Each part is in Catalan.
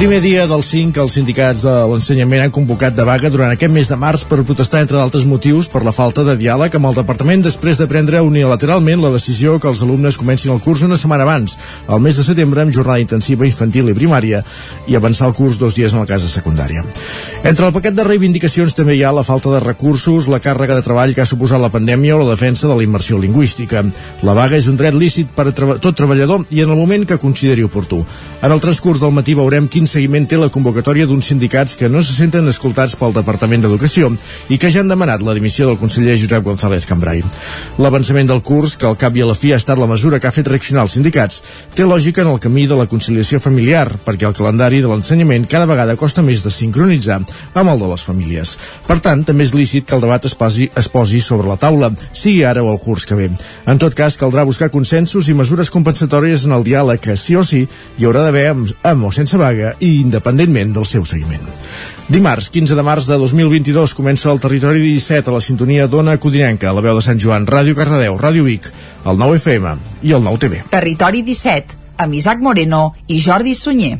Primer dia del 5, els sindicats de l'ensenyament han convocat de vaga durant aquest mes de març per protestar, entre d'altres motius, per la falta de diàleg amb el departament després de prendre unilateralment la decisió que els alumnes comencin el curs una setmana abans, al mes de setembre, amb jornada intensiva infantil i primària, i avançar el curs dos dies en la casa secundària. Entre el paquet de reivindicacions també hi ha la falta de recursos, la càrrega de treball que ha suposat la pandèmia o la defensa de la immersió lingüística. La vaga és un dret lícit per a tot treballador i en el moment que consideri oportú. En el transcurs del matí veurem quin seguiment té la convocatòria d'uns sindicats que no se senten escoltats pel Departament d'Educació i que ja han demanat la dimissió del conseller Josep González Cambrai. L'avançament del curs, que al cap i a la fi ha estat la mesura que ha fet reaccionar els sindicats, té lògica en el camí de la conciliació familiar, perquè el calendari de l'ensenyament cada vegada costa més de sincronitzar amb el de les famílies. Per tant, també és lícit que el debat es posi, es posi sobre la taula, sigui ara o el curs que ve. En tot cas, caldrà buscar consensos i mesures compensatòries en el diàleg que, sí o sí, hi haurà d'haver amb, amb o sense vaga i independentment del seu seguiment. Dimarts, 15 de març de 2022, comença el Territori 17 a la sintonia d'Ona Codinenca, a la veu de Sant Joan, Ràdio Cardedeu, Ràdio Vic, el 9 FM i el 9 TV. Territori 17, amb Isaac Moreno i Jordi Sunyer.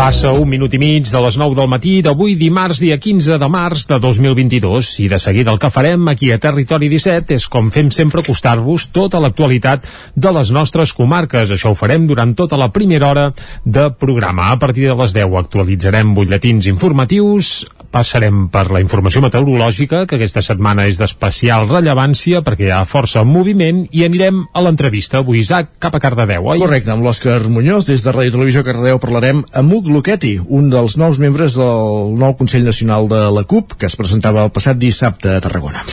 Passa un minut i mig de les 9 del matí d'avui dimarts dia 15 de març de 2022 i de seguida el que farem aquí a Territori 17 és com fem sempre acostar-vos tota l'actualitat de les nostres comarques. Això ho farem durant tota la primera hora de programa. A partir de les 10 actualitzarem butlletins informatius, passarem per la informació meteorològica, que aquesta setmana és d'especial rellevància perquè hi ha força moviment, i anirem a l'entrevista. Avui, Isaac, cap a Cardedeu, oi? Correcte, amb l'Òscar Muñoz, des de Ràdio Televisió Cardedeu parlarem amb Luqueti, un dels nous membres del nou Consell Nacional de la CUP, que es presentava el passat dissabte a Tarragona.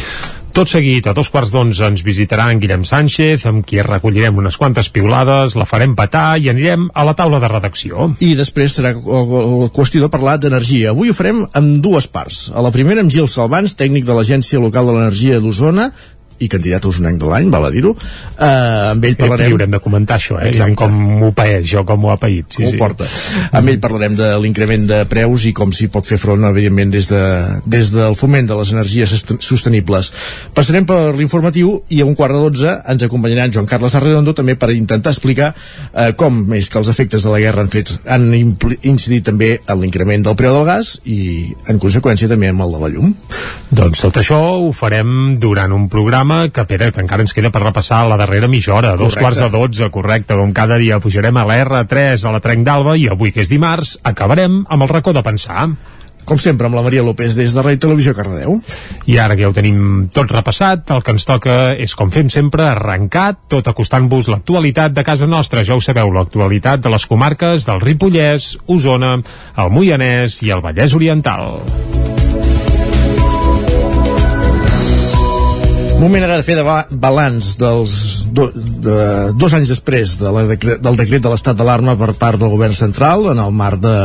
Tot seguit, a dos quarts d'onze ens visitarà en Guillem Sánchez, amb qui recollirem unes quantes piulades, la farem petar i anirem a la taula de redacció. I després serà qüestió de parlar d'energia. Avui ho farem amb dues parts. A la primera amb Gil Salvans, tècnic de l'Agència Local de l'Energia d'Osona, i candidat a usonenc de l'any, val a dir-ho. Uh, amb ell parlarem... I haurem de comentar això, eh? Exacte. Com m'ho paeix, jo com ho ha paït. Sí, com sí. ho porta. Amb ell parlarem de l'increment de preus i com s'hi pot fer front, evidentment, des, de, des del foment de les energies sostenibles. Passarem per l'informatiu i a un quart de dotze ens acompanyarà en Joan Carles Arredondo també per intentar explicar eh, com és que els efectes de la guerra han fet han incidit també en l'increment del preu del gas i en conseqüència també amb el de la llum. Doncs tot això ho farem durant un programa que, Pere, que encara ens queda per repassar la darrera mitja hora, dos Correcte. quarts de dotze, correcte, com cada dia pujarem a la R3, a la Trenc d'Alba, i avui, que és dimarts, acabarem amb el racó de pensar. Com sempre, amb la Maria López des de Ràdio Televisió Cardedeu. I ara que ja ho tenim tot repassat, el que ens toca és, com fem sempre, arrencar, tot acostant-vos l'actualitat de casa nostra. Ja ho sabeu, l'actualitat de les comarques del Ripollès, Osona, el Moianès i el Vallès Oriental. Moment ara de fer de ba balanç dels do, de, dos anys després de la decre, del decret de l'estat d'alarma per part del govern central en el marc de,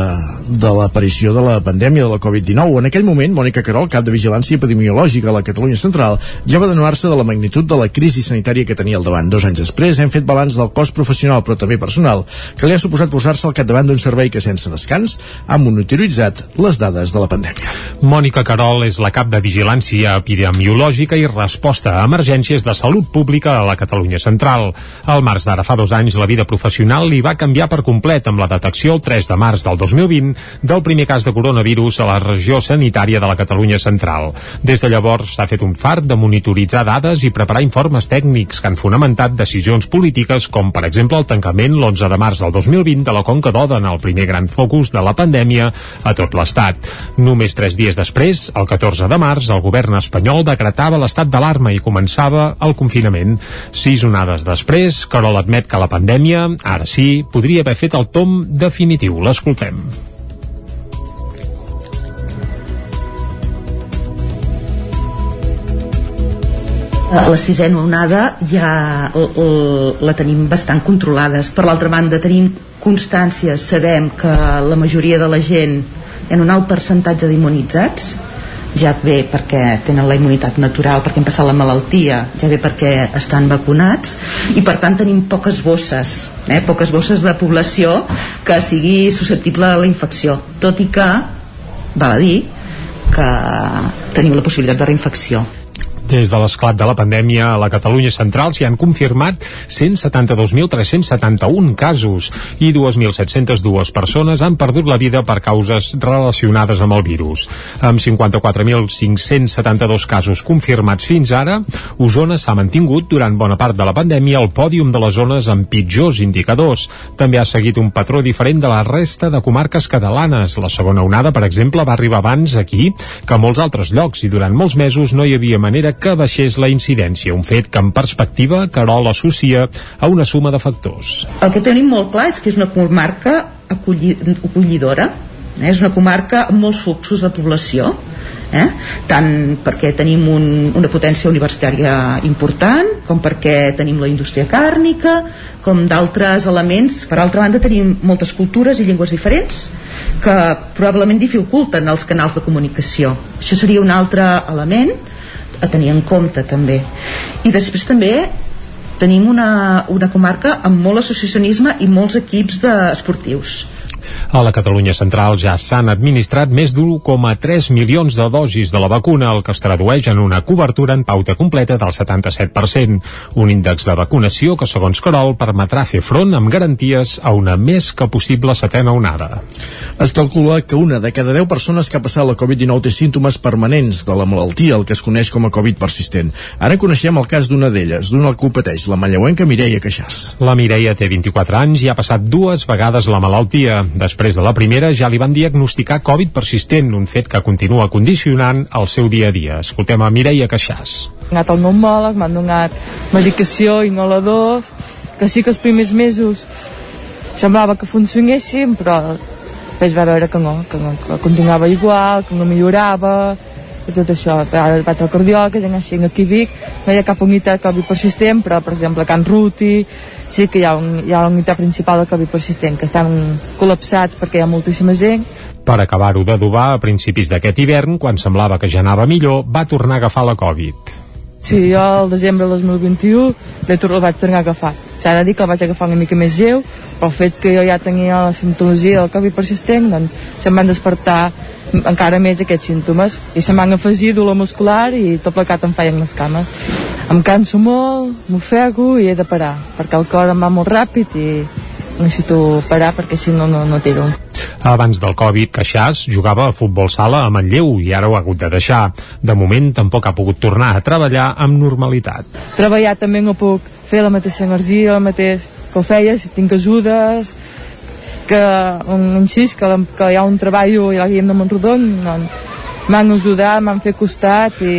de l'aparició de la pandèmia de la Covid-19. En aquell moment, Mònica Carol, cap de Vigilància Epidemiològica a la Catalunya Central, ja va denuar-se de la magnitud de la crisi sanitària que tenia al davant. Dos anys després hem fet balanç del cost professional, però també personal, que li ha suposat posar-se al capdavant d'un servei que sense descans ha monitoritzat les dades de la pandèmia. Mònica Carol és la cap de Vigilància Epidemiològica i Resposta a Emergències de Salut Pública a la Catalunya Central. Al març d'ara fa dos anys la vida professional li va canviar per complet amb la detecció el 3 de març del 2020 del primer cas de coronavirus a la regió sanitària de la Catalunya Central. Des de llavors s'ha fet un fart de monitoritzar dades i preparar informes tècnics que han fonamentat decisions polítiques com per exemple el tancament l'11 de març del 2020 de la Conca d'Oda en el primer gran focus de la pandèmia a tot l'Estat. Només tres dies després, el 14 de març, el govern espanyol decretava l'estat d'alarma i començava el confinament. Sis onades després, Carol admet que la pandèmia, ara sí, podria haver fet el tom definitiu. L'escoltem. la sisena onada ja la tenim bastant controlades. Per l'altra banda, tenim constància, sabem que la majoria de la gent hi ha un alt percentatge d'immunitzats ja ve perquè tenen la immunitat natural, perquè han passat la malaltia, ja ve perquè estan vacunats i per tant tenim poques bosses, eh? poques bosses de població que sigui susceptible a la infecció, tot i que val a dir que tenim la possibilitat de reinfecció. Des de l'esclat de la pandèmia a la Catalunya central s'hi han confirmat 172.371 casos i 2.702 persones han perdut la vida per causes relacionades amb el virus. Amb 54.572 casos confirmats fins ara, Osona s'ha mantingut durant bona part de la pandèmia al pòdium de les zones amb pitjors indicadors. També ha seguit un patró diferent de la resta de comarques catalanes. La segona onada, per exemple, va arribar abans aquí que a molts altres llocs i durant molts mesos no hi havia manera que baixés la incidència, un fet que en perspectiva Carol associa a una suma de factors. El que tenim molt clar és que és una comarca acolli acollidora, eh? és una comarca amb molts fluxos de població, eh? tant perquè tenim un, una potència universitària important com perquè tenim la indústria càrnica com d'altres elements per altra banda tenim moltes cultures i llengües diferents que probablement dificulten els canals de comunicació això seria un altre element a tenir en compte també. I després també tenim una, una comarca amb molt associacionisme i molts equips de esportius a la Catalunya central ja s'han administrat més d'1,3 milions de dosis de la vacuna, el que es tradueix en una cobertura en pauta completa del 77%, un índex de vacunació que, segons Carol, permetrà fer front amb garanties a una més que possible setena onada. Es calcula que una de cada 10 persones que ha passat la Covid-19 té símptomes permanents de la malaltia, el que es coneix com a Covid persistent. Ara coneixem el cas d'una d'elles, d'una que ho pateix, la manlleuenca Mireia Queixàs. La Mireia té 24 anys i ha passat dues vegades la malaltia. Després de la primera ja li van diagnosticar Covid persistent, un fet que continua condicionant el seu dia a dia. Escoltem a Mireia Queixàs. He anat al pneumòleg, m'han donat medicació, inhaladors, que sí que els primers mesos semblava que funcionessin, però després va veure que no, que, no, que continuava igual, que no millorava, i tot això. Ara vaig al cardiòleg, ja així aquí a Vic, no hi ha cap unitat Covid persistent, però, per exemple, a Can Ruti, sí que hi ha, un, hi ha una unitat principal de Covid persistent, que estan col·lapsats perquè hi ha moltíssima gent. Per acabar-ho d'adobar, a principis d'aquest hivern, quan semblava que ja anava millor, va tornar a agafar la Covid. Sí, jo al desembre del 2021 el vaig tornar a agafar. S'ha de dir que el vaig agafar una mica més lleu, però el fet que jo ja tenia la simptomatologia del Covid persistent, doncs se'm van despertar encara més aquests símptomes i se m'han afegit dolor muscular i tot plecat em feien les cames em canso molt, m'ofego i he de parar perquè el cor em va molt ràpid i necessito parar perquè si no, no, no tiro. Abans del Covid, Caixàs jugava a futbol sala a Manlleu i ara ho ha hagut de deixar. De moment tampoc ha pogut tornar a treballar amb normalitat. Treballar també no puc fer la mateixa energia, el mateix que ho feia, si tinc ajudes, que un, insist que, que hi ha un treball i la guia de Montrodon doncs, m'han ajudat, m'han fet costat i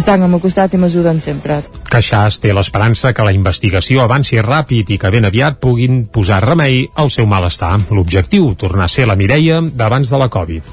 estan al meu costat i m'ajuden sempre. Caixàs té l'esperança que la investigació avanci ràpid i que ben aviat puguin posar remei al seu malestar. L'objectiu, tornar a ser la Mireia d'abans de la Covid.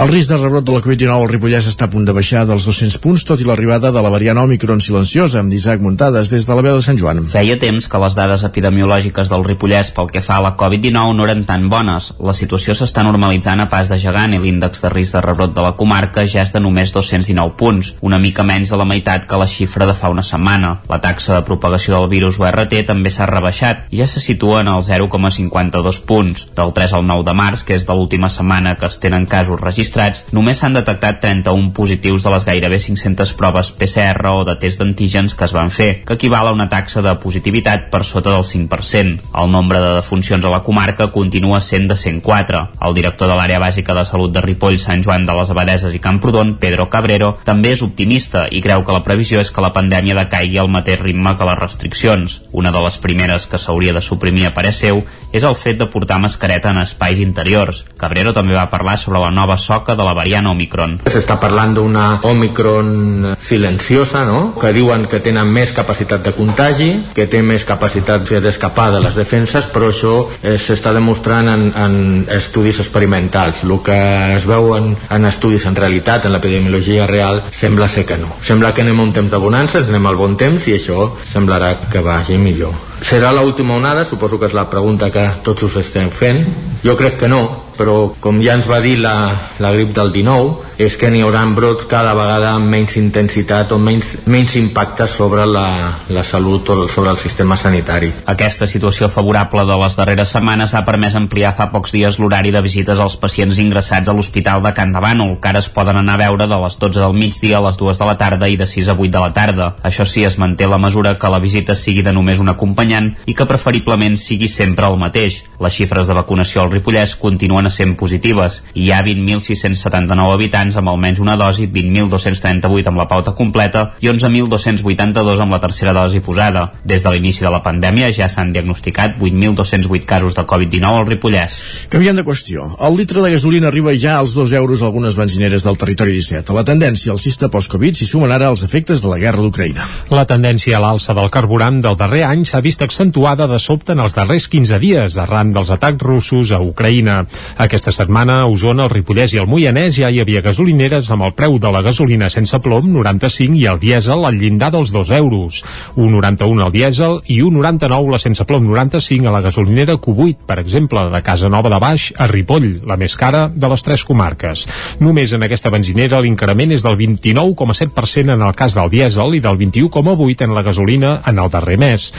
El risc de rebrot de la Covid-19 al Ripollès està a punt de baixar dels 200 punts, tot i l'arribada de la variant Omicron silenciosa, amb Isaac Muntades des de la veu de Sant Joan. Feia temps que les dades epidemiològiques del Ripollès pel que fa a la Covid-19 no eren tan bones. La situació s'està normalitzant a pas de gegant i l'índex de risc de rebrot de la comarca ja és de només 219 punts, una mica menys de la meitat que la xifra de fa una setmana. La taxa de propagació del virus URT també s'ha rebaixat i ja se situa en el 0,52 punts. Del 3 al 9 de març, que és de l'última setmana que es tenen casos registrats, només s'han detectat 31 positius de les gairebé 500 proves PCR o de test d'antígens que es van fer, que equival a una taxa de positivitat per sota del 5%. El nombre de defuncions a la comarca continua sent de 104. El director de l'àrea bàsica de salut de Ripoll, Sant Joan de les Abadeses i Camprodon, Pedro Cabrero, també és optimista i creu que la previsió és que la pandèmia decaigui al mateix ritme que les restriccions. Una de les primeres que s'hauria de suprimir a parer seu és el fet de portar mascareta en espais interiors. Cabrero també va parlar sobre la nova soca de la variant Omicron. S'està parlant d'una Omicron silenciosa, no? que diuen que tenen més capacitat de contagi, que té més capacitat d'escapar de les defenses, però això eh, s'està demostrant en, en estudis experimentals. El que es veu en, en estudis en realitat, en l'epidemiologia real, sembla ser que no. Sembla que anem a un temps de bonança, anem al bon temps i això semblarà que vagi millor. Serà l'última onada, suposo que és la pregunta que tots us estem fent, Jo crec que no, però com ja ens va dir la, la grip del 19, és que n'hi haurà brots cada vegada amb menys intensitat o menys, menys impacte sobre la, la salut o sobre el sistema sanitari. Aquesta situació favorable de les darreres setmanes ha permès ampliar fa pocs dies l'horari de visites als pacients ingressats a l'Hospital de Can de Bànol, que ara es poden anar a veure de les 12 del migdia a les 2 de la tarda i de 6 a 8 de la tarda. Això sí, es manté la mesura que la visita sigui de només un acompanyant i que preferiblement sigui sempre el mateix. Les xifres de vacunació al Ripollès continuen sent positives. Hi ha 20.679 habitants amb almenys una dosi, 20.238 amb la pauta completa i 11.282 amb la tercera dosi posada. Des de l'inici de la pandèmia ja s'han diagnosticat 8.208 casos de Covid-19 al Ripollès. Canviant de qüestió, el litre de gasolina arriba ja als 2 euros a algunes benzineres del territori 17. A la tendència alcista post-Covid s'hi sumen ara els efectes de la guerra d'Ucraïna. La tendència a l'alça del carburant del darrer any s'ha vist accentuada de sobte en els darrers 15 dies, arran dels atacs russos a Ucraïna. Aquesta setmana a Osona, el Ripollès i el Moianès ja hi havia gasolineres amb el preu de la gasolina sense plom 95 i el dièsel al llindar dels 2 euros. 1,91 al dièsel i 1,99 la sense plom 95 a la gasolinera Q8, per exemple, de Casa Nova de Baix a Ripoll, la més cara de les tres comarques. Només en aquesta benzinera l'increment és del 29,7% en el cas del dièsel i del 21,8% en la gasolina en el darrer mes.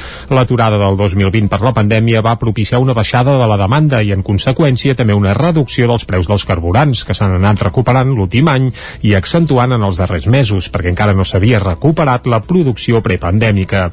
L'aturada del 2020 per la pandèmia va propiciar una baixada de la demanda i, en conseqüència, també una reducció dels preus dels carburants, que s'han anat recuperant l'últim any i accentuant en els darrers mesos, perquè encara no s'havia recuperat la producció prepandèmica.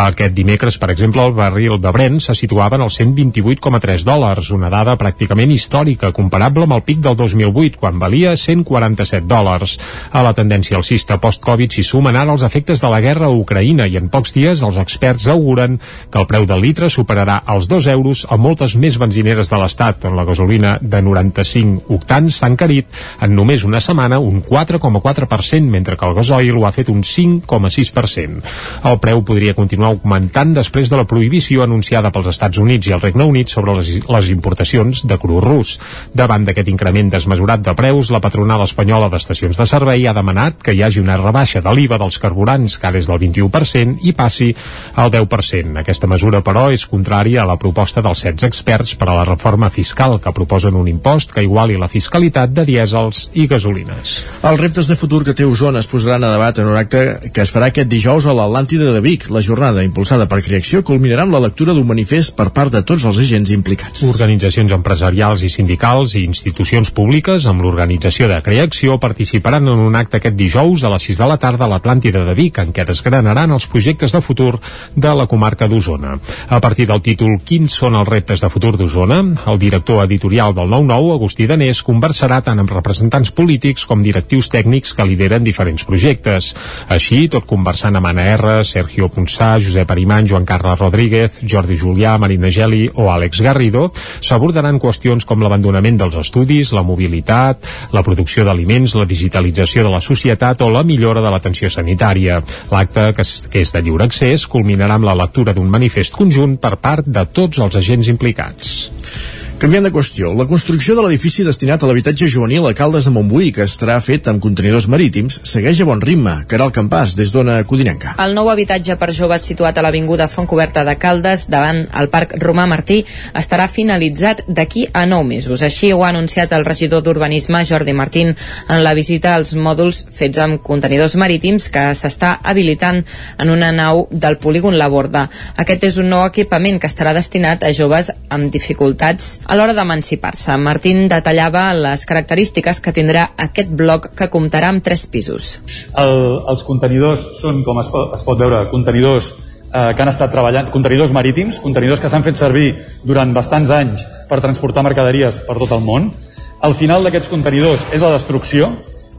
Aquest dimecres, per exemple, el barril de Brent se situava en els 128,3 dòlars, una dada pràcticament històrica, comparable amb el pic del 2008, quan valia 147 dòlars. A la tendència alcista post-Covid s'hi sumen ara els efectes de la guerra a Ucraïna i en pocs dies els experts auguren que el preu del litre superarà els 2 euros a moltes més benzineres de l'Estat, on la gasolina de 95 octans s'ha encarit en només una setmana un 4,4%, mentre que el gasoil ho ha fet un 5,6%. El preu podria continuar augmentant després de la prohibició anunciada pels Estats Units i el Regne Unit sobre les, les importacions de cru rus. Davant d'aquest increment desmesurat de preus, la patronal espanyola d'estacions de servei ha demanat que hi hagi una rebaixa de l'IVA dels carburants, que ara és del 21%, i passi al 10%. Aquesta mesura, però, és contrària a la proposta dels 16 experts per a la reforma fiscal, que proposen un impost que iguali la fiscalitat de dièsels i gasolines. Els reptes de futur que té Osona es posaran a debat en un acte que es farà aquest dijous a l'Atlàntida de Vic. La jornada, impulsada per Creació, culminarà amb la lectura d'un manifest per part de tots els agents implicats. Organitzacions empresarials i sindicals i institucions públiques amb l'organització de Creació participaran en un acte aquest dijous a les 6 de la tarda a l'Atlàntida de Vic, en què desgranaran els projectes de futur de la comarca d'Osona. A partir del títol Quins són els reptes de futur d'Osona, el director editorial del 9-9, Agustí Danés, conversarà tant amb representants polítics com directius tècnics que lideren diferents projectes. Així, tot conversant amb Anna R, Sergio Ponsà, Josep Arimany, Joan Carles Rodríguez, Jordi Julià, Marina Geli o Àlex Garrido, s'abordaran qüestions com l'abandonament dels estudis, la mobilitat, la producció d'aliments, la digitalització de la societat o la millora de l'atenció sanitària. L'acte, que és de lliure accés, culminarà amb la lectura d'un manifest conjunt per part de tots els agents implicats. Canviant de qüestió, la construcció de l'edifici destinat a l'habitatge juvenil a Caldes de Montbui, que estarà fet amb contenidors marítims, segueix a bon ritme. Caral Campàs, des d'Ona Codinenca. El nou habitatge per joves situat a l'Avinguda Fontcoberta de Caldes, davant el Parc Romà Martí, estarà finalitzat d'aquí a nou mesos. Així ho ha anunciat el regidor d'Urbanisme, Jordi Martín, en la visita als mòduls fets amb contenidors marítims que s'està habilitant en una nau del polígon La Borda. Aquest és un nou equipament que estarà destinat a joves amb dificultats a l'hora d'emancipar-se. Martín detallava les característiques que tindrà aquest bloc que comptarà amb tres pisos. El, els contenidors són, com es pot, es pot veure, contenidors eh, que han estat treballant, contenidors marítims, contenidors que s'han fet servir durant bastants anys per transportar mercaderies per tot el món. Al final d'aquests contenidors és la destrucció,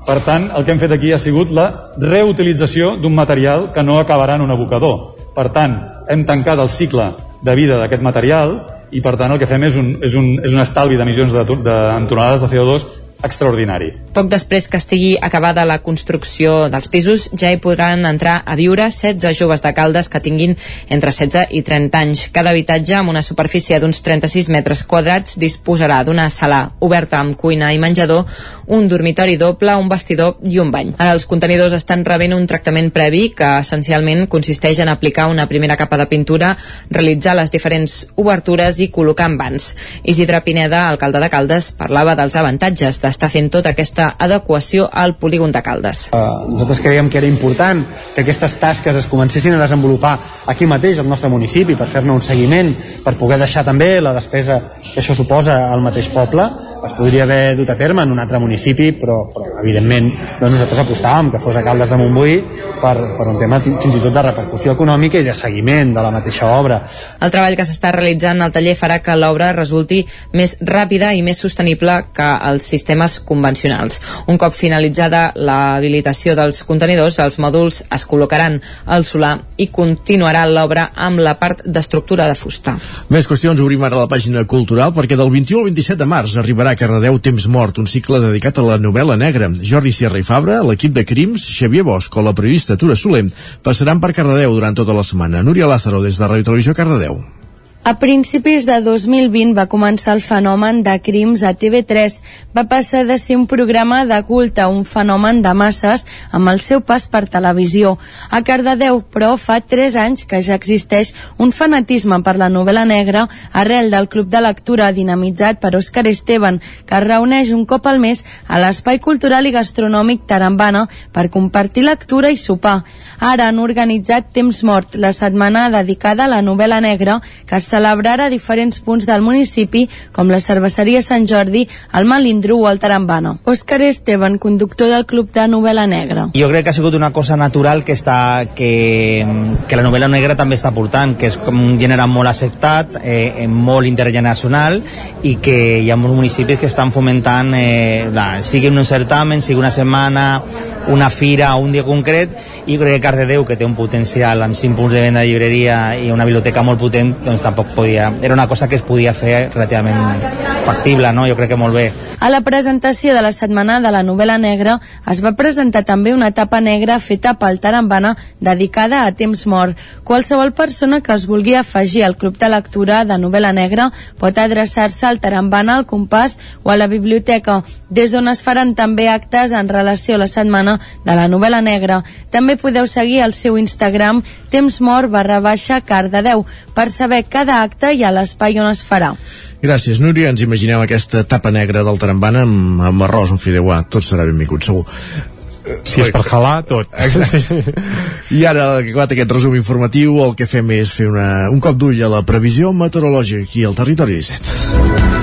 per tant, el que hem fet aquí ha sigut la reutilització d'un material que no acabarà en un abocador. Per tant, hem tancat el cicle de vida d'aquest material i per tant el que fem és un, és un, és un estalvi d'emissions de, de, en tonelades de CO2 extraordinari. Poc després que estigui acabada la construcció dels pisos, ja hi podran entrar a viure 16 joves de Caldes que tinguin entre 16 i 30 anys. Cada habitatge, amb una superfície d'uns 36 metres quadrats, disposarà d'una sala oberta amb cuina i menjador, un dormitori doble, un vestidor i un bany. Ara els contenidors estan rebent un tractament previ que essencialment consisteix en aplicar una primera capa de pintura, realitzar les diferents obertures i col·locar en vans. Isidre Pineda, alcalde de Caldes, parlava dels avantatges d'estar fent tota aquesta adequació al polígon de Caldes. Uh, nosaltres creiem que era important que aquestes tasques es comencessin a desenvolupar aquí mateix, al nostre municipi, per fer-ne un seguiment, per poder deixar també la despesa que això suposa al mateix poble. Es podria haver dut a terme en un altre municipi, però, però evidentment doncs nosaltres apostàvem que fos a Caldes de Montbui per, per un tema fins i tot de repercussió econòmica i de seguiment de la mateixa obra. El treball que s'està realitzant al taller farà que l'obra resulti més ràpida i més sostenible que els sistemes convencionals. Un cop finalitzada l'habilitació dels contenidors, els mòduls es col·locaran al solar i continuarà l'obra amb la part d'estructura de fusta. Més qüestions obrim ara la pàgina cultural perquè del 21 al 27 de març arribarà a Cardedeu Temps Mort, un cicle dedicat a la novel·la negra. Jordi Sierra i Fabra, l'equip de Crims, Xavier Bosch o la periodista Tura Soler passaran per Cardedeu durant tota la setmana. Núria Lázaro, des de Ràdio Televisió Cardedeu. A principis de 2020 va començar el fenomen de crims a TV3. Va passar de ser un programa de culte a un fenomen de masses amb el seu pas per televisió. A Cardedeu, però, fa 3 anys que ja existeix un fanatisme per la novel·la negra arrel del Club de Lectura dinamitzat per Òscar Esteban, que es reuneix un cop al mes a l'Espai Cultural i Gastronòmic Tarambana per compartir lectura i sopar. Ara han organitzat Temps Mort, la setmana dedicada a la novel·la negra, que es celebrarà a diferents punts del municipi, com la cerveseria Sant Jordi, el Malindru o el Tarambana. Òscar Esteban, conductor del Club de Novel·la Negra. Jo crec que ha sigut una cosa natural que, està, que, que la novel·la negra també està portant, que és com un gènere molt acceptat, eh, molt intergeneracional i que hi ha molts municipis que estan fomentant, eh, la, sigui un certamen, sigui una setmana, una fira o un dia concret, i crec que Cardedeu, que té un potencial amb 5 punts de venda de llibreria i una biblioteca molt potent, doncs tampoc podia... Era una cosa que es podia fer relativament factible, no? Jo crec que molt bé. A la presentació de la setmana de la novel·la negra es va presentar també una etapa negra feta pel Tarambana dedicada a temps mort. Qualsevol persona que es vulgui afegir al club de lectura de novel·la negra pot adreçar-se al Tarambana, al Compàs o a la biblioteca, des d'on es faran també actes en relació a la setmana de la novel·la negra. També podeu seguir el seu Instagram temps mort barra baixa Cardedeu per saber cada acte i a l'espai on es farà. Gràcies, Núria. Ens imaginem aquesta tapa negra del Tarambana amb, amb arròs, un fideuà. Tot serà benvingut, segur. Si és per halar, tot. Exacte. I ara, que acabat aquest resum informatiu, el que fem és fer una, un cop d'ull a la previsió meteorològica aquí al Territori 17.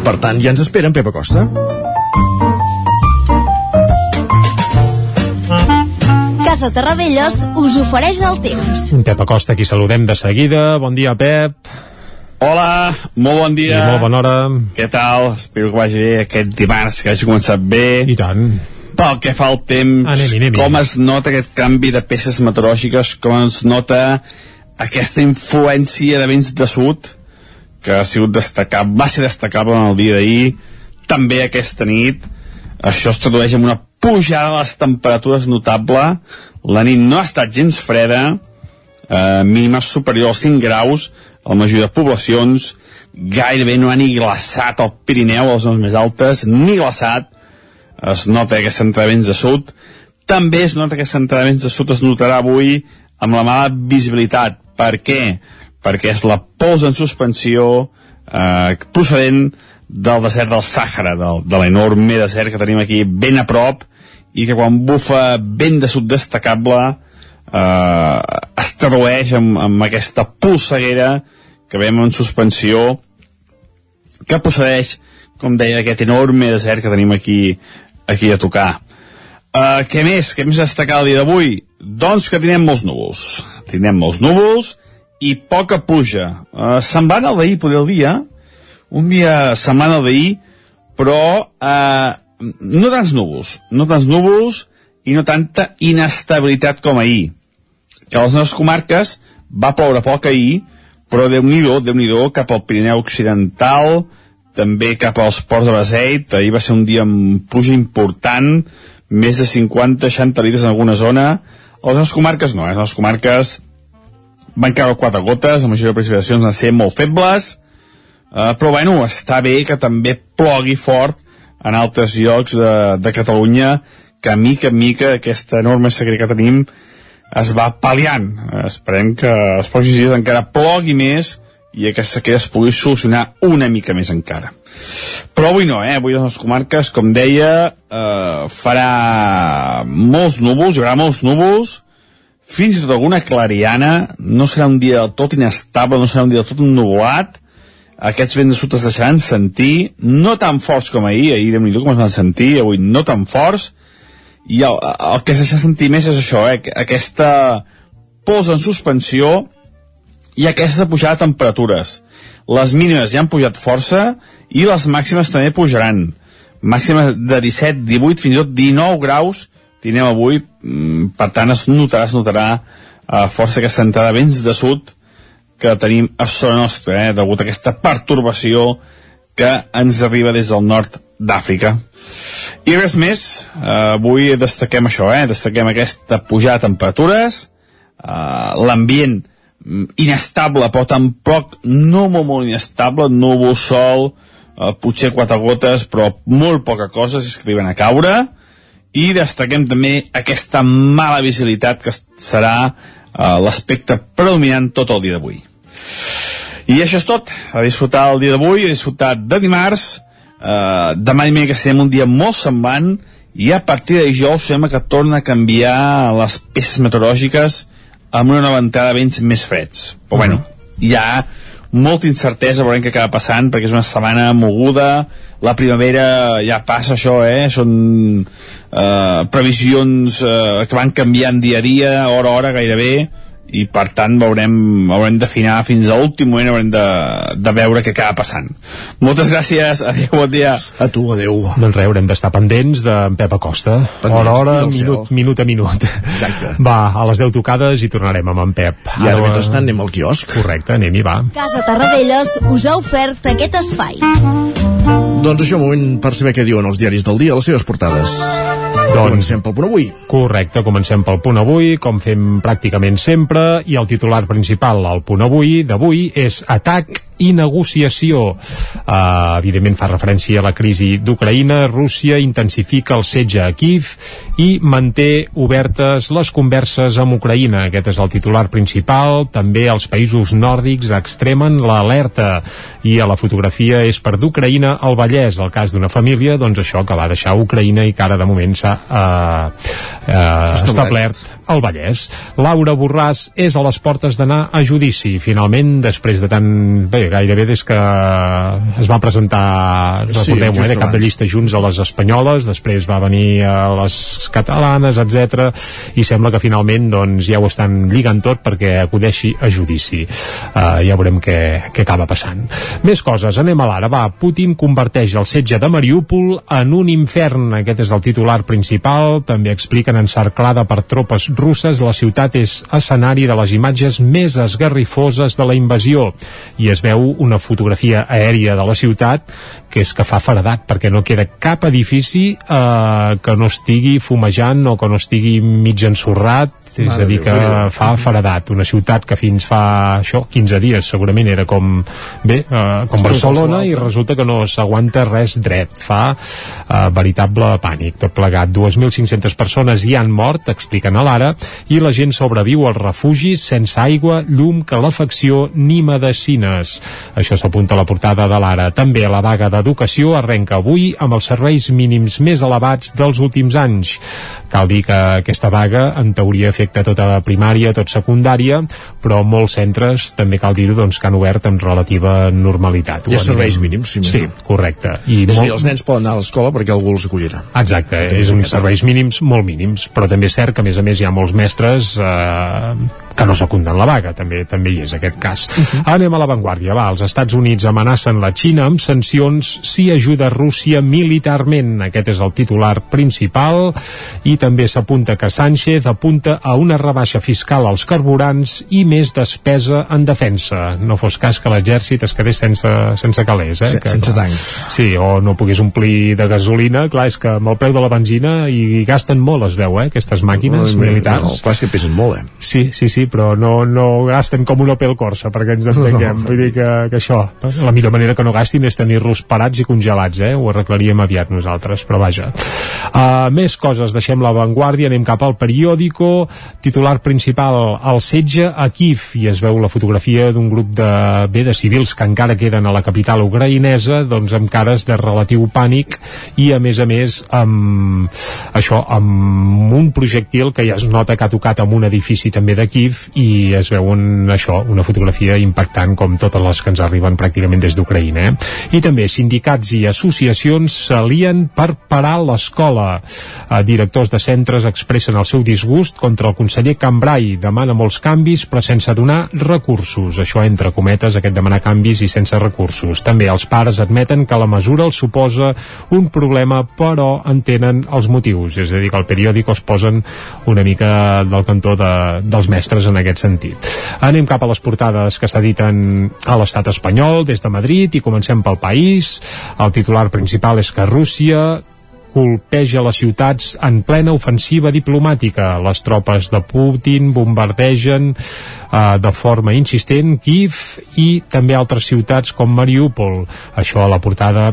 Per tant, ja ens esperen, Pepa Costa. Casa Terradellos us ofereix el temps. Pep Acosta, aquí saludem de seguida. Bon dia, Pep. Hola, molt bon dia. I molt bona hora. Què tal? Espero que vagi bé aquest dimarts, que hagi començat bé. I tant. Pel que fa al temps, Anem-hi, anem-hi. com es nota aquest canvi de peces meteorològiques, com es nota aquesta influència de vents de sud, que ha sigut destacat, va ser destacable en el dia d'ahir, també aquesta nit. Això es tradueix en una pujada de les temperatures notable. La nit no ha estat gens freda, eh, mínimes superior als 5 graus, a la majoria de poblacions, gairebé no ha ni glaçat al Pirineu, a les zones més altes, ni glaçat, es nota aquest entravents de sud, també es nota que aquest entravents de sud es notarà avui amb la mala visibilitat. Per què? Perquè és la pols en suspensió eh, procedent del desert del Sàhara, del, de l'enorme desert que tenim aquí ben a prop, i que quan bufa vent de sud destacable eh, es tradueix amb, amb aquesta polseguera que veiem en suspensió que procedeix, com deia, aquest enorme desert que tenim aquí, aquí a tocar. Uh, què més? Què més destacar el dia d'avui? Doncs que tindrem molts núvols. Tindrem molts núvols i poca pluja. Uh, se'n van al d'ahir, poder el dia, un dia setmana d'ahir, però uh, no tants núvols, no tants núvols i no tanta inestabilitat com ahir. Que a les nostres comarques va ploure poc ahir, però déu nhi déu cap al Pirineu Occidental, també cap als ports de Beseit, ahir va ser un dia amb pluja important, més de 50-60 litres en alguna zona, a les nostres comarques no, eh? les nostres comarques van caure quatre gotes, la majoria de precipitacions van ser molt febles, eh, però bueno, està bé que també plogui fort en altres llocs de, de Catalunya, que mica en mica aquesta enorme sequera que tenim es va pal·liant. Esperem que els pròxims dies encara plogui més i aquesta sequera es pugui solucionar una mica més encara. Però avui no, eh? Avui les comarques, com deia, eh, farà molts núvols, hi haurà molts núvols, fins i tot alguna clariana, no serà un dia del tot inestable, no serà un dia del tot ennubulat, aquests vents de sud es deixaran sentir, no tan forts com ahir, ahir déu nhi com es van sentir, avui no tan forts, i el, el que deixa sentir més és això, eh? aquesta pols en suspensió i aquesta pujada de temperatures. Les mínimes ja han pujat força i les màximes també pujaran. Màximes de 17, 18, fins i tot 19 graus tindrem avui, mm, per tant es notarà, es notarà eh, força aquesta entrada vents de sud que tenim a zona nostra, eh, degut a aquesta pertorbació que ens arriba des del nord d'Àfrica. I res més, eh, avui destaquem això, eh, destaquem aquesta pujada de temperatures, eh, l'ambient mm, inestable, però tampoc no molt, molt inestable, núvol, sol, eh, potser quatre gotes, però molt poca cosa, si arriben a caure, i destaquem també aquesta mala visibilitat que serà eh, l'aspecte predominant tot el dia d'avui. I això és tot, a disfrutar el dia d'avui, a disfrutar de dimarts, eh, demà i que estem un dia molt semblant, i a partir de dijous sembla que torna a canviar les peces meteorològiques amb una nova entrada de vents més freds. Però bueno, Mm-hmm. hi ha molta incertesa, veurem què acaba passant, perquè és una setmana moguda, la primavera ja passa això, eh? Són eh, previsions eh, que van canviant dia a dia, hora a hora gairebé, i per tant veurem, haurem d'afinar fins a l'últim moment haurem de, de veure què acaba passant moltes gràcies, adéu, bon dia a tu, adéu doncs res, haurem d'estar pendents d'en Pep Acosta Pendents, hora a hora, cel. minut, minut a minut Exacte. va, a les 10 tocades i tornarem amb en Pep I ara, mentrestant, anem al quiosc. correcte, anem-hi, va Casa Tarradellas us ha ofert aquest espai. Doncs això, moment per saber què diuen els diaris del dia a les seves portades. Doncs- Comencem pel punt avui. Correcte, comencem pel punt avui, com fem pràcticament sempre, i el titular principal al punt avui d'avui és atac i negociació. Uh, evidentment fa referència a la crisi d'Ucraïna. Rússia intensifica el setge a Kiev i manté obertes les converses amb Ucraïna. Aquest és el titular principal. També els països nòrdics extremen l'alerta i a la fotografia és per d'Ucraïna al Vallès, el cas d'una família, doncs això que va deixar Ucraïna i que ara de moment s'ha uh, uh, establert al Vallès. Laura Borràs és a les portes d'anar a judici. Finalment, després de tant... Bé, gairebé des que es va presentar, Sí, recordem-ho, just eh, de cap de llista junts a les espanyoles, després va venir a les catalanes, etc i sembla que finalment doncs, ja ho estan lligant tot perquè acudeixi a judici. Uh, ja veurem què, què acaba passant. Més coses, anem a l'ara. Va, Putin converteix el setge de Mariúpol en un infern. Aquest és el titular principal. També expliquen encerclada per tropes russes, la ciutat és escenari de les imatges més esgarrifoses de la invasió. I es veu una fotografia aèria de la ciutat que és que fa faradat perquè no queda cap edifici eh, que no estigui fumejant o que no estigui mig ensorrat és Mare a dir, que Déu. fa faradat, una ciutat que fins fa això, 15 dies segurament era com bé, eh, com Barcelona i resulta que no s'aguanta res dret. Fa eh, veritable pànic. Tot plegat, 2.500 persones hi han mort, expliquen a l'ara i la gent sobreviu als refugis sense aigua, llum, calefacció ni medicines això s'apunta a la portada de l'ara. També la vaga d'educació arrenca avui amb els serveis mínims més elevats dels últims anys. Cal dir que aquesta vaga en teoria afecta tota la primària, tot secundària però molts centres també cal dir-ho doncs, que han obert amb relativa normalitat Hi ha serveis mínims, si més sí, no. correcte i És a dir, molt- els nens poden anar a l'escola perquè algú els acollirà. Exacte, és uns serveis mínims molt mínims, però també és cert que a més a més hi ha molts mestres eh, que no secunden la vaga, també també hi és aquest cas. Uh -huh. Anem a l'avantguàrdia, va, els Estats Units amenacen la Xina amb sancions si ajuda Rússia militarment. Aquest és el titular principal i també s'apunta que Sánchez apunta a una rebaixa fiscal als carburants i més despesa en defensa. No fos cas que l'exèrcit es quedés sense, sense calés, eh? Sí, que, sense tancs. Sí, o no pogués omplir de gasolina. Clar, és que amb el preu de la benzina i gasten molt, es veu, eh? Aquestes màquines No, militars. No, clar, és que pesen molt, eh? Sí, sí, sí, però no, no gasten com un Opel Corsa, perquè ens entenguem. No. Vull dir que, que això, la millor manera que no gastin és tenir-los parats i congelats, eh? Ho arreglaríem aviat nosaltres, però vaja. Uh, més coses, deixem l'avantguàrdia, anem cap al periòdico, titular principal, el setge a Kiev, i es veu la fotografia d'un grup de, bé, de civils que encara queden a la capital ucraïnesa, doncs amb cares de relatiu pànic i, a més a més, amb això, amb un projectil que ja es nota que ha tocat amb un edifici també de Kiev i es veu un, això, una fotografia impactant com totes les que ens arriben pràcticament des d'Ucraïna. Eh? I també sindicats i associacions s'alien per parar l'escola. Eh, directors de centres expressen el seu disgust contra el conseller Cambrai. Demana molts canvis però sense donar recursos. Això entre cometes, aquest demanar canvis i sense recursos. També els pares admeten que la mesura els suposa un problema però entenen els motius. És a dir, que al periòdic es posen una mica del cantó de, dels mestres en aquest sentit. Anem cap a les portades que s'editen a l'estat espanyol des de Madrid i comencem pel país. El titular principal és que Rússia colpeja les ciutats en plena ofensiva diplomàtica. Les tropes de Putin bombardegen eh, de forma insistent Kiev i també altres ciutats com Mariupol. Això a la portada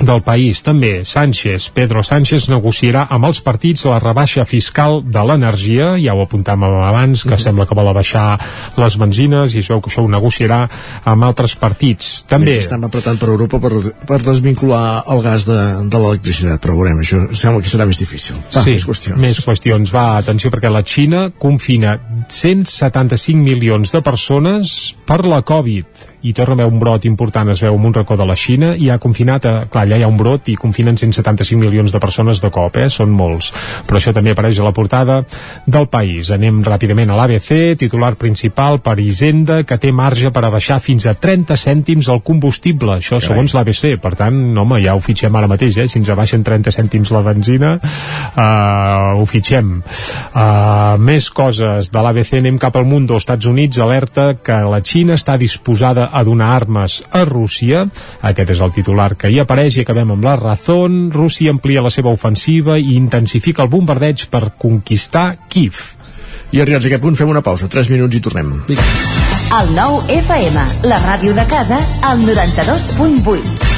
del país. També Sánchez, Pedro Sánchez negociarà amb els partits la rebaixa fiscal de l'energia, ja ho apuntàvem abans, que uh -huh. sembla que vol abaixar les benzines i es veu que això ho negociarà amb altres partits. També... Menys estan apretant per Europa per, per desvincular el gas de, de l'electricitat, però veurem, això sembla que serà més difícil. Va, sí, més qüestions. més qüestions. Va, atenció, perquè la Xina confina 175 milions de persones per la Covid i a haver un brot important, es veu en un racó de la Xina i ha confinat, a, clar, allà hi ha un brot i confinen 175 milions de persones de cop, eh? són molts, però això també apareix a la portada del país. Anem ràpidament a l'ABC, titular principal per Hisenda, que té marge per a baixar fins a 30 cèntims el combustible, això segons l'ABC, per tant, home, ja ho fitxem ara mateix, eh? si ens abaixen 30 cèntims la benzina, uh, ho fitxem. Uh, més coses de l'ABC, anem cap al Mundo, als Estats Units, alerta que la Xina està disposada a donar armes a Rússia. Aquest és el titular que hi apareix i acabem amb la Razón. Rússia amplia la seva ofensiva i intensifica el bombardeig per conquistar Kiev. I arribats a aquest punt fem una pausa, 3 minuts i tornem. El nou FM, la ràdio de casa, al 92.8.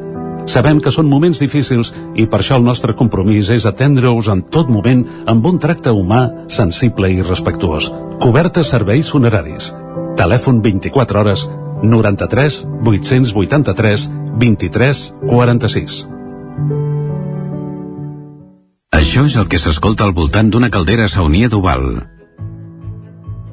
Sabem que són moments difícils i per això el nostre compromís és atendre-us en tot moment amb un tracte humà, sensible i respectuós. Cobertes serveis funeraris. Telèfon 24 hores 93 883 23 46. Això és el que s'escolta al voltant d'una caldera saunia d'Oval.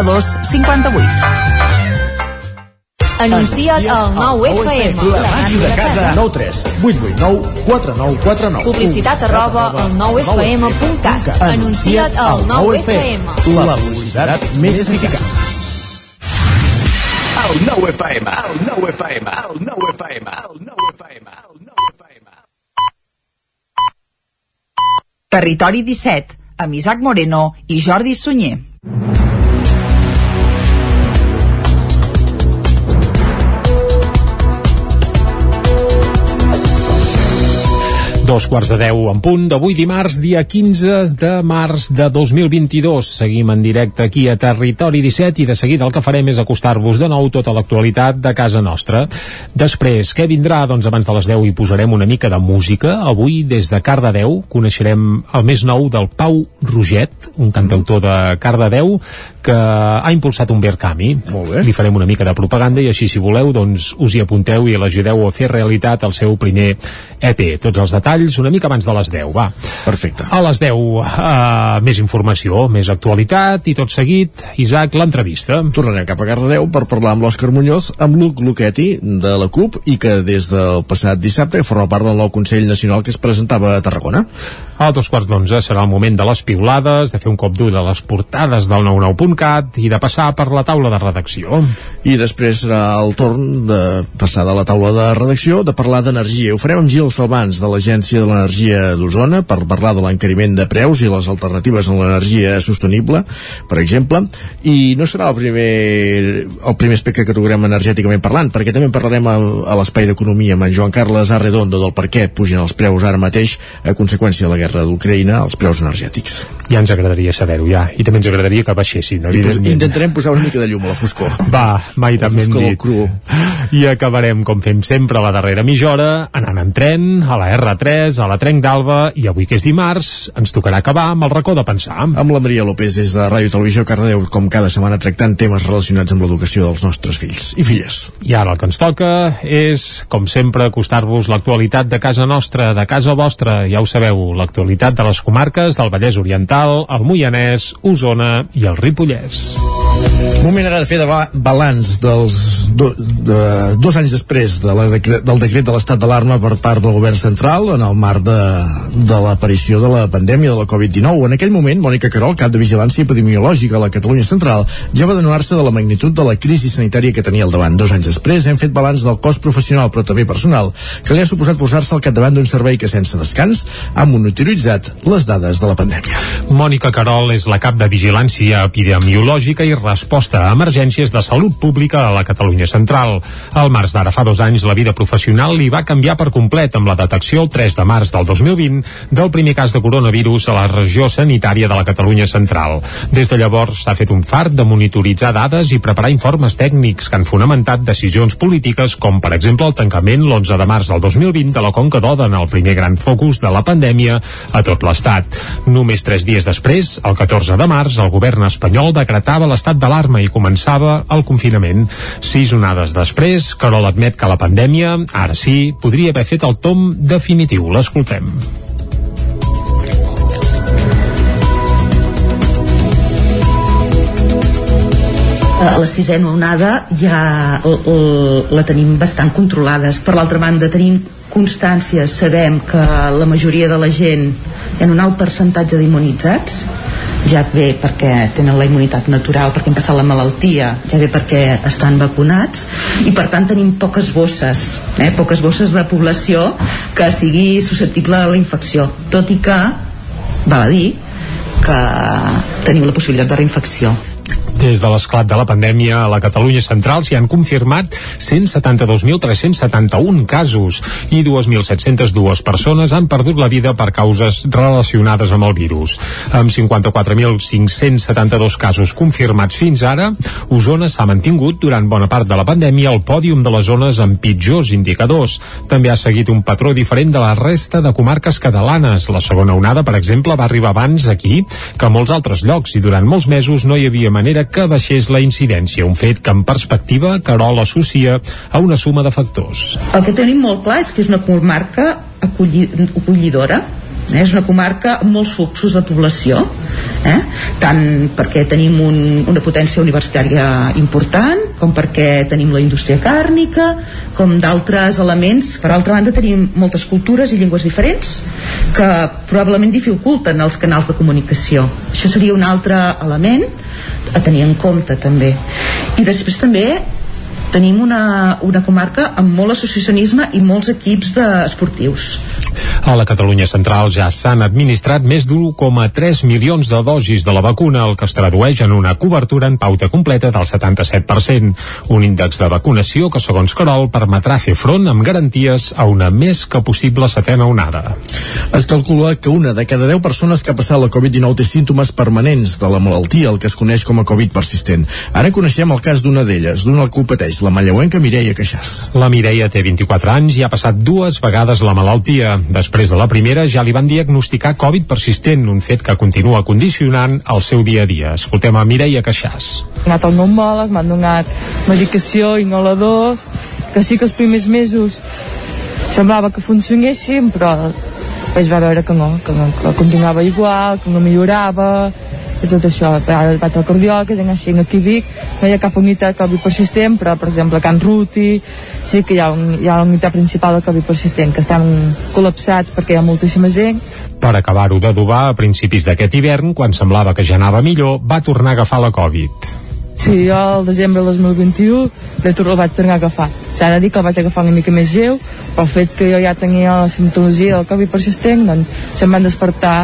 92 58. Anuncia't al 9FM. La màquina de casa. 9 3 8 8 9 4 9 4 9. Publicitat arroba al 9FM.cat. Anuncia't al 9FM. La publicitat més eficaç. El 9FM, el 9FM, el 9FM, el 9FM, el 9FM. Territori 17, amb Isaac Moreno i Jordi Sunyer. Dos quarts de deu en punt d'avui dimarts, dia 15 de març de 2022. Seguim en directe aquí a Territori 17 i de seguida el que farem és acostar-vos de nou tota l'actualitat de casa nostra. Després, què vindrà? Doncs abans de les 10 hi posarem una mica de música. Avui, des de Cardedeu, coneixerem el més nou del Pau Roget, un cantautor de Cardedeu que ha impulsat un Verkami. Molt bé. Li farem una mica de propaganda i així, si voleu, doncs us hi apunteu i l'ajudeu a fer realitat el seu primer EP. Tots els detalls una mica abans de les 10, va. Perfecte. A les 10, uh, més informació, més actualitat i tot seguit, Isaac, l'entrevista. Tornarem cap a Cardedeu per parlar amb l'Òscar Muñoz, amb Luc Luquetti, de la CUP, i que des del passat dissabte forma part del nou Consell Nacional que es presentava a Tarragona. A dos quarts d'onze serà el moment de les piulades, de fer un cop d'ull a les portades del 99.cat i de passar per la taula de redacció. I després serà el torn de passar de la taula de redacció de parlar d'energia. Ho farem amb Gil Salvans, de l'Agència de l'Energia d'Osona, per parlar de l'encariment de preus i les alternatives en l'energia sostenible, per exemple. I no serà el primer, el primer aspecte que tocarem energèticament parlant, perquè també parlarem a, a l'espai d'economia amb en Joan Carles Arredondo del per què pugen els preus ara mateix a conseqüència de la guerra d'Ucraïna als preus energètics. Ja ens agradaria saber-ho, ja. I també ens agradaria que baixessin, evidentment. intentarem posar una mica de llum a la foscor. Va, mai tan ben dit. cru. I acabarem, com fem sempre, a la darrera mitja hora, anant en tren, a la R3, a la Trenc d'Alba, i avui que és dimarts, ens tocarà acabar amb el racó de pensar. Amb la Maria López des de Ràdio Televisió Cardedeu, com cada setmana tractant temes relacionats amb l'educació dels nostres fills i filles. I ara el que ens toca és, com sempre, acostar-vos l'actualitat de casa nostra, de casa vostra. Ja ho sabeu, l'actualitat de les comarques del Vallès Oriental, el Moianès, Osona i el Ripollès. Moment ara de fer de ba balanç dels do, de, dos anys després de la del decret de l'estat d'alarma per part del govern central en el marc de, de l'aparició de la pandèmia de la Covid-19. En aquell moment, Mònica Carol, cap de Vigilància Epidemiològica a la Catalunya Central, ja va denuar-se de la magnitud de la crisi sanitària que tenia al davant. Dos anys després hem fet balanç del cost professional, però també personal, que li ha suposat posar-se al capdavant d'un servei que sense descans ha monitoritzat les dades de la pandèmia. Mònica Carol és la cap de Vigilància Epidemiològica i Resposta a Emergències de Salut Pública a la Catalunya Central. Al març d'ara fa dos anys la vida professional li va canviar per complet amb la detecció el 3 de març del 2020 del primer cas de coronavirus a la regió sanitària de la Catalunya Central. Des de llavors s'ha fet un fart de monitoritzar dades i preparar informes tècnics que han fonamentat decisions polítiques com per exemple el tancament l'11 de març del 2020 de la Conca d'Oda en el primer gran focus de la pandèmia a tot l'Estat. Només tres dies després, el 14 de març, el govern espanyol decretava l'estat d'alarma i començava el confinament. Sis onades després, Carol admet que la pandèmia, ara sí, podria haver fet el tom definitiu. L'escoltem. Eh, la sisena onada ja la tenim bastant controlades. Per l'altra banda, tenim constància, sabem que la majoria de la gent ha un alt percentatge d'immunitzats, ja ve perquè tenen la immunitat natural, perquè han passat la malaltia, ja ve perquè estan vacunats i per tant tenim poques bosses, eh? poques bosses de població que sigui susceptible a la infecció, tot i que val a dir que tenim la possibilitat de reinfecció. Des de l'esclat de la pandèmia a la Catalunya central s'hi han confirmat 172.371 casos i 2.702 persones han perdut la vida per causes relacionades amb el virus. Amb 54.572 casos confirmats fins ara, Osona s'ha mantingut durant bona part de la pandèmia al pòdium de les zones amb pitjors indicadors. També ha seguit un patró diferent de la resta de comarques catalanes. La segona onada, per exemple, va arribar abans aquí que a molts altres llocs i durant molts mesos no hi havia manera que baixés la incidència, un fet que en perspectiva Carol associa a una suma de factors. El que tenim molt clar és que és una comarca acolli acollidora, eh? és una comarca amb molts fluxos de població eh? tant perquè tenim un, una potència universitària important com perquè tenim la indústria càrnica com d'altres elements per altra banda tenim moltes cultures i llengües diferents que probablement dificulten els canals de comunicació això seria un altre element a tenir en compte també. I després també tenim una, una comarca amb molt associacionisme i molts equips de esportius a la Catalunya central ja s'han administrat més d'1,3 milions de dosis de la vacuna, el que es tradueix en una cobertura en pauta completa del 77%, un índex de vacunació que, segons Carol, permetrà fer front amb garanties a una més que possible setena onada. Es calcula que una de cada 10 persones que ha passat la Covid-19 té símptomes permanents de la malaltia, el que es coneix com a Covid persistent. Ara coneixem el cas d'una d'elles, d'una que ho pateix, la mallauenca Mireia Queixàs. La Mireia té 24 anys i ha passat dues vegades la malaltia. Després de la primera ja li van diagnosticar Covid persistent, un fet que continua condicionant el seu dia a dia. Escoltem a Mireia Queixàs. He anat al pneumòleg, m'han donat medicació, inhaladors, que sí que els primers mesos semblava que funcionessin, però després va veure que no, que, no, que continuava igual, que no millorava, i tot això. Ara vaig al cardiòleg, que així aquí a Vic, no hi ha cap unitat Covid persistent, però, per exemple, a Can Ruti sí que hi ha, un, hi ha una unitat principal de Covid persistent, que estan col·lapsats perquè hi ha moltíssima gent. Per acabar-ho d'adobar, a principis d'aquest hivern, quan semblava que ja anava millor, va tornar a agafar la Covid. Sí, jo al desembre del 2021 el, el vaig tornar a agafar. S'ha de dir que el vaig agafar una mica més lleu, pel fet que jo ja tenia la simptomatologia del Covid persistent, doncs se'm van despertar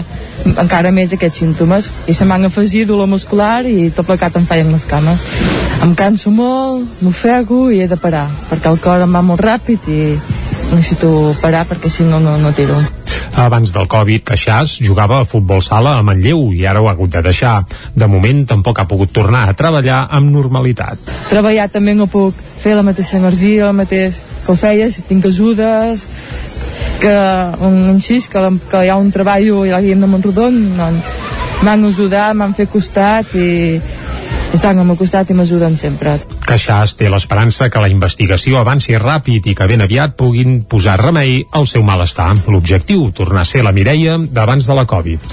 encara més aquests símptomes i se m'han afegit dolor muscular i tot plegat em feien les cames. Em canso molt, m'ofego i he de parar, perquè el cor em va molt ràpid i necessito parar perquè si no, no, no tiro. Abans del Covid, Queixàs jugava a futbol sala a Manlleu i ara ho ha hagut de deixar. De moment tampoc ha pogut tornar a treballar amb normalitat. Treballar també no puc fer la mateixa energia, el mateix que ho feia, si tinc ajudes, que un, així, que, que hi ha un treball i la gent de Montrodon doncs, m'han ajudat, m'han fet costat i estan al meu costat i m'ajuden sempre. Queixàs té l'esperança que la investigació avanci ràpid i que ben aviat puguin posar remei al seu malestar. L'objectiu, tornar a ser la Mireia d'abans de la Covid.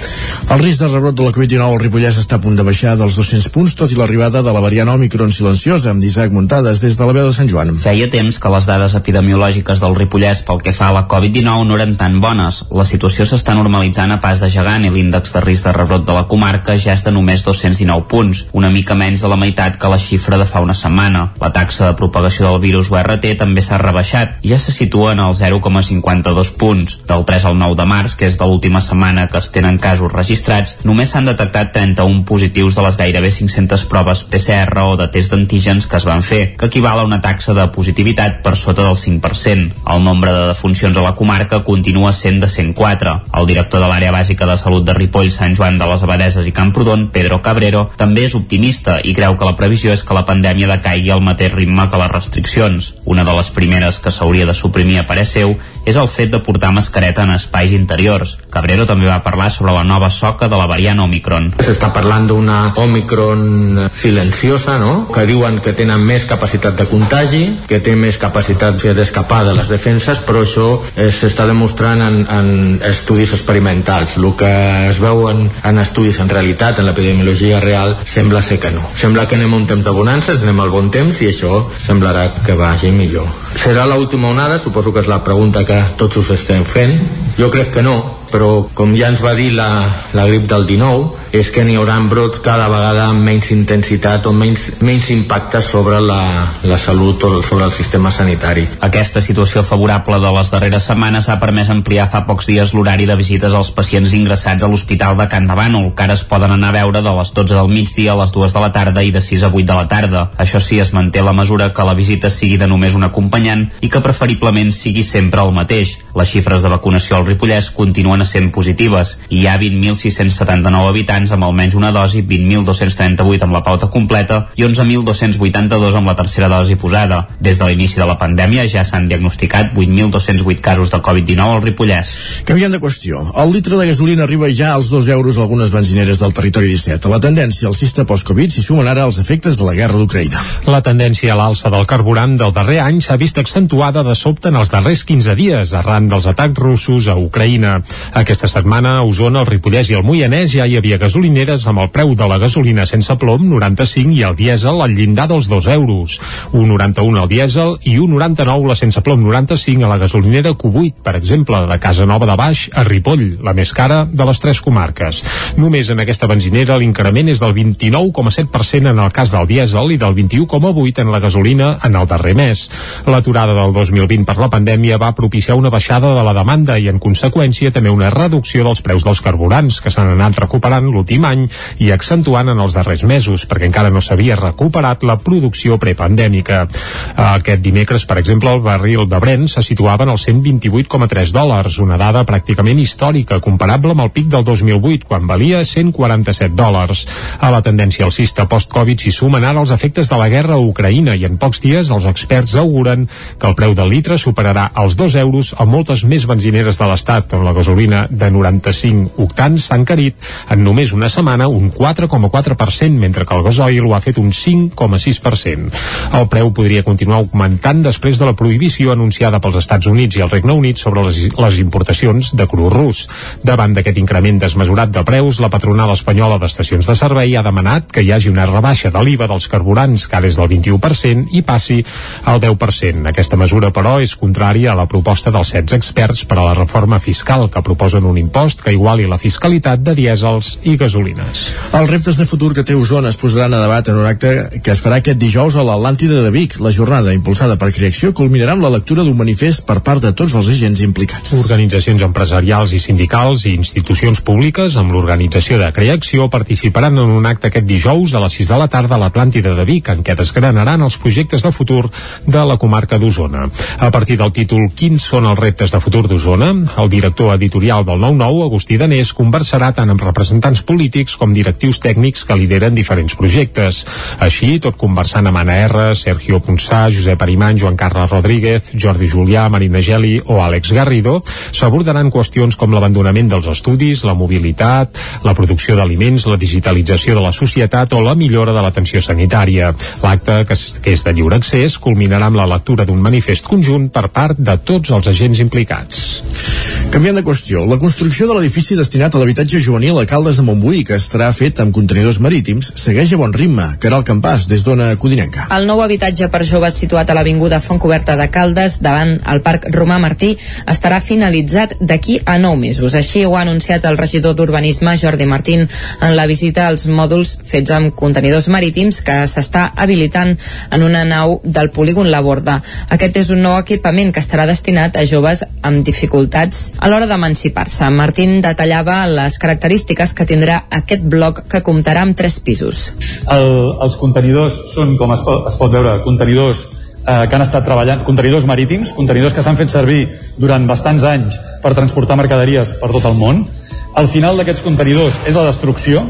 El risc de rebrot de la Covid-19 al Ripollès està a punt de baixar dels 200 punts, tot i l'arribada de la variant Omicron silenciosa, amb Isaac Muntades des de la veu de Sant Joan. Feia temps que les dades epidemiològiques del Ripollès pel que fa a la Covid-19 no eren tan bones. La situació s'està normalitzant a pas de gegant i l'índex de risc de rebrot de la comarca ja és de només 219 punts, una mica menys de la meitat que la xifra de fa una setmana. La taxa de propagació del virus URT també s'ha rebaixat i ja se situa en el 0,52 punts. Del 3 al 9 de març, que és de l'última setmana que es tenen casos registrats, només s'han detectat 31 positius de les gairebé 500 proves PCR o de test d'antígens que es van fer, que equival a una taxa de positivitat per sota del 5%. El nombre de defuncions a la comarca continua sent de 104. El director de l'àrea bàsica de salut de Ripoll, Sant Joan de les Abadeses i Camprodon, Pedro Cabrero, també és optimista i creu que la previsió és que la pandèmia decaigui al mateix ritme que les restriccions. Una de les primeres que s'hauria de suprimir a parer seu és el fet de portar mascareta en espais interiors. Cabrero també va parlar sobre la nova soca de la variant Omicron. S'està parlant d'una Omicron silenciosa, no? que diuen que tenen més capacitat de contagi, que té més capacitat d'escapar de les defenses, però això eh, s'està demostrant en, en estudis experimentals. El que es veu en, en estudis en realitat, en l'epidemiologia real, sembla ser que no. Sembla que anem a un temps de bonances, anem al bon temps i això semblarà que vagi millor. Serà l'última onada? Suposo que és la pregunta que tots us estem fent. Jo crec que no, però com ja ens va dir la, la grip del 19, és que n'hi haurà brots cada vegada amb menys intensitat o menys, menys impacte sobre la, la salut o sobre el sistema sanitari. Aquesta situació favorable de les darreres setmanes ha permès ampliar fa pocs dies l'horari de visites als pacients ingressats a l'Hospital de Can de Bànol, que ara es poden anar a veure de les 12 del migdia a les 2 de la tarda i de 6 a 8 de la tarda. Això sí, es manté la mesura que la visita sigui de només un acompanyant i que preferiblement sigui sempre el mateix. Les xifres de vacunació al Ripollès continuen sent positives i hi ha 20.679 habitants amb almenys una dosi, 20.238 amb la pauta completa i 11.282 amb la tercera dosi posada. Des de l'inici de la pandèmia ja s'han diagnosticat 8.208 casos de Covid-19 al Ripollès. Canviant de qüestió, el litre de gasolina arriba ja als 2 euros a algunes benzineres del territori 17. A la tendència alcista post-Covid s'hi sumen ara els efectes de la guerra d'Ucraïna. La tendència a l'alça del carburant del darrer any s'ha vist accentuada de sobte en els darrers 15 dies, arran dels atacs russos a Ucraïna. Aquesta setmana a Osona, el Ripollès i el Moianès ja hi havia gasolineres amb el preu de la gasolina sense plom 95 i el dièsel al llindar dels 2 euros. 1,91 al dièsel i 1,99 la sense plom 95 a la gasolinera Q8, per exemple, de Casa Nova de Baix a Ripoll, la més cara de les tres comarques. Només en aquesta benzinera l'increment és del 29,7% en el cas del dièsel i del 21,8% en la gasolina en el darrer mes. L'aturada del 2020 per la pandèmia va propiciar una baixada de la demanda i en conseqüència també una reducció dels preus dels carburants que s'han anat recuperant l'últim any i accentuant en els darrers mesos perquè encara no s'havia recuperat la producció prepandèmica. Aquest dimecres, per exemple, el barril de Brent se situava en els 128,3 dòlars, una dada pràcticament històrica, comparable amb el pic del 2008, quan valia 147 dòlars. A la tendència alcista post-Covid s'hi sumen ara els efectes de la guerra a Ucraïna i en pocs dies els experts auguren que el preu del litre superarà els 2 euros a moltes més benzineres de l'Estat, on la gasolina de 95 octans s'ha encarit en només una setmana un 4,4%, mentre que el gasoil ho ha fet un 5,6%. El preu podria continuar augmentant després de la prohibició anunciada pels Estats Units i el Regne Unit sobre les, les importacions de cru rus. Davant d'aquest increment desmesurat de preus, la patronal espanyola d'estacions de servei ha demanat que hi hagi una rebaixa de l'IVA dels carburants, que ara és del 21%, i passi al 10%. Aquesta mesura, però, és contrària a la proposta dels 16 experts per a la reforma fiscal, que proposen un impost que iguali la fiscalitat de dièsels i gasolines. Els reptes de futur que té Osona es posaran a debat en un acte que es farà aquest dijous a l'Atlàntida de Vic. La jornada, impulsada per Creació, culminarà amb la lectura d'un manifest per part de tots els agents implicats. Organitzacions empresarials i sindicals i institucions públiques amb l'organització de Creació participaran en un acte aquest dijous a les 6 de la tarda a l'Atlàntida de Vic, en què desgranaran els projectes de futur de la comarca d'Osona. A partir del títol Quins són els reptes de futur d'Osona, el director editorial del 9-9, Agustí Danés, conversarà tant amb representants polítics com directius tècnics que lideren diferents projectes. Així, tot conversant amb Anna R, Sergio Ponsà, Josep Arimany, Joan Carles Rodríguez, Jordi Julià, Marina Geli o Àlex Garrido, s'abordaran qüestions com l'abandonament dels estudis, la mobilitat, la producció d'aliments, la digitalització de la societat o la millora de l'atenció sanitària. L'acte, que és de lliure accés, culminarà amb la lectura d'un manifest conjunt per part de tots els agents implicats. Canviant de qüestió, la construcció de l'edifici destinat a l'habitatge juvenil a Caldes de Montbui, que estarà fet amb contenidors marítims, segueix a bon ritme. Caral Campàs, des d'Ona Codinenca. El nou habitatge per joves situat a l'Avinguda Fontcoberta de Caldes, davant el Parc Romà Martí, estarà finalitzat d'aquí a nou mesos. Així ho ha anunciat el regidor d'Urbanisme, Jordi Martín, en la visita als mòduls fets amb contenidors marítims que s'està habilitant en una nau del polígon La Borda. Aquest és un nou equipament que estarà destinat a joves amb dificultats a l'hora d'emancipar-se. Martín detallava les característiques que tindrà aquest bloc que comptarà amb tres pisos. El, els contenidors són, com es pot, es pot veure, contenidors eh, que han estat treballant, contenidors marítims, contenidors que s'han fet servir durant bastants anys per transportar mercaderies per tot el món. El final d'aquests contenidors és la destrucció,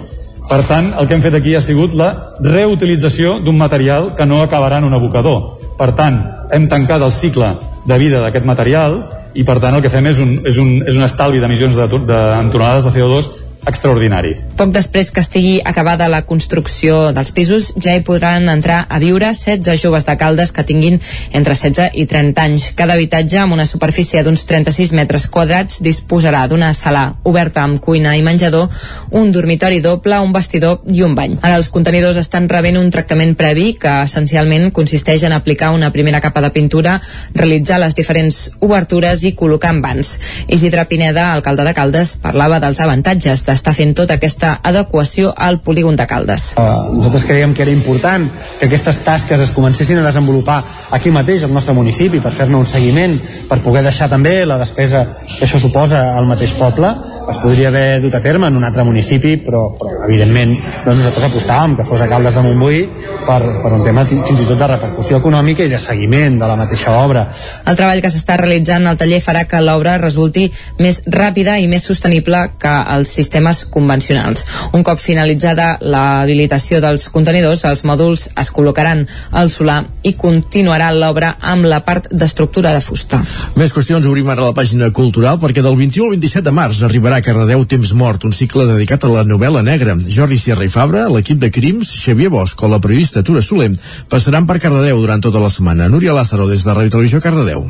per tant, el que hem fet aquí ha sigut la reutilització d'un material que no acabarà en un abocador. Per tant, hem tancat el cicle de vida d'aquest material i per tant el que fem és un, és un, és un estalvi d'emissions de, de, en tonelades de CO2 extraordinari. Poc després que estigui acabada la construcció dels pisos, ja hi podran entrar a viure 16 joves de Caldes que tinguin entre 16 i 30 anys. Cada habitatge, amb una superfície d'uns 36 metres quadrats, disposarà d'una sala oberta amb cuina i menjador, un dormitori doble, un vestidor i un bany. Ara els contenidors estan rebent un tractament previ que essencialment consisteix en aplicar una primera capa de pintura, realitzar les diferents obertures i col·locar en vans. Isidre Pineda, alcalde de Caldes, parlava dels avantatges d'estar fent tota aquesta adequació al polígon de Caldes. Uh, nosaltres creiem que era important que aquestes tasques es comencessin a desenvolupar aquí mateix, al nostre municipi, per fer-ne un seguiment, per poder deixar també la despesa que això suposa al mateix poble, es podria haver dut a terme en un altre municipi, però, però evidentment doncs nosaltres apostàvem que fos a Caldes de Montbui per, per un tema fins i tot de repercussió econòmica i de seguiment de la mateixa obra. El treball que s'està realitzant al taller farà que l'obra resulti més ràpida i més sostenible que els sistemes convencionals. Un cop finalitzada l'habilitació dels contenidors, els mòduls es col·locaran al solar i continuarà l'obra amb la part d'estructura de fusta. Més qüestions obrim ara la pàgina cultural perquè del 21 al 27 de març arribarà a Cardedeu Temps Mort, un cicle dedicat a la novel·la negra. Jordi Sierra i Fabra, l'equip de Crims, Xavier Bosch o la periodista Tura Soler passaran per Cardedeu durant tota la setmana. Núria Lázaro, des de Ràdio Televisió Cardedeu.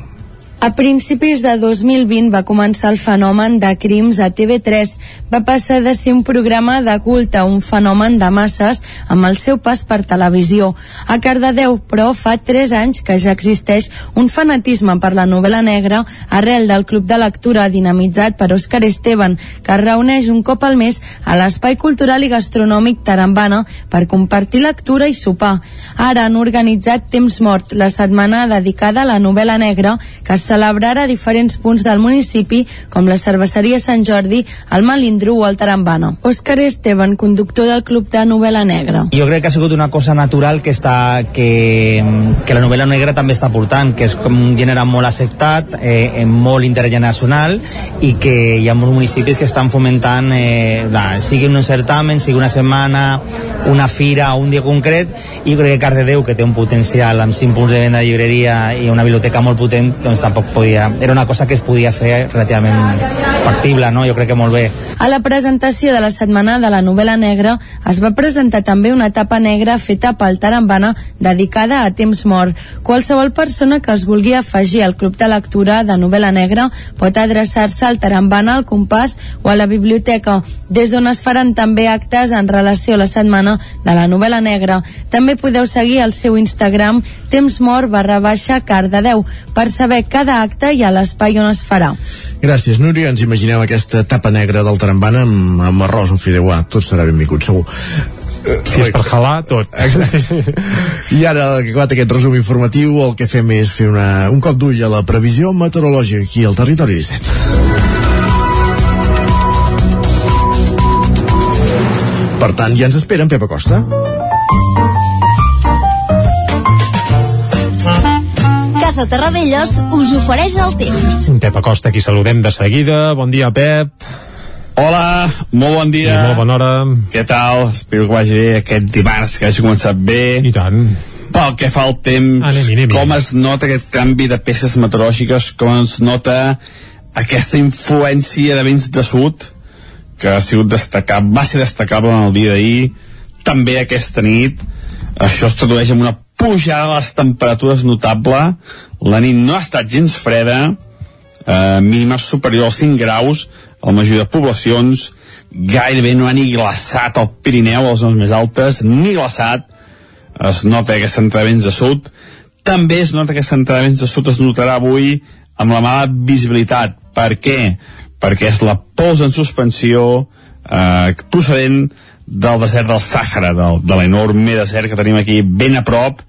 A principis de 2020 va començar el fenomen de crims a TV3. Va passar de ser un programa de culte a un fenomen de masses amb el seu pas per televisió. A Cardedeu, però, fa 3 anys que ja existeix un fanatisme per la novel·la negra arrel del Club de Lectura dinamitzat per Òscar Esteban, que es reuneix un cop al mes a l'Espai Cultural i Gastronòmic Tarambana per compartir lectura i sopar. Ara han organitzat Temps Mort, la setmana dedicada a la novel·la negra, que es celebrarà a diferents punts del municipi, com la cerveseria Sant Jordi, el Malindru o el Tarambana. Òscar Esteban, conductor del Club de Novel·la Negra. Jo crec que ha sigut una cosa natural que, està, que, que la novel·la negra també està portant, que és com un gènere molt acceptat, eh, molt intergeneracional, i que hi ha molts municipis que estan fomentant, eh, la, sigui un certamen, sigui una setmana, una fira o un dia concret, i jo crec que Cardedeu, que té un potencial amb 5 punts de venda de llibreria i una biblioteca molt potent, doncs tampoc podia, era una cosa que es podia fer relativament factible, no? jo crec que molt bé. A la presentació de la setmana de la novel·la negra es va presentar també una etapa negra feta pel Tarambana dedicada a temps mort. Qualsevol persona que es vulgui afegir al club de lectura de novel·la negra pot adreçar-se al Tarambana, al Compàs o a la biblioteca, des d'on es faran també actes en relació a la setmana de la novel·la negra. També podeu seguir el seu Instagram temps mort barra baixa Cardedeu per saber cada acte i a l'espai on es farà. Gràcies, Núria. Ens imaginem aquesta tapa negra del Tarambana amb, amb arròs, un fideuà. Tot serà benvingut, segur. Si és per halar, tot. I ara, que acabat aquest resum informatiu, el que fem és fer una, un cop d'ull a la previsió meteorològica aquí al Territori 17. Per tant, ja ens espera en Pep Casa Terradellos us ofereix el temps. Pep Acosta, aquí saludem de seguida. Bon dia, Pep. Hola, molt bon dia. I molt bona hora. Què tal? Espero que vagi bé aquest dimarts, que hagi començat bé. I tant. Pel que fa al temps, Anem, anem, com es nota aquest canvi de peces meteorològiques, com es nota aquesta influència de vents de sud, que ha sigut destacat, va ser destacable en el dia d'ahir, també aquesta nit. Això es tradueix en una pujada de les temperatures notable. La nit no ha estat gens freda, eh, mínimes superior als 5 graus, a la majoria de poblacions, gairebé no ha ni glaçat al Pirineu, les zones més altes, ni glaçat, es nota aquesta entrada de sud, també es nota que aquesta entrada de vents de sud es notarà avui amb la mala visibilitat. Per què? Perquè és la pols en suspensió eh, procedent del desert del Sàhara, del, de l'enorme desert que tenim aquí ben a prop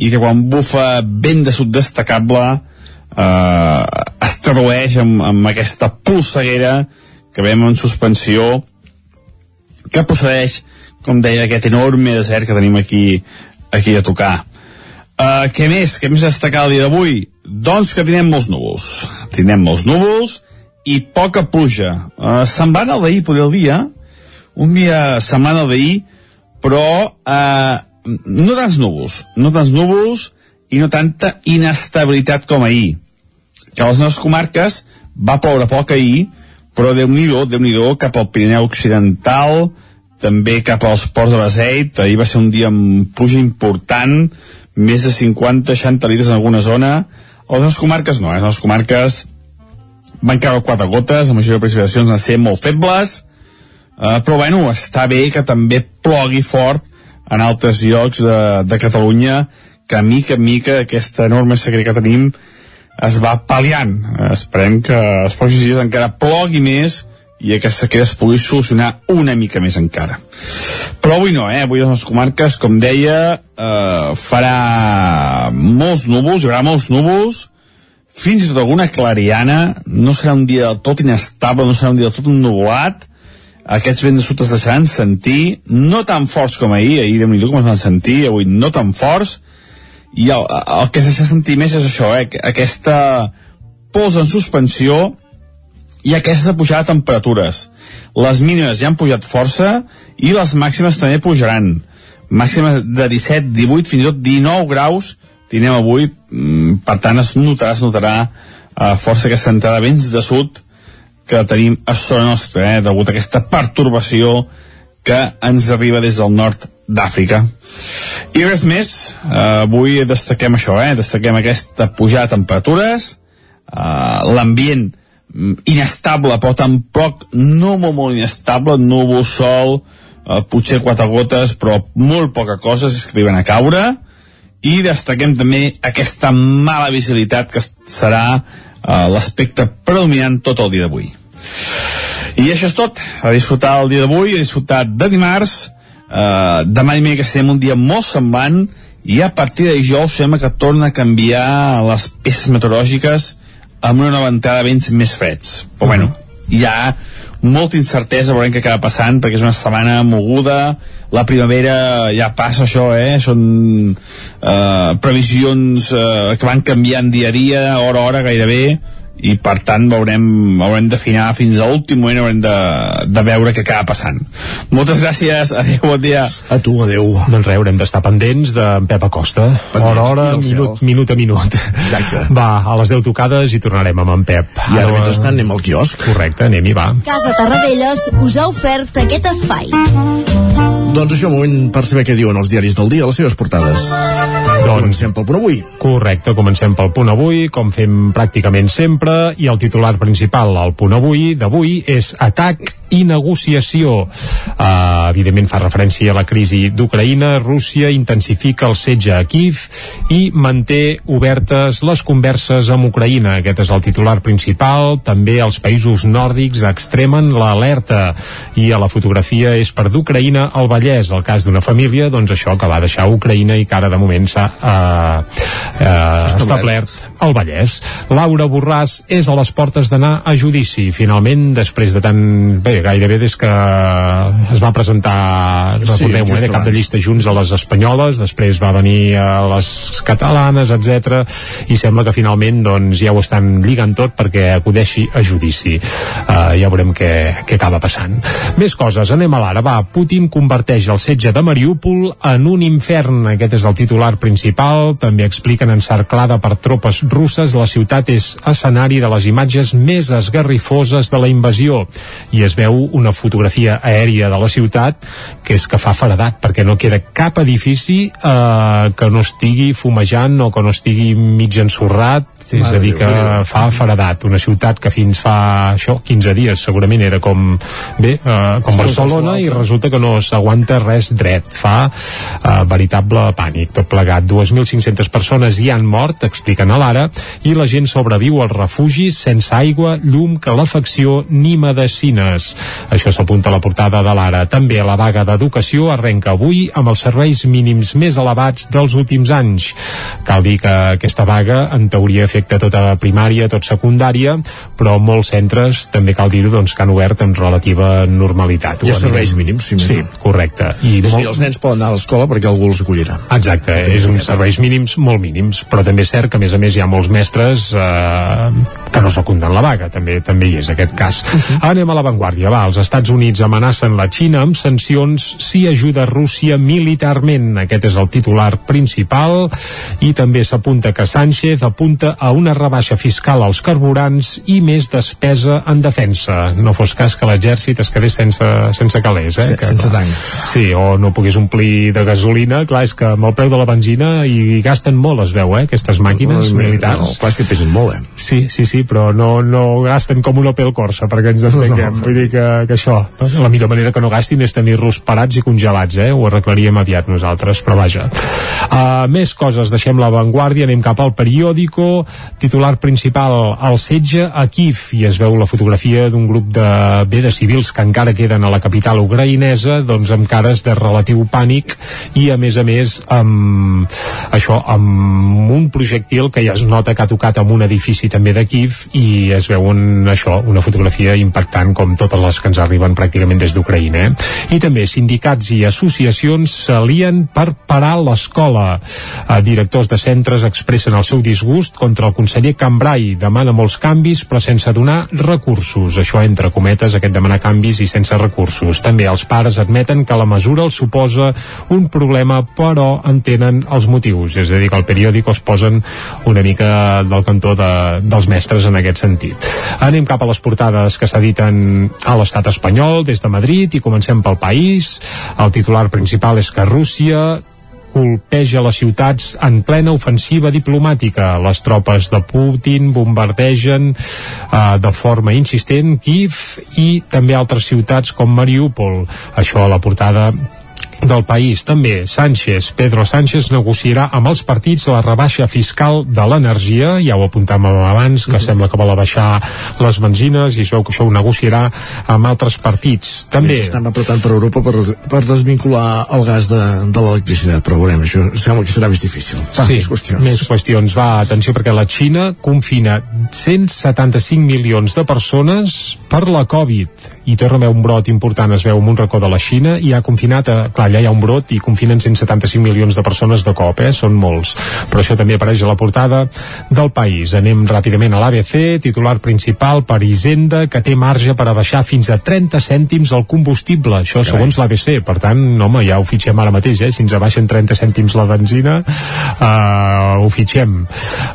i que quan bufa vent de sud destacable eh, es tradueix amb, amb aquesta polseguera que veiem en suspensió que procedeix, com deia, aquest enorme desert que tenim aquí, aquí a tocar. Uh, què més? Què més destacar el dia d'avui? Doncs que tindrem molts núvols. Tindrem molts núvols i poca pluja. Uh, semblant al d'ahir, podria el dia, un dia semblant al d'ahir, però uh, no tants núvols, no tants núvols i no tanta inestabilitat com ahir. Que a les nostres comarques va ploure poc ahir, però Déu-n'hi-do, déu nhi cap al Pirineu Occidental, també cap als ports de Beseit, ahir va ser un dia amb pluja important, més de 50-60 litres en alguna zona, a les nostres comarques no, eh? a les nostres comarques van caure quatre gotes, la majoria de precipitacions van ser molt febles, eh, però bueno, està bé que també plogui fort en altres llocs de, de Catalunya, que mica en mica aquesta enorme sequera que tenim es va pal·liant. Esperem que els pròxims dies encara plogui més i aquesta sequera es pugui solucionar una mica més encara. Però avui no, eh? Avui a les comarques, com deia, eh, farà molts núvols, hi haurà molts núvols, fins i tot alguna clariana, no serà un dia del tot inestable, no serà un dia del tot ennubulat, aquests vents de sud es deixaran sentir, no tan forts com ahir, ahir déu nhi com es van sentir, avui no tan forts, i el, el que deixa sentir més és això, eh? aquesta pols en suspensió i aquesta pujada de temperatures. Les mínimes ja han pujat força i les màximes també pujaran. Màximes de 17, 18, fins i tot 19 graus tindrem avui, mm, per tant es notarà, es notarà eh, força aquesta entrada vents de sud que tenim a sobre nostra, eh, degut a aquesta pertorbació que ens arriba des del nord d'Àfrica. I res més, eh, avui destaquem això, eh, destaquem aquesta pujada de temperatures, eh, l'ambient mm, inestable, però tampoc no molt, molt inestable, núvol, sol, eh, potser quatre gotes, però molt poca cosa, arriben a caure, i destaquem també aquesta mala visibilitat que serà eh, l'aspecte predominant tot el dia d'avui. I això és tot, a disfrutar el dia d'avui, a disfrutar de dimarts, eh, demà i que estem un dia molt semblant, i a partir de dijous sembla que torna a canviar les peces meteorològiques amb una nova entrada de vents més freds. Però bueno, hi ha molta incertesa, veurem què acaba passant, perquè és una setmana moguda, la primavera ja passa això, eh? Són eh, previsions eh, que van canviant dia a dia, hora a hora gairebé, i per tant veurem, haurem d'afinar fins a l'últim moment haurem de, de veure què acaba passant moltes gràcies, adeu, bon dia a tu, adeu doncs res, haurem d'estar pendents d'en Pep Acosta Pendents, hora a hora, minut, minut a minut Exacte. va, a les 10 tocades i tornarem amb en Pep I ara, mentrestant, anem al quiosc. correcte, anem-hi, va Casa Tarradellas us ha ofert aquest espai. Doncs això, moment per saber què diuen els diaris del dia a les seves portades. Doncs- Comencem pel punt avui. Correcte, comencem pel punt avui, com fem pràcticament sempre, i el titular principal al punt avui d'avui és atac i negociació. Uh, evidentment fa referència a la crisi d'Ucraïna. Rússia intensifica el setge a Kiev i manté obertes les converses amb Ucraïna. Aquest és el titular principal. També els països nòrdics extremen l'alerta i a la fotografia és per d'Ucraïna al Vallès. El cas d'una família, doncs això, que va deixar Ucraïna i que ara de moment s'ha uh, uh, establert al Vallès. Laura Borràs és a les portes d'anar a judici. Finalment, després de tant... Bé, gairebé des que es va presentar, Sí, recordeu-ho, just eh, de cap de llista junts a les espanyoles, després va venir a les catalanes, etc i sembla que finalment doncs, ja ho estan lligant tot perquè acudeixi a judici. Uh, ja veurem què, què acaba passant. Més coses, anem a l'ara. Va, Putin converteix el setge de Mariúpol en un infern. Aquest és el titular principal. També expliquen encerclada per tropes russes, la ciutat és escenari de les imatges més esgarrifoses de la invasió. I es veu una fotografia aèria de la ciutat que és que fa faradat perquè no queda cap edifici eh, que no estigui fumejant o que no estigui mig ensorrat és Mare a dir, que Déu. fa faradat. Una ciutat que fins fa això, 15 dies segurament era com bé, eh, com Barcelona i resulta que no s'aguanta res dret. Fa eh, veritable pànic. Tot plegat, 2.500 persones hi han mort, expliquen a l'ara, i la gent sobreviu als refugis sense aigua, llum, calefacció ni medicines. Això s'apunta a la portada de l'ara. També la vaga d'educació arrenca avui amb els serveis mínims més elevats dels últims anys. Cal dir que aquesta vaga, en teoria, afecta tota primària, tot secundària, però molts centres, també cal dir-ho, doncs, que han obert amb relativa normalitat. Ha Ho serveis mínims, si més Sí, no. correcte. I És a dir, molt- els nens poden anar a l'escola perquè algú els acollirà. Exacte, és uns serveis mínims molt mínims, però també és cert que a més a més hi ha molts mestres eh, que no secunden la vaga, també també hi és aquest cas. Uh -huh. Anem a l'avantguàrdia, va, els Estats Units amenacen la Xina amb sancions si ajuda Rússia militarment. Aquest és el titular principal i també s'apunta que Sánchez apunta a una rebaixa fiscal als carburants i més despesa en defensa. No fos cas que l'exèrcit es quedés sense, sense calés, eh? Sí, que, sense tanc. Sí, o no pogués omplir de gasolina, clar, és que amb el preu de la benzina i gasten molt, es veu, eh, aquestes màquines No, no, militars. no, clar, és que pesen molt, eh? Sí, sí, sí, però no, no gasten com un Opel Corsa, perquè ens entenguem. No, no. Vull dir que, que això, la millor manera que no gastin és tenir-los parats i congelats, eh? Ho arreglaríem aviat nosaltres, però vaja. Uh, més coses, deixem l'avantguàrdia, anem cap al periòdico, titular principal, el setge a Kiev, i es veu la fotografia d'un grup de, bé, de civils que encara queden a la capital ucraïnesa, doncs amb cares de relatiu pànic i a més a més amb això, amb un projectil que ja es nota que ha tocat amb un edifici també de Kiev i es veu un, això, una fotografia impactant com totes les que ens arriben pràcticament des d'Ucraïna. Eh? I també sindicats i associacions s'alien per parar l'escola. Eh, directors de centres expressen el seu disgust contra el conseller Cambrai. Demana molts canvis però sense donar recursos. Això entre cometes, aquest demanar canvis i sense recursos. També els pares admeten que la mesura els suposa un problema però entenen els motius. És a dir, que al periòdic es posen una mica del cantó de, dels mestres en aquest sentit. Anem cap a les portades que s'editen a l'estat espanyol des de Madrid i comencem pel país. El titular principal és que Rússia colpeja les ciutats en plena ofensiva diplomàtica. Les tropes de Putin bombardegen eh, de forma insistent Kiev i també altres ciutats com Mariupol. Això a la portada del país. També Sánchez, Pedro Sánchez negociarà amb els partits la rebaixa fiscal de l'energia, ja ho apuntàvem abans, que uh -huh. sembla que vol abaixar les benzines i es veu que això ho negociarà amb altres partits. També... També estan apretant per Europa per, per desvincular el gas de, de l'electricitat, però veurem, això sembla que serà més difícil. Va, sí, més qüestions. més qüestions. Va, atenció, perquè la Xina confina 175 milions de persones per la Covid i torna a un brot important, es veu en un racó de la Xina i ha confinat, a, clar, allà hi ha un brot i confinen 175 milions de persones de cop, eh? són molts. Però això també apareix a la portada del país. Anem ràpidament a l'ABC, titular principal per Hisenda, que té marge per a baixar fins a 30 cèntims el combustible. Això segons l'ABC. Per tant, home, ja ho fitxem ara mateix, eh? Si ens abaixen 30 cèntims la benzina, uh, ho fitxem.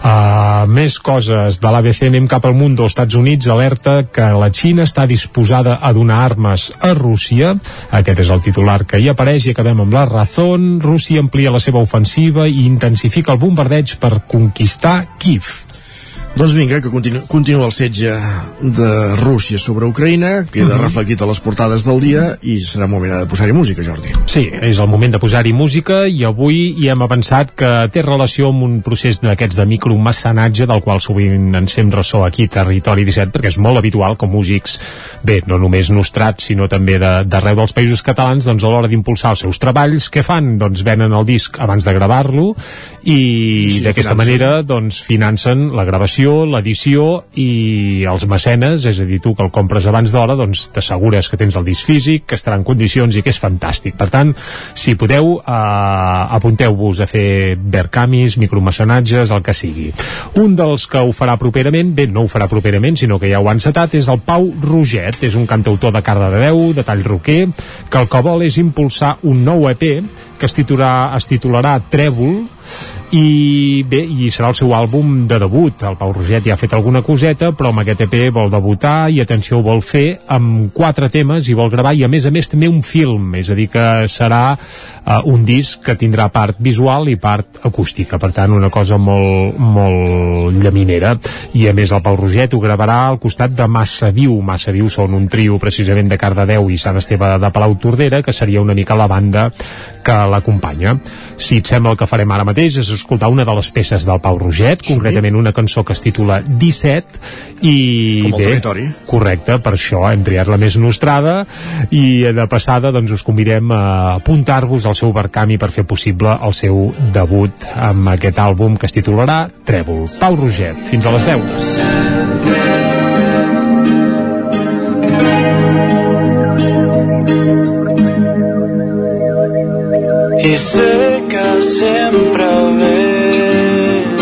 Uh, més coses de l'ABC, anem cap al Mundo. Els Estats Units alerta que la Xina està disposada a donar armes a Rússia. Aquest és el titular que hi apareix i acabem amb la Razón. Rússia amplia la seva ofensiva i intensifica el bombardeig per conquistar Kiev. Doncs vinga, que continu, continua el setge de Rússia sobre Ucraïna, queda uh Mhm. -huh. reflectit a les portades del dia i serà moment de posar-hi música, Jordi. Sí, és el moment de posar-hi música i avui hi hem avançat que té relació amb un procés d'aquests de micromecenatge del qual sovint ens fem ressò aquí Territori 17 perquè és molt habitual que músics, bé, no només nostrats sinó també de- d'arreu dels països catalans doncs a l'hora d'impulsar els seus treballs què fan? Doncs venen el disc abans de gravar-lo i Sí, d'aquesta financen. manera doncs financen la gravació, l'edició i els mecenes, és a dir, tu que el compres abans d'hora, doncs t'assegures que tens el disc físic, que estarà en condicions i que és fantàstic. Per tant, si podeu, eh, apunteu-vos a fer vercamis, micromecenatges, el que sigui. Un dels que ho farà properament, bé, no ho farà properament, sinó que ja ho ha encetat, és el Pau Roget, és un cantautor de Cardedeu, de tall roquer, que el que vol és impulsar un nou EP que es titularà, es titularà Trèvol i bé, i serà el seu àlbum de debut. El Pau Roget ja ha fet alguna coseta però amb aquest EP vol debutar i atenció ho vol fer amb quatre temes i vol gravar i a més a més també un film. És a dir que serà uh, un disc que tindrà part visual i part acústica. Per tant una cosa molt, molt llaminera. I a més el Pau Roget ho gravarà al costat de Massa Viu. Massa Viu són un trio precisament de Cardedeu i Sant Esteve de Palau Tordera que seria una mica la banda que l'acompanya. Si et sembla el que farem ara mateix és escoltar una de les peces del Pau Roget, sí. concretament una cançó que es titula 17 i Com el bé, territori. correcte, per això hem triat la més nostrada i de passada doncs us convidem a apuntar-vos al seu barcami per fer possible el seu debut amb aquest àlbum que es titularà Trèvol. Pau Roget, fins a les 10. I sé que sempre veus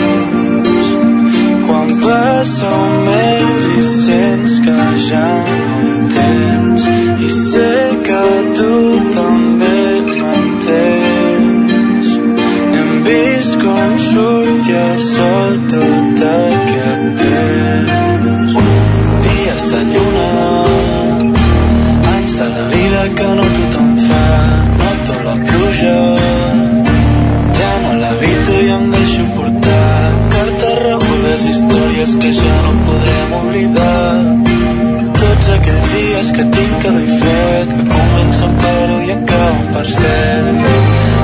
quan passa un mes i sents que ja històries que ja no podrem oblidar. Tots aquells dies que tinc que doy fred, que comencen per i acaben per ser.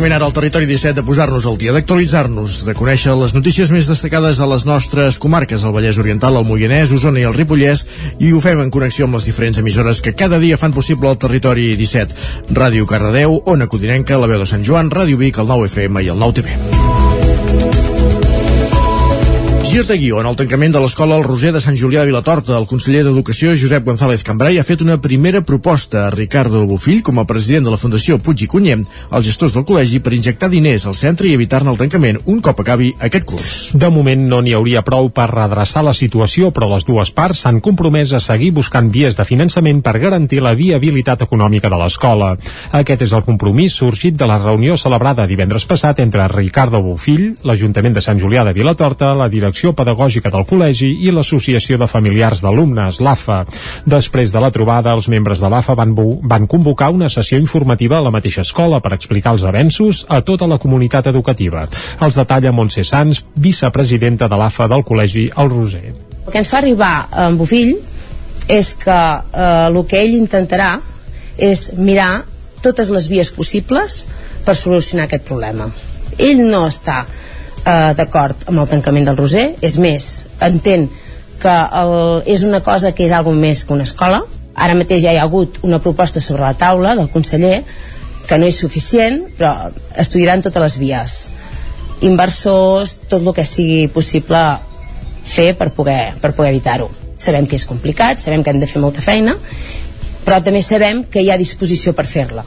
Moment ara al territori 17 de posar-nos al dia, d'actualitzar-nos, de conèixer les notícies més destacades a les nostres comarques, el Vallès Oriental, el Moianès, Osona i el Ripollès, i ho fem en connexió amb les diferents emissores que cada dia fan possible el territori 17. Ràdio Cardedeu, Ona Codinenca, la veu de Sant Joan, Ràdio Vic, el 9 FM i el 9 TV. Gir de guió en el tancament de l'escola El Roser de Sant Julià de Vilatorta, el conseller d'Educació Josep González Cambrai ha fet una primera proposta a Ricardo Bofill com a president de la Fundació Puig i Cunyem als gestors del col·legi per injectar diners al centre i evitar-ne el tancament un cop acabi aquest curs. De moment no n'hi hauria prou per redreçar la situació, però les dues parts s'han compromès a seguir buscant vies de finançament per garantir la viabilitat econòmica de l'escola. Aquest és el compromís sorgit de la reunió celebrada divendres passat entre Ricardo Bofill, l'Ajuntament de Sant Julià de Vilatorta, la direcció pedagògica del col·legi i l'Associació de Familiars d'Alumnes, l'AFA. Després de la trobada, els membres de l'AFA van, van convocar una sessió informativa a la mateixa escola per explicar els avenços a tota la comunitat educativa. Els detalla Montse Sans, vicepresidenta de l'AFA del col·legi El Roser. El que ens fa arribar en Bofill és que eh, el que ell intentarà és mirar totes les vies possibles per solucionar aquest problema. Ell no està eh, d'acord amb el tancament del Roser, és més, entén que el, és una cosa que és algo més que una escola. Ara mateix ja hi ha hagut una proposta sobre la taula del conseller que no és suficient, però estudiaran totes les vies. Inversors, tot el que sigui possible fer per poder, per poder evitar-ho. Sabem que és complicat, sabem que hem de fer molta feina, però també sabem que hi ha disposició per fer-la.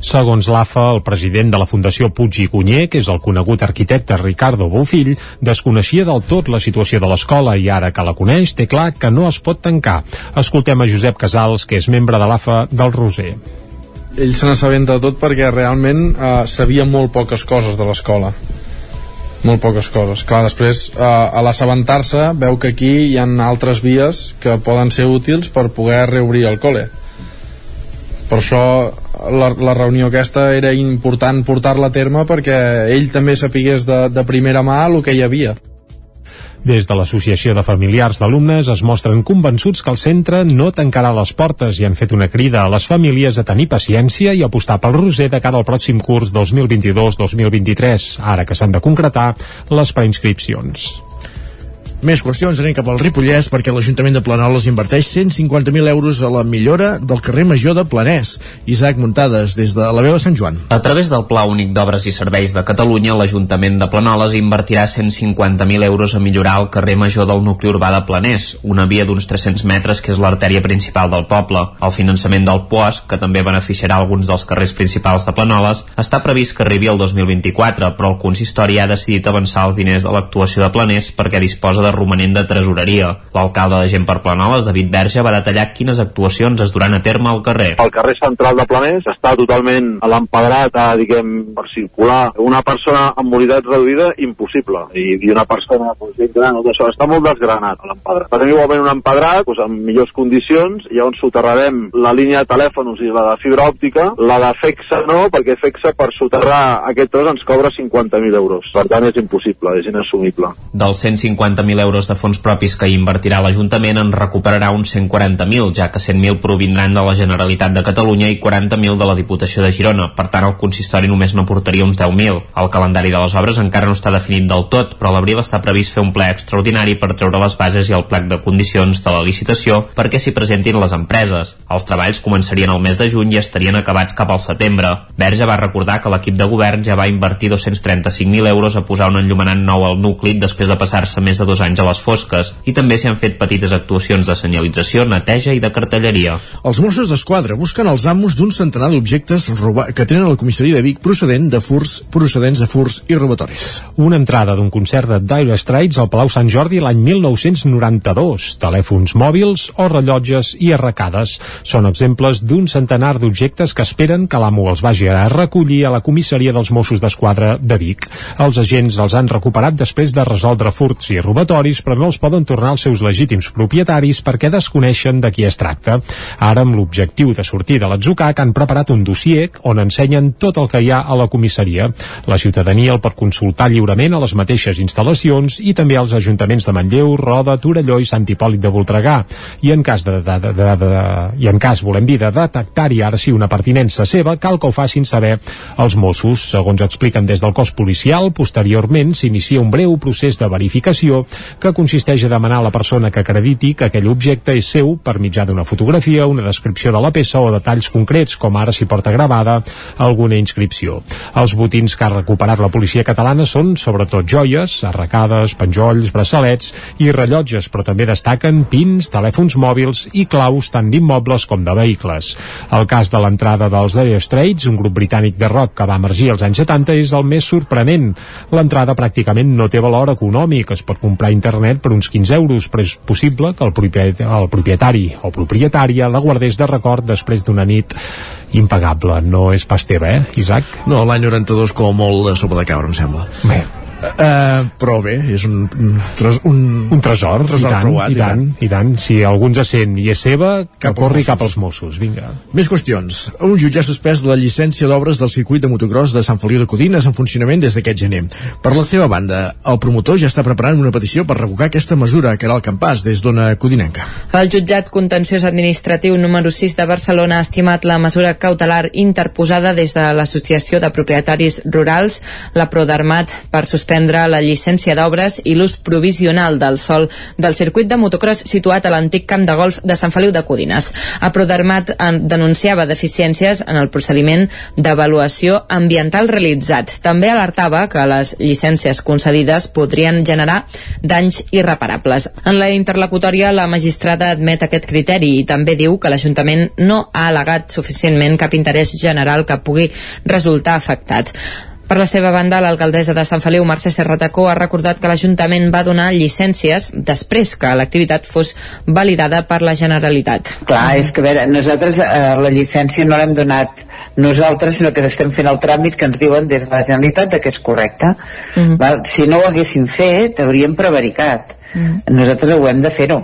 Segons l'AFA, el president de la Fundació Puig i Cunyer, que és el conegut arquitecte Ricardo Bofill, desconeixia del tot la situació de l'escola i ara que la coneix té clar que no es pot tancar. Escoltem a Josep Casals, que és membre de l'AFA del Roser. ell se n'assabenta de tot perquè realment eh, sabia molt poques coses de l'escola molt poques coses clar, després eh, a l'assabentar-se veu que aquí hi ha altres vies que poden ser útils per poder reobrir el col·le per això la, la reunió aquesta era important portar-la a terme perquè ell també sapigués de, de primera mà el que hi havia Des de l'Associació de Familiars d'Alumnes es mostren convençuts que el centre no tancarà les portes i han fet una crida a les famílies a tenir paciència i apostar pel roser de cara al pròxim curs 2022-2023, ara que s'han de concretar les preinscripcions. Més qüestions, anem cap al Ripollès perquè l'Ajuntament de Planoles inverteix 150.000 euros a la millora del carrer Major de Planès. Isaac Muntades, des de la veu de Sant Joan. A través del Pla Únic d'Obres i Serveis de Catalunya, l'Ajuntament de Planoles invertirà 150.000 euros a millorar el carrer Major del nucli urbà de Planès, una via d'uns 300 metres que és l'artèria principal del poble. El finançament del POAS, que també beneficiarà alguns dels carrers principals de Planoles, està previst que arribi el 2024, però el consistori ha decidit avançar els diners de l'actuació de Planès perquè disposa de de romanent de tresoreria. L'alcalde de Gent per Planoles, David Verge, va detallar quines actuacions es duran a terme al carrer. El carrer central de Planers està totalment a l'empedrat, a, diguem, per circular. Una persona amb mobilitat reduïda, impossible. I, i una persona doncs, gran, tot això, està molt desgranat, l'empedrat. Farem igualment un empedrat doncs, en millors condicions, i llavors soterrarem la línia de telèfons i la de fibra òptica, la de FEXA no, perquè FEXA per soterrar aquest tros ens cobra 50.000 euros. Per tant, és impossible, és inassumible. Dels 150.000 euros de fons propis que hi invertirà l'Ajuntament en recuperarà uns 140.000, ja que 100.000 provindran de la Generalitat de Catalunya i 40.000 de la Diputació de Girona. Per tant, el consistori només n'aportaria uns 10.000. El calendari de les obres encara no està definit del tot, però a l'abril està previst fer un ple extraordinari per treure les bases i el plec de condicions de la licitació perquè s'hi presentin les empreses. Els treballs començarien el mes de juny i estarien acabats cap al setembre. Verge va recordar que l'equip de govern ja va invertir 235.000 euros a posar un enllumenant nou al nucli després de passar-se més de dos anys a les fosques i també s'hi han fet petites actuacions de senyalització, neteja i de cartelleria. Els Mossos d'Esquadra busquen els amos d'un centenar d'objectes que tenen a la comissaria de Vic procedent de furs, procedents de furs i robatoris. Una entrada d'un concert de Dire Straits al Palau Sant Jordi l'any 1992. Telèfons mòbils o rellotges i arracades són exemples d'un centenar d'objectes que esperen que l'amo els vagi a recollir a la comissaria dels Mossos d'Esquadra de Vic. Els agents els han recuperat després de resoldre furts i robatoris, però no els poden tornar als seus legítims propietaris perquè desconeixen de qui es tracta. Ara, amb l'objectiu de sortir de l'atzucac, han preparat un dossier on ensenyen tot el que hi ha a la comissaria. La ciutadania el pot consultar lliurement a les mateixes instal·lacions i també als ajuntaments de Manlleu, Roda, Torelló i Sant Hipòlit de Voltregà. I en cas de, de, de, de, de i en cas, volem dir, de detectar-hi ara sí una pertinença seva, cal que ho facin saber els Mossos. Segons expliquen des del cos policial, posteriorment s'inicia un breu procés de verificació que consisteix a demanar a la persona que acrediti que aquell objecte és seu per mitjà d'una fotografia, una descripció de la peça o detalls concrets, com ara si porta gravada alguna inscripció. Els botins que ha recuperat la policia catalana són sobretot joies, arracades, penjolls, braçalets i rellotges, però també destaquen pins, telèfons mòbils i claus tant d'immobles com de vehicles. El cas de l'entrada dels Dire Straits, un grup britànic de rock que va emergir als anys 70, és el més sorprenent. L'entrada pràcticament no té valor econòmic, es pot comprar internet per uns 15 euros, però és possible que el propietari, el propietari o propietària la guardés de record després d'una nit impagable. No és pas teva, eh, Isaac? No, l'any 92 com a molt de sopa de caure, em sembla. Bé, Uh, però bé, és un, un, un, un tresor, un tresor i, tant, preuat, i, tant, i tant, si algú ens sent i és seva, que Cap corri Mossos. cap als Mossos, vinga. Més qüestions. Un jutge ha suspès la llicència d'obres del circuit de motocross de Sant Feliu de Codines en funcionament des d'aquest gener. Per la seva banda, el promotor ja està preparant una petició per revocar aquesta mesura, que era el campàs, des d'Ona Codinenca. El jutjat contenciós administratiu número 6 de Barcelona ha estimat la mesura cautelar interposada des de l'Associació de Propietaris Rurals, la Prodarmat, per suspendre la llicència d'obres i l'ús provisional del sol del circuit de motocross situat a l'antic camp de golf de Sant Feliu de Codines. A Prodarmat en denunciava deficiències en el procediment d'avaluació ambiental realitzat. També alertava que les llicències concedides podrien generar danys irreparables. En la interlocutòria, la magistrada admet aquest criteri i també diu que l'Ajuntament no ha al·legat suficientment cap interès general que pugui resultar afectat. Per la seva banda, l'alcaldessa de Sant Feliu, Mercè Serratacó, ha recordat que l'Ajuntament va donar llicències després que l'activitat fos validada per la Generalitat. Clar, és que a veure, nosaltres eh, la llicència no l'hem donat nosaltres, sinó que estem fent el tràmit que ens diuen des de la Generalitat de que és correcte. Mhm. Val? Si no ho haguessin fet, hauríem prevaricat. Mm. Nosaltres ho hem de fer-ho.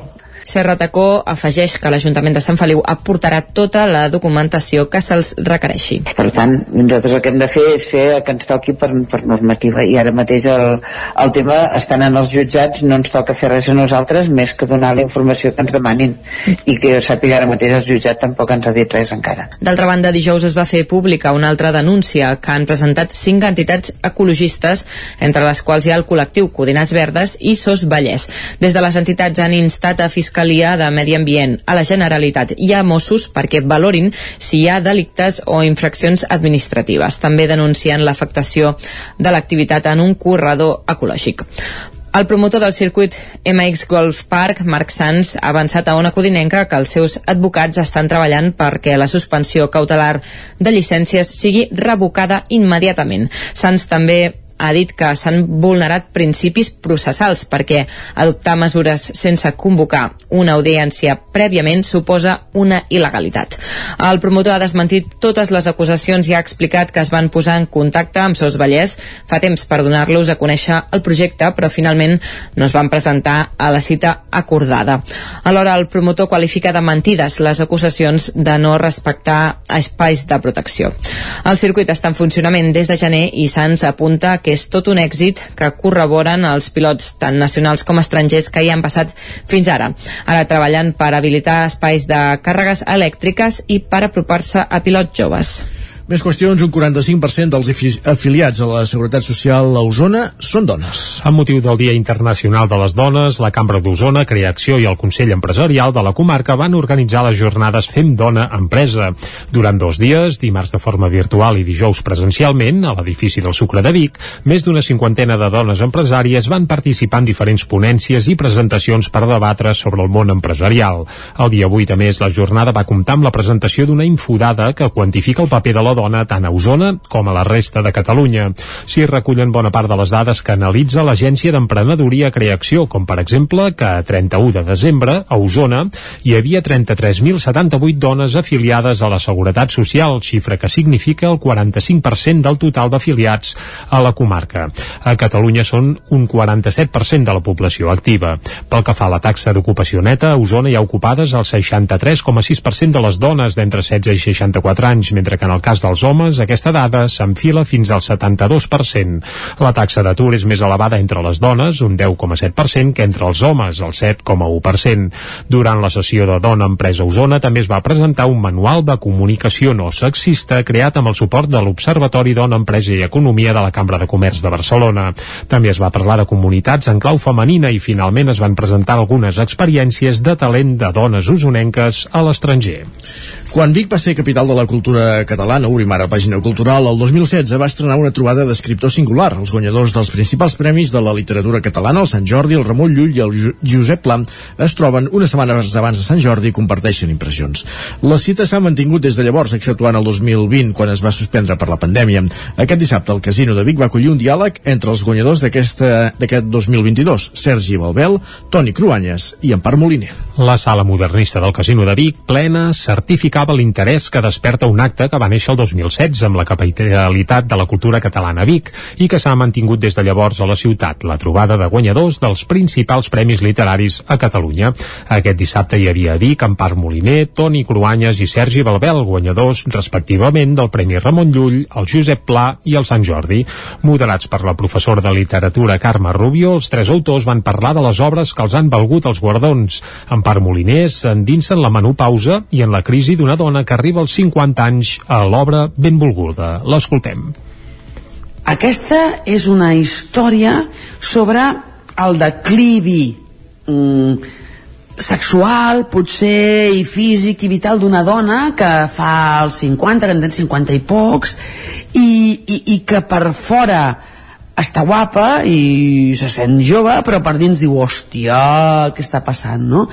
Serra Tacó afegeix que l'Ajuntament de Sant Feliu aportarà tota la documentació que se'ls requereixi. Per tant, nosaltres el que hem de fer és fer que ens toqui per, per normativa i ara mateix el, el tema estan en els jutjats, no ens toca fer res a nosaltres més que donar la informació que ens demanin i que jo sàpiga ara mateix el jutjat tampoc ens ha dit res encara. D'altra banda, dijous es va fer pública una altra denúncia que han presentat cinc entitats ecologistes, entre les quals hi ha el col·lectiu Codinars Verdes i SOS Vallès. Des de les entitats han instat a Fiscalia de Medi Ambient, a la Generalitat i a Mossos perquè valorin si hi ha delictes o infraccions administratives. També denuncien l'afectació de l'activitat en un corredor ecològic. El promotor del circuit MX Golf Park, Marc Sanz, ha avançat a una codinenca que els seus advocats estan treballant perquè la suspensió cautelar de llicències sigui revocada immediatament. Sanz també ha dit que s'han vulnerat principis processals perquè adoptar mesures sense convocar una audiència prèviament suposa una il·legalitat. El promotor ha desmentit totes les acusacions i ha explicat que es van posar en contacte amb Sos Vallès fa temps per donar-los a conèixer el projecte, però finalment no es van presentar a la cita acordada. Alhora, el promotor qualifica de mentides les acusacions de no respectar espais de protecció. El circuit està en funcionament des de gener i Sants apunta que és tot un èxit que corroboren els pilots tant nacionals com estrangers que hi han passat fins ara. Ara treballen per habilitar espais de càrregues elèctriques i per apropar-se a pilots joves. Més qüestions, un 45% dels afiliats a la Seguretat Social a Osona són dones. Amb motiu del Dia Internacional de les Dones, la Cambra d'Osona, Creacció i el Consell Empresarial de la comarca van organitzar les jornades Fem Dona Empresa. Durant dos dies, dimarts de forma virtual i dijous presencialment, a l'edifici del Sucre de Vic, més d'una cinquantena de dones empresàries van participar en diferents ponències i presentacions per debatre sobre el món empresarial. El dia 8, a més, la jornada va comptar amb la presentació d'una infodada que quantifica el paper de la dona tant a Osona com a la resta de Catalunya. S'hi recullen bona part de les dades que analitza l'Agència d'Emprenedoria Creacció, com per exemple que a 31 de desembre, a Osona, hi havia 33.078 dones afiliades a la Seguretat Social, xifra que significa el 45% del total d'afiliats a la comarca. A Catalunya són un 47% de la població activa. Pel que fa a la taxa d'ocupació neta, a Osona hi ha ocupades el 63,6% de les dones d'entre 16 i 64 anys, mentre que en el cas dels homes aquesta dada s'enfila fins al 72%. La taxa d'atur és més elevada entre les dones, un 10,7%, que entre els homes, el 7,1%. Durant la sessió de Dona Empresa Osona també es va presentar un manual de comunicació no sexista creat amb el suport de l'Observatori Dona Empresa i Economia de la Cambra de Comerç de Barcelona. També es va parlar de comunitats en clau femenina i finalment es van presentar algunes experiències de talent de dones usonenques a l'estranger. Quan Vic va ser capital de la cultura catalana, obrim ara pàgina cultural, el 2016 va estrenar una trobada d'escriptors singular. Els guanyadors dels principals premis de la literatura catalana, el Sant Jordi, el Ramon Llull i el Josep Pla, es troben unes setmanes abans de Sant Jordi i comparteixen impressions. La cita s'ha mantingut des de llavors, exceptuant el 2020, quan es va suspendre per la pandèmia. Aquest dissabte, el Casino de Vic va acollir un diàleg entre els guanyadors d'aquest 2022, Sergi Balbel, Toni Cruanyes i Empar Moliner. La sala modernista del Casino de Vic, plena, certificava l'interès que desperta un acte que va néixer el 2016 amb la capitalitat de la cultura catalana a Vic i que s'ha mantingut des de llavors a la ciutat, la trobada de guanyadors dels principals premis literaris a Catalunya. Aquest dissabte hi havia a Vic Empar Moliner, Toni Cruanyes i Sergi Balbel, guanyadors respectivament del Premi Ramon Llull, el Josep Pla i el Sant Jordi. Moderats per la professora de literatura Carme Rubio, els tres autors van parlar de les obres que els han valgut els guardons. Empar Moliner s'endinsa en la menopausa i en la crisi d'una dona que arriba als 50 anys a l'obra benvolguda. L'escoltem. Aquesta és una història sobre el declivi mm, sexual, potser, i físic i vital d'una dona que fa els 50, que en té 50 i pocs, i, i, i que per fora està guapa i se sent jove, però per dins diu, hòstia, què està passant, no?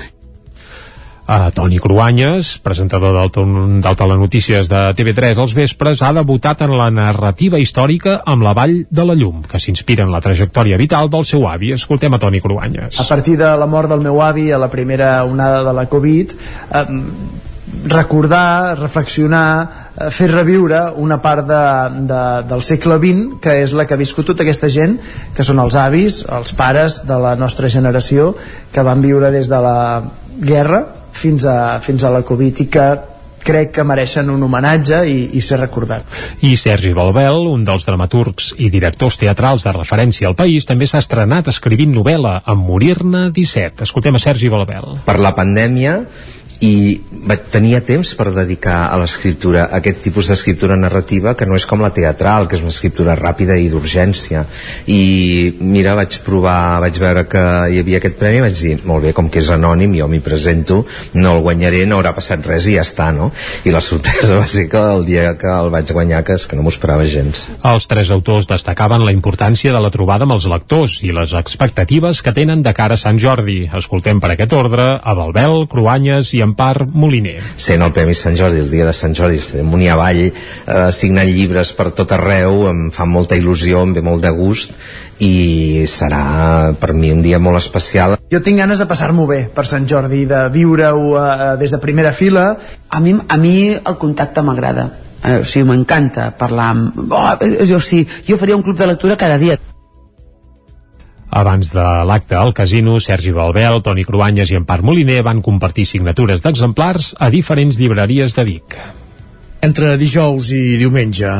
Uh, Toni Cruanyes, presentador del, del Telenotícies de TV3 als vespres, ha debutat en la narrativa històrica amb La Vall de la Llum, que s'inspira en la trajectòria vital del seu avi. Escoltem a Toni Cruanyes. A partir de la mort del meu avi a la primera onada de la Covid, eh, recordar, reflexionar, eh, fer reviure una part de, de, del segle XX que és la que ha viscut tota aquesta gent que són els avis, els pares de la nostra generació que van viure des de la guerra fins a, fins a la Covid i que crec que mereixen un homenatge i, i ser recordat. I Sergi Balbel, un dels dramaturgs i directors teatrals de referència al país, també s'ha estrenat escrivint novel·la amb Morir-ne 17. Escoltem a Sergi Balbel. Per la pandèmia i tenia temps per dedicar a l'escriptura, aquest tipus d'escriptura narrativa que no és com la teatral, que és una escriptura ràpida i d'urgència i mira, vaig provar vaig veure que hi havia aquest premi vaig dir, molt bé, com que és anònim jo m'hi presento, no el guanyaré no haurà passat res i ja està, no? i la sorpresa va ser que el dia que el vaig guanyar que és que no m'ho esperava gens Els tres autors destacaven la importància de la trobada amb els lectors i les expectatives que tenen de cara a Sant Jordi. Escoltem per aquest ordre a Balbel, Cruanyes i Empar Moliner. sent el Premi Sant Jordi, el dia de Sant Jordi estarem amunt i avall eh, signant llibres per tot arreu em fa molta il·lusió, em ve molt de gust i serà per mi un dia molt especial Jo tinc ganes de passar-m'ho bé per Sant Jordi, de viure-ho eh, des de primera fila. A mi, a mi el contacte m'agrada. Eh, o sigui, m'encanta parlar amb... Oh, eh, o sigui, jo faria un club de lectura cada dia. Abans de l'acte al casino, Sergi Balbel, Toni Cruanyes i Empar Moliner van compartir signatures d'exemplars a diferents llibreries de Vic. Entre dijous i diumenge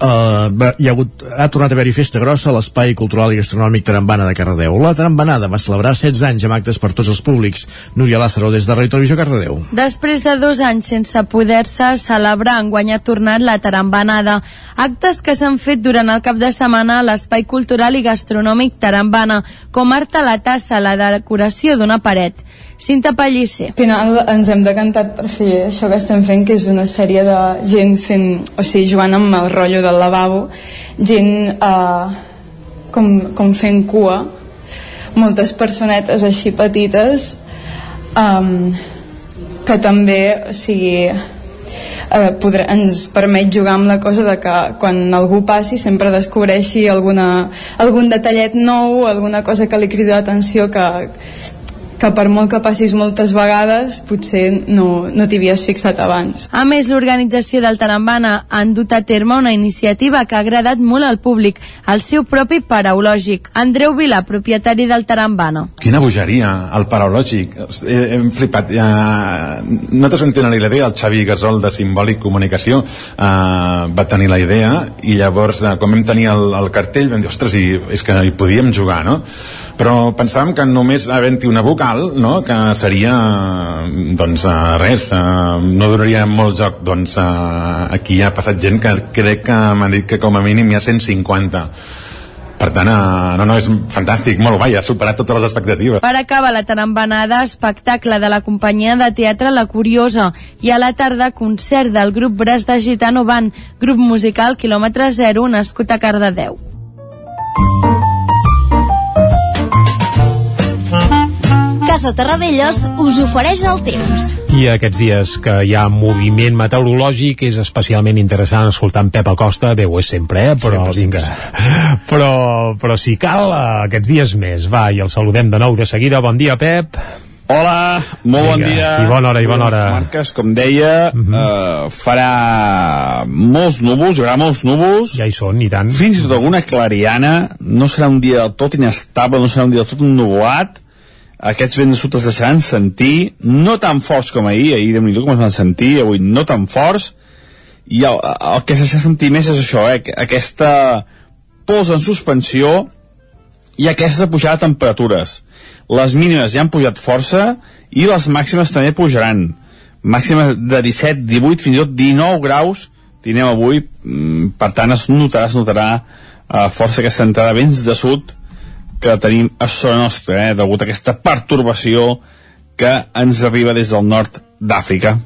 Uh, hi ha, hagut, ha tornat a haver-hi festa grossa a l'Espai Cultural i Gastronòmic Tarambana de Cardedeu. La Tarambanada va celebrar 16 anys amb actes per tots els públics. Núria Lázaro, des de Ràdio Televisió Cardedeu. Després de dos anys sense poder-se celebrar, enguany ha tornat la Tarambanada. Actes que s'han fet durant el cap de setmana a l'Espai Cultural i Gastronòmic Tarambana, com art a la tassa, la decoració d'una paret. Cinta Pellicer. Al final ens hem decantat per fer això que estem fent, que és una sèrie de gent fent, o sigui, jugant amb el rotllo del lavabo, gent eh, com, com fent cua, moltes personetes així petites, um, que també, o sigui, eh, podrà, ens permet jugar amb la cosa de que quan algú passi sempre descobreixi alguna, algun detallet nou, alguna cosa que li crida l'atenció que, que per molt que passis moltes vegades potser no, no t'hi havies fixat abans. A més, l'organització del Tarambana han dut a terme una iniciativa que ha agradat molt al públic, el seu propi paraulògic. Andreu Vila, propietari del Tarambana. Quina bogeria, el paraulògic. He, hem flipat. Ja... Nosaltres vam tenir la idea, el Xavi Gasol de Simbòlic Comunicació eh, va tenir la idea i llavors eh, quan vam tenir el, el cartell vam dir, ostres, i, és que hi podíem jugar, no? Però pensàvem que només havent-hi una vocal, no?, que seria, doncs, uh, res, uh, no donaria molt joc. Doncs uh, aquí ha passat gent que crec que m'ha dit que com a mínim hi ha 150 per tant, no, no, és fantàstic, molt guai, ha superat totes les expectatives. Per acabar la tarambanada, espectacle de la companyia de teatre La Curiosa i a la tarda concert del grup Bras de Gitano Band, grup musical quilòmetre zero nascut a Cardedeu. Casa Terradellos us ofereix el temps. I aquests dies que hi ha moviment meteorològic és especialment interessant escoltar en Pep Acosta, Déu és sempre, eh? però Sempre, vinga. Però, però si cal, eh, aquests dies més. Va, i el saludem de nou de seguida. Bon dia, Pep. Hola, molt bon Vinga, dia. i bona hora, i bona hora. Marques, com deia, uh Mhm. -huh. uh, farà molts núvols, hi haurà molts núvols. Ja hi són, i tant. Fins i tot alguna clariana. No serà un dia del tot inestable, no serà un dia del tot ennubulat. Aquests vents de sud es deixaran sentir, no tan forts com ahir, ahir déu nhi com es van sentir, avui no tan forts, i el, el que s'ha sentir més és això, eh, que aquesta pols en suspensió i aquesta pujada de temperatures. Les mínimes ja han pujat força i les màximes també pujaran. Màximes de 17, 18, fins i tot 19 graus tindrem avui, mm, per tant es notarà, es notarà eh, força aquesta entrada de vents de sud que tenim a zona nostra, eh, degut a aquesta pertorbació que ens arriba des del nord d'Àfrica.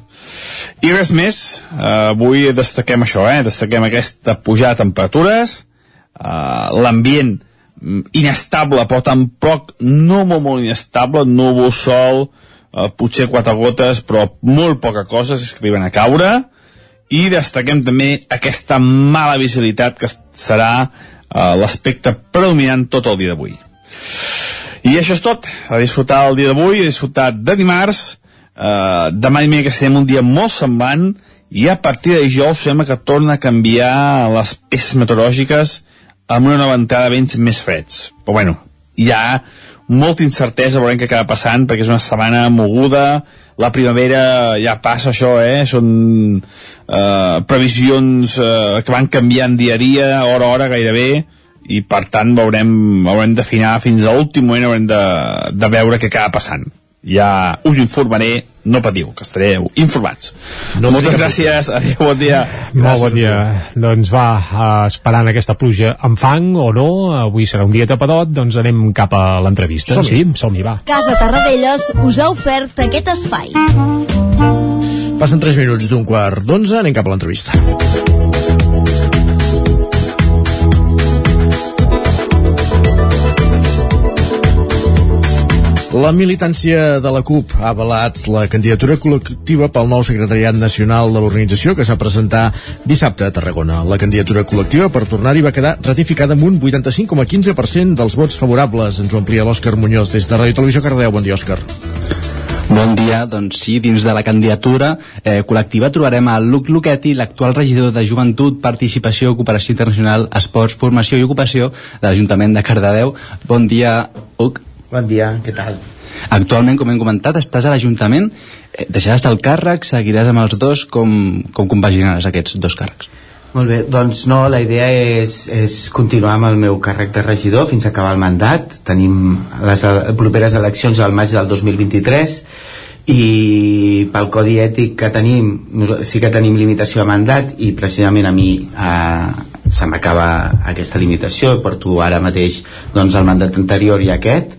I res més, eh, avui destaquem això, eh, destaquem aquesta pujada de temperatures, eh, l'ambient mm, inestable, però tampoc no molt, molt inestable, núvol, sol, eh, potser quatre gotes, però molt poca cosa, si es que arriben a caure, i destaquem també aquesta mala visibilitat que serà eh, l'aspecte predominant tot el dia d'avui. I això és tot, a disfrutar el dia d'avui, a disfrutar de dimarts, eh, demà dimecres tenim un dia molt semblant, i a partir de dijous sembla que torna a canviar les peces meteorològiques amb una nova entrada de vents més freds. Però bueno, hi ha molta incertesa, veurem què acaba passant, perquè és una setmana moguda, la primavera ja passa això, eh? Són eh, previsions eh, que van canviant dia a dia, hora a hora gairebé, i per tant veurem, haurem d'afinar fins a l'últim moment, haurem de, de veure què acaba passant ja us informaré, no patiu, que estareu informats. No Moltes gràcies, adéu, bon dia. Molt bon dia. Doncs va, eh, esperant aquesta pluja amb fang o no, avui serà un dia tapadot, doncs anem cap a l'entrevista. Som-hi. Sí, som-hi, va. Casa Tarradellas us ha ofert aquest espai. Passen 3 minuts d'un quart d'onze, anem cap a l'entrevista. La militància de la CUP ha avalat la candidatura col·lectiva pel nou secretariat nacional de l'organització que s'ha presentar dissabte a Tarragona. La candidatura col·lectiva per tornar-hi va quedar ratificada amb un 85,15% dels vots favorables. Ens ho amplia l'Òscar Muñoz des de Ràdio Televisió Cardeu. Bon dia, Òscar. Bon dia, doncs sí, dins de la candidatura eh, col·lectiva trobarem a Luc Luquetti, l'actual regidor de Joventut, Participació, Cooperació Internacional, Esports, Formació i Ocupació de l'Ajuntament de Cardedeu. Bon dia, Uc. Bon dia, què tal? Actualment, com hem comentat, estàs a l'Ajuntament, eh, deixaràs el càrrec, seguiràs amb els dos, com, com compaginaràs aquests dos càrrecs? Molt bé, doncs no, la idea és, és continuar amb el meu càrrec de regidor fins a acabar el mandat. Tenim les properes eleccions al maig del 2023 i pel codi ètic que tenim sí que tenim limitació de mandat i precisament a mi eh, se m'acaba aquesta limitació porto ara mateix doncs, el mandat anterior i aquest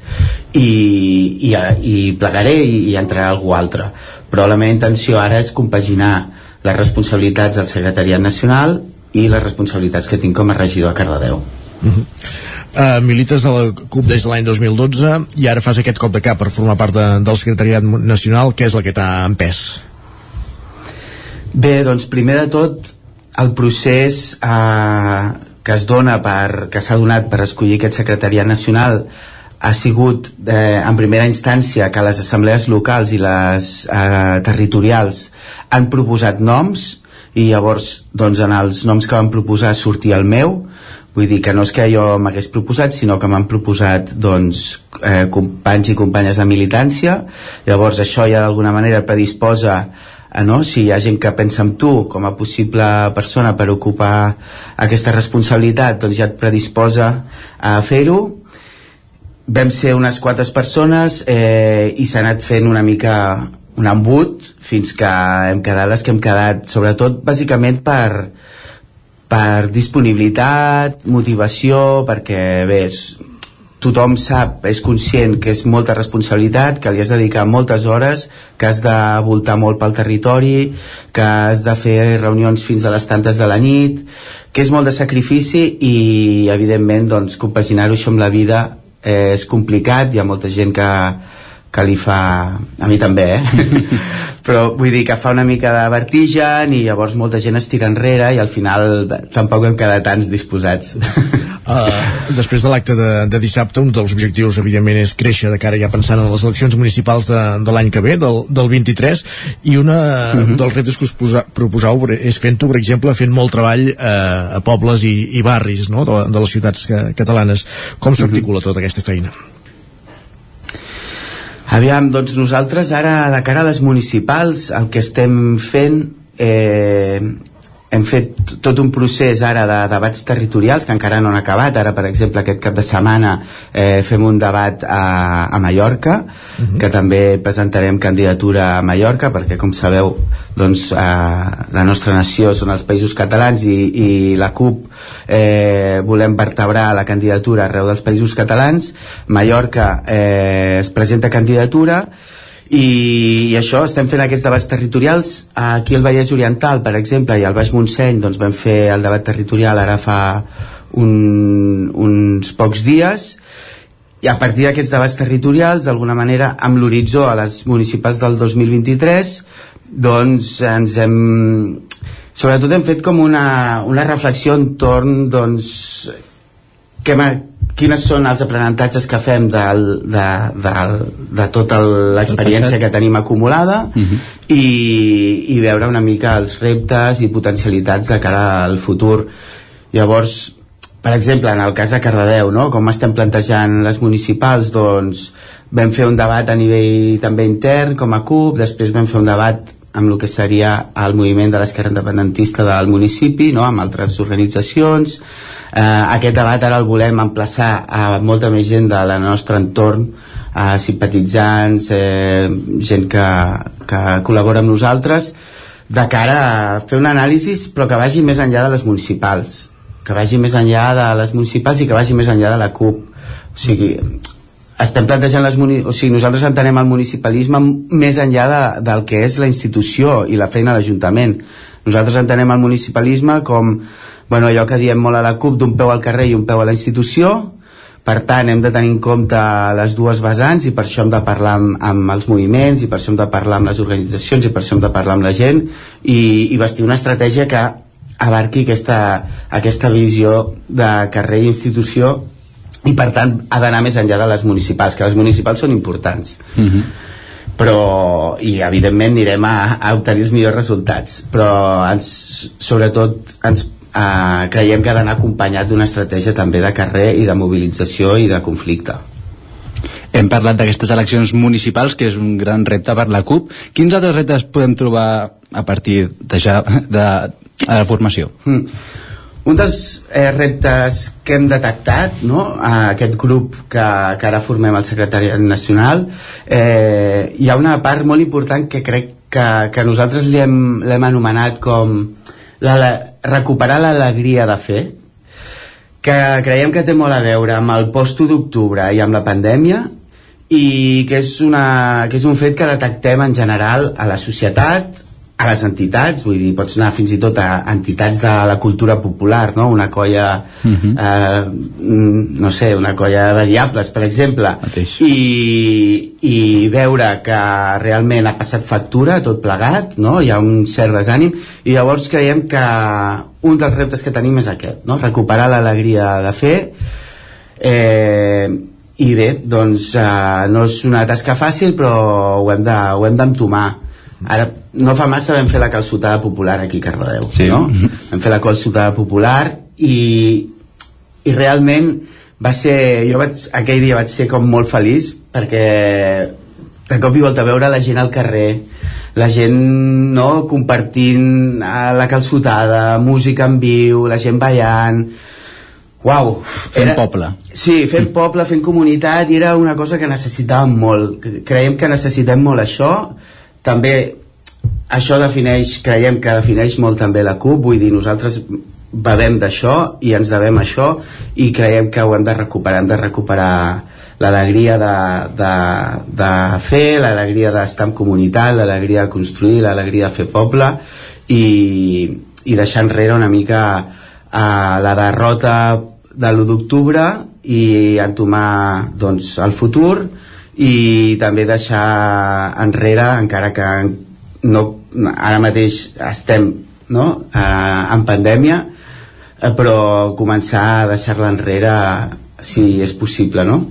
i, i, i plegaré i, i entrarà algú altre però la meva intenció ara és compaginar les responsabilitats del secretariat nacional i les responsabilitats que tinc com a regidor a Cardedeu uh -huh. uh, milites de la CUP des de l'any 2012 i ara fas aquest cop de cap per formar part de, del secretariat nacional què és el que t'ha empès? Bé, doncs primer de tot el procés eh, que es dona per, que s'ha donat per escollir aquest secretariat nacional ha sigut eh, en primera instància que les assemblees locals i les eh, territorials han proposat noms i llavors doncs, en els noms que van proposar sortia el meu. Vull dir que no és que jo m'hagués proposat sinó que m'han proposat doncs, eh, companys i companyes de militància. Llavors això ja d'alguna manera predisposa eh, no? si hi ha gent que pensa en tu com a possible persona per ocupar aquesta responsabilitat doncs ja et predisposa a fer-ho vam ser unes quantes persones eh, i s'ha anat fent una mica un embut fins que hem quedat les que hem quedat sobretot bàsicament per per disponibilitat, motivació, perquè bé, tothom sap, és conscient que és molta responsabilitat, que li has de dedicar moltes hores, que has de voltar molt pel territori, que has de fer reunions fins a les tantes de la nit, que és molt de sacrifici i, evidentment, doncs, compaginar-ho això amb la vida és complicat, hi ha molta gent que, que li fa... a mi també, eh? però vull dir que fa una mica de vertigen i llavors molta gent es tira enrere i al final tampoc hem quedat tants disposats. Uh, després de l'acte de, de dissabte, un dels objectius, evidentment, és créixer de cara ja pensant en les eleccions municipals de, de l'any que ve, del, del 23, i una, uh -huh. mhm. dels reptes que us posa, proposau és fent-ho, per exemple, fent molt treball uh, a pobles i, i barris no? de, de les ciutats que, catalanes. Com s'articula uh -huh. tota aquesta feina? Aviam, doncs nosaltres ara de cara a les municipals el que estem fent eh, hem fet tot un procés ara de debats territorials que encara no han acabat ara per exemple aquest cap de setmana eh, fem un debat a, a Mallorca uh mhm. -huh. que també presentarem candidatura a Mallorca perquè com sabeu doncs eh, la nostra nació són els països catalans i, i la CUP eh, volem vertebrar la candidatura arreu dels països catalans Mallorca eh, es presenta candidatura i, i això, estem fent aquests debats territorials. Aquí al Vallès Oriental, per exemple i al Baix Montseny doncs vam fer el debat territorial ara fa un, uns pocs dies. I a partir d'aquests debats territorials d'alguna manera amb l'horitzó a les municipals del 2023 doncs ens hem sobretot hem fet com una, una reflexió entorn doncs que quines són els aprenentatges que fem del, de, de, de tota l'experiència que tenim acumulada uh mhm. -huh. i, i veure una mica els reptes i potencialitats de cara al futur llavors per exemple, en el cas de Cardedeu, no? com estem plantejant les municipals, doncs vam fer un debat a nivell també intern com a CUP, després vam fer un debat amb el que seria el moviment de l'esquerra independentista del municipi, no? amb altres organitzacions. Eh, aquest debat ara el volem emplaçar a molta més gent del nostre entorn, a simpatitzants, eh, gent que, que col·labora amb nosaltres, de cara a fer un anàlisi però que vagi més enllà de les municipals. Que vagi més enllà de les municipals i que vagi més enllà de la CUP. O sigui, estem plantejant les o sigui, nosaltres entenem el municipalisme més enllà de, del que és la institució i la feina de l'Ajuntament. Nosaltres entenem el municipalisme com bueno, allò que diem molt a la CUP d'un peu al carrer i un peu a la institució per tant hem de tenir en compte les dues vessants i per això hem de parlar amb, amb els moviments i per això hem de parlar amb les organitzacions i per això hem de parlar amb la gent i, i vestir una estratègia que abarqui aquesta, aquesta visió de carrer i institució i per tant ha d'anar més enllà de les municipals que les municipals són importants Mm -hmm. però i evidentment anirem a, a obtenir els millors resultats però ens, sobretot ens eh, creiem que ha d'anar acompanyat d'una estratègia també de carrer i de mobilització i de conflicte Hem parlat d'aquestes eleccions municipals, que és un gran repte per la CUP. Quins altres reptes podem trobar a partir de, ja, de, a la formació? Mm. Un dels eh, reptes que hem detectat, no? a aquest grup que, que ara formem el secretariat nacional, eh, hi ha una part molt important que crec que, que nosaltres l'hem anomenat com recuperar l'alegria de fer, que creiem que té molt a veure amb el post d'octubre i amb la pandèmia i que és, una, que és un fet que detectem en general a la societat, a les entitats, vull dir, pots anar fins i tot a entitats de la cultura popular, no? Una colla, uh -huh. eh, no sé, una colla de diables, per exemple, i, i veure que realment ha passat factura tot plegat, no? Hi ha un cert desànim, i llavors creiem que un dels reptes que tenim és aquest, no? Recuperar l'alegria de fer, eh, i bé, doncs eh, no és una tasca fàcil però ho hem de- ho hem d'entomar ara no fa massa vam fer la calçotada popular aquí a Cardedeu Sí. no? vam fer la calçotada popular i, i realment va ser, jo vaig, aquell dia vaig ser com molt feliç perquè de cop i volta veure la gent al carrer la gent no, compartint la calçotada música en viu, la gent ballant Uau, Fent poble. Sí, fent poble, fent comunitat, i era una cosa que necessitàvem molt. Creiem que necessitem molt això. També això defineix, creiem que defineix molt també la CUP, vull dir, nosaltres bevem d'això i ens devem això i creiem que ho hem de recuperar, hem de recuperar l'alegria de, de, de fer, l'alegria d'estar en comunitat, l'alegria de construir, l'alegria de fer poble i, i deixar enrere una mica uh, la derrota de l'1 d'octubre i entomar doncs, el futur i també deixar enrere encara que no, ara mateix estem no? eh, en pandèmia eh, però començar a deixar-la enrere si és possible, no?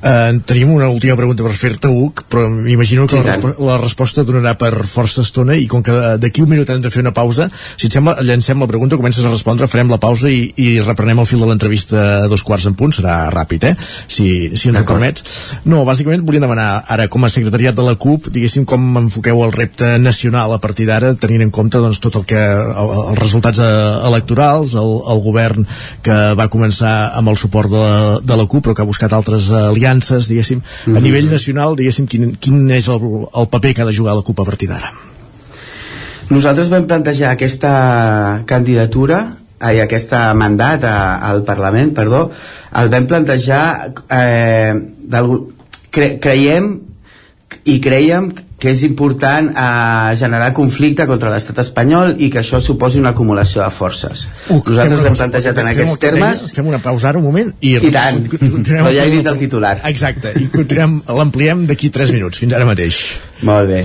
Eh, tenim una última pregunta per fer-te, Uc, però m'imagino que Sí, la, respo la resposta donarà per força estona i com que d'aquí un minut hem de fer una pausa, si et sembla, llancem la pregunta, comences a respondre, farem la pausa i, i reprenem el fil de l'entrevista a dos quarts en punt, serà ràpid, eh? Si, si ens ho permets. No, bàsicament volia demanar ara, com a secretariat de la CUP, diguéssim, com enfoqueu el repte nacional a partir d'ara, tenint en compte doncs, tot el que el, els resultats eh, electorals, el, el govern que va començar amb el suport de la, de la CUP, però que ha buscat altres aliances, diguéssim, a Mhm. nivell nacional, diguéssim, quin, quin és el, el paper que ha de jugar la CUP a partir d'ara? Nosaltres vam plantejar aquesta candidatura ai, aquesta mandat a, al Parlament, perdó, el vam plantejar eh, cre, creiem i creiem que és important eh, generar conflicte contra l'estat espanyol i que això suposi una acumulació de forces. Fem Nosaltres l'hem plantejat en aquests termes Fem una pausa ara un moment i... I tant, però ja he dit el titular. Exacte, i continuem, l'ampliem d'aquí 3 minuts, fins ara mateix. Molt bé.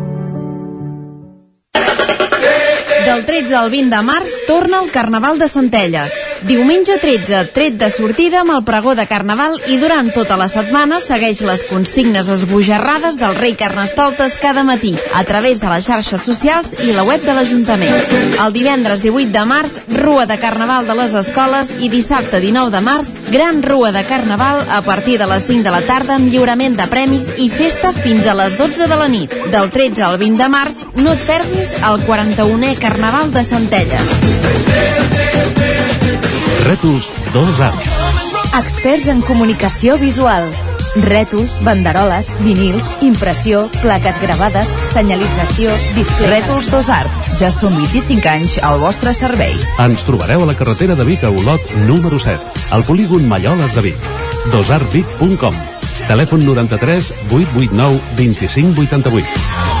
Del 13 al 20 de març torna el Carnaval de Centelles. Diumenge 13, tret de sortida amb el pregó de Carnaval i durant tota la setmana segueix les consignes esbojarrades del rei Carnestoltes cada matí a través de les xarxes socials i la web de l'Ajuntament. El divendres 18 de març, Rua de Carnaval de les escoles i dissabte 19 de març, Gran Rua de Carnaval a partir de les 5 de la tarda amb lliurament de premis i festa fins a les 12 de la nit. Del 13 al 20 de març, no et perdis el 41è Carnaval de Centelles. Rètols 2 Arts. Experts en comunicació visual. Rètols, banderoles, vinils, impressió, plaques gravades, senyalització, display... Rètols 2 Art. Ja són 25 anys al vostre servei. Ens trobareu a la carretera de Vic a Olot número 7, al polígon Malloles de Vic. dosartvic.com Telèfon 93 889 2588.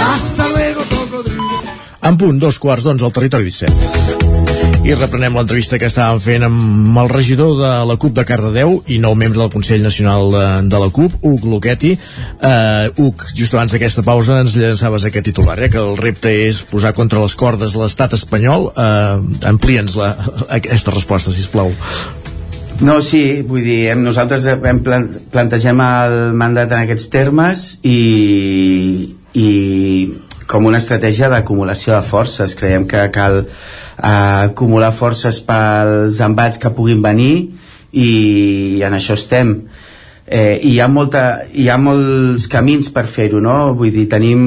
Hasta luego, cocodrilo. En punt, dos quarts d'onze al territori 17. I reprenem l'entrevista que estàvem fent amb el regidor de la CUP de Cardedeu i nou membre del Consell Nacional de, de la CUP, Huc Luquetti. Uh, Huc, just abans d'aquesta pausa ens llançaves aquest titular, eh, que el repte és posar contra les cordes l'estat espanyol. Uh, Amplia'ns la, aquesta resposta, si plau. No, sí, vull dir, hem, nosaltres hem plan, plantegem el mandat en aquests termes i, i com una estratègia d'acumulació de forces. Creiem que cal eh, acumular forces pels embats que puguin venir i en això estem. Eh, hi ha, molta, hi ha molts camins per fer-ho, no? Vull dir, tenim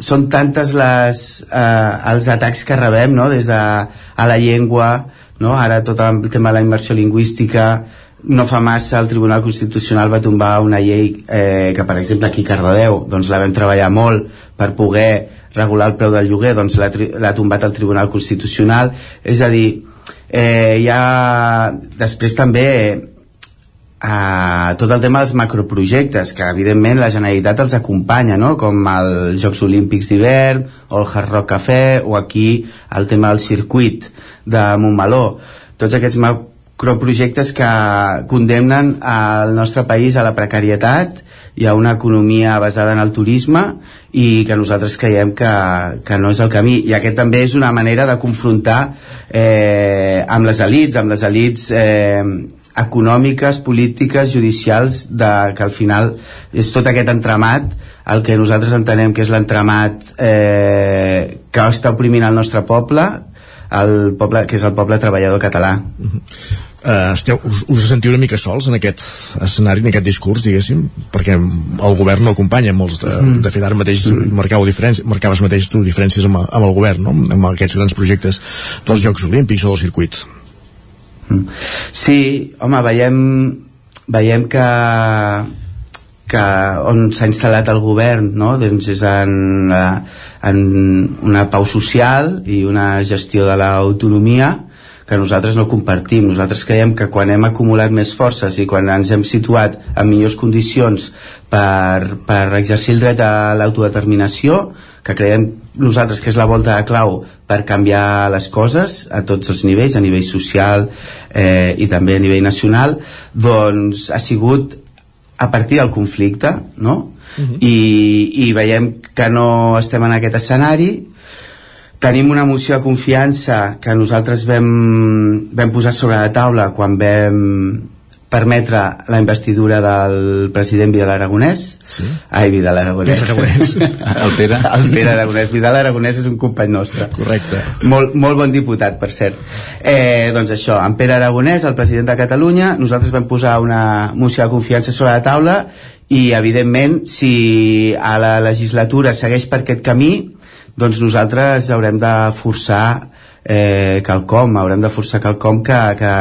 són tantes les, eh, els atacs que rebem no? des de a la llengua no? ara tot el tema de la immersió lingüística no fa massa el Tribunal Constitucional va tombar una llei eh, que per exemple aquí a Cardedeu doncs la vam treballar molt per poder regular el preu del lloguer doncs l'ha tombat el Tribunal Constitucional és a dir eh, ha després també eh, tot el tema dels macroprojectes que evidentment la Generalitat els acompanya no? com els Jocs Olímpics d'hivern o el Hard Rock Café o aquí el tema del circuit de Montmeló tots aquests macroprojectes que condemnen el nostre país a la precarietat i a una economia basada en el turisme i que nosaltres creiem que, que no és el camí i aquest també és una manera de confrontar eh, amb les elites amb les elites eh, econòmiques, polítiques, judicials de, que al final és tot aquest entramat el que nosaltres entenem que és l'entramat eh, que està oprimint el nostre poble el poble, que és el poble treballador català. Uh -huh. Uh, esteu, us, us sentiu una mica sols en aquest escenari, en aquest discurs, diguéssim, perquè el govern no acompanya molts de, mm. de fet ara mateix mm. marcau diferències, marcaves mateix tu diferències amb, amb el govern, no? amb aquests grans projectes dels Jocs Olímpics o del circuit. Mm. Sí, home, veiem, veiem que que on s'ha instal·lat el govern no? doncs és en, en una pau social i una gestió de l'autonomia que nosaltres no compartim. Nosaltres creiem que quan hem acumulat més forces i quan ens hem situat en millors condicions per, per exercir el dret a l'autodeterminació, que creiem nosaltres que és la volta de clau per canviar les coses a tots els nivells, a nivell social eh, i també a nivell nacional, doncs ha sigut a partir del conflicte, no? Uh -huh. I, i veiem que no estem en aquest escenari tenim una moció de confiança que nosaltres vam, vam posar sobre la taula quan vam permetre la investidura del president Vidal Aragonès. Sí. ai, Vidal Aragonès, Aragonès. el Pere. El Pere Aragonès, Vidal Aragonès és un company nostre. Correcte. Molt, molt bon diputat per cert. Eh, doncs això, en Pere Aragonès el president de Catalunya, nosaltres vam posar una moció de confiança sobre la taula i evidentment si a la legislatura segueix per aquest camí doncs nosaltres haurem de forçar eh, quelcom, haurem de forçar quelcom que, que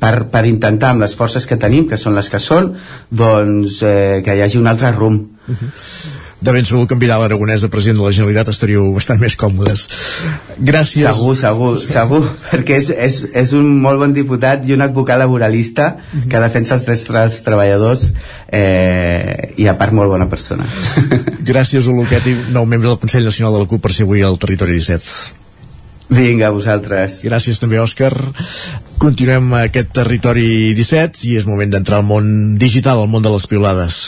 per, per intentar amb les forces que tenim, que són les que són doncs eh, que hi hagi un altre rumb uh -huh. De ben segur que amb Vidal Aragonès de president de la Generalitat estaríeu bastant més còmodes gràcies segur, segur, segur perquè és, és, és un molt bon diputat i un advocat laboralista que defensa els drets dels treballadors eh, i a part molt bona persona gràcies Oluquet i nou membre del Consell Nacional de la CUP per ser avui al Territori 17 Vinga, a vosaltres. Gràcies també, Òscar. Continuem aquest territori 17 i és moment d'entrar al món digital, al món de les piulades.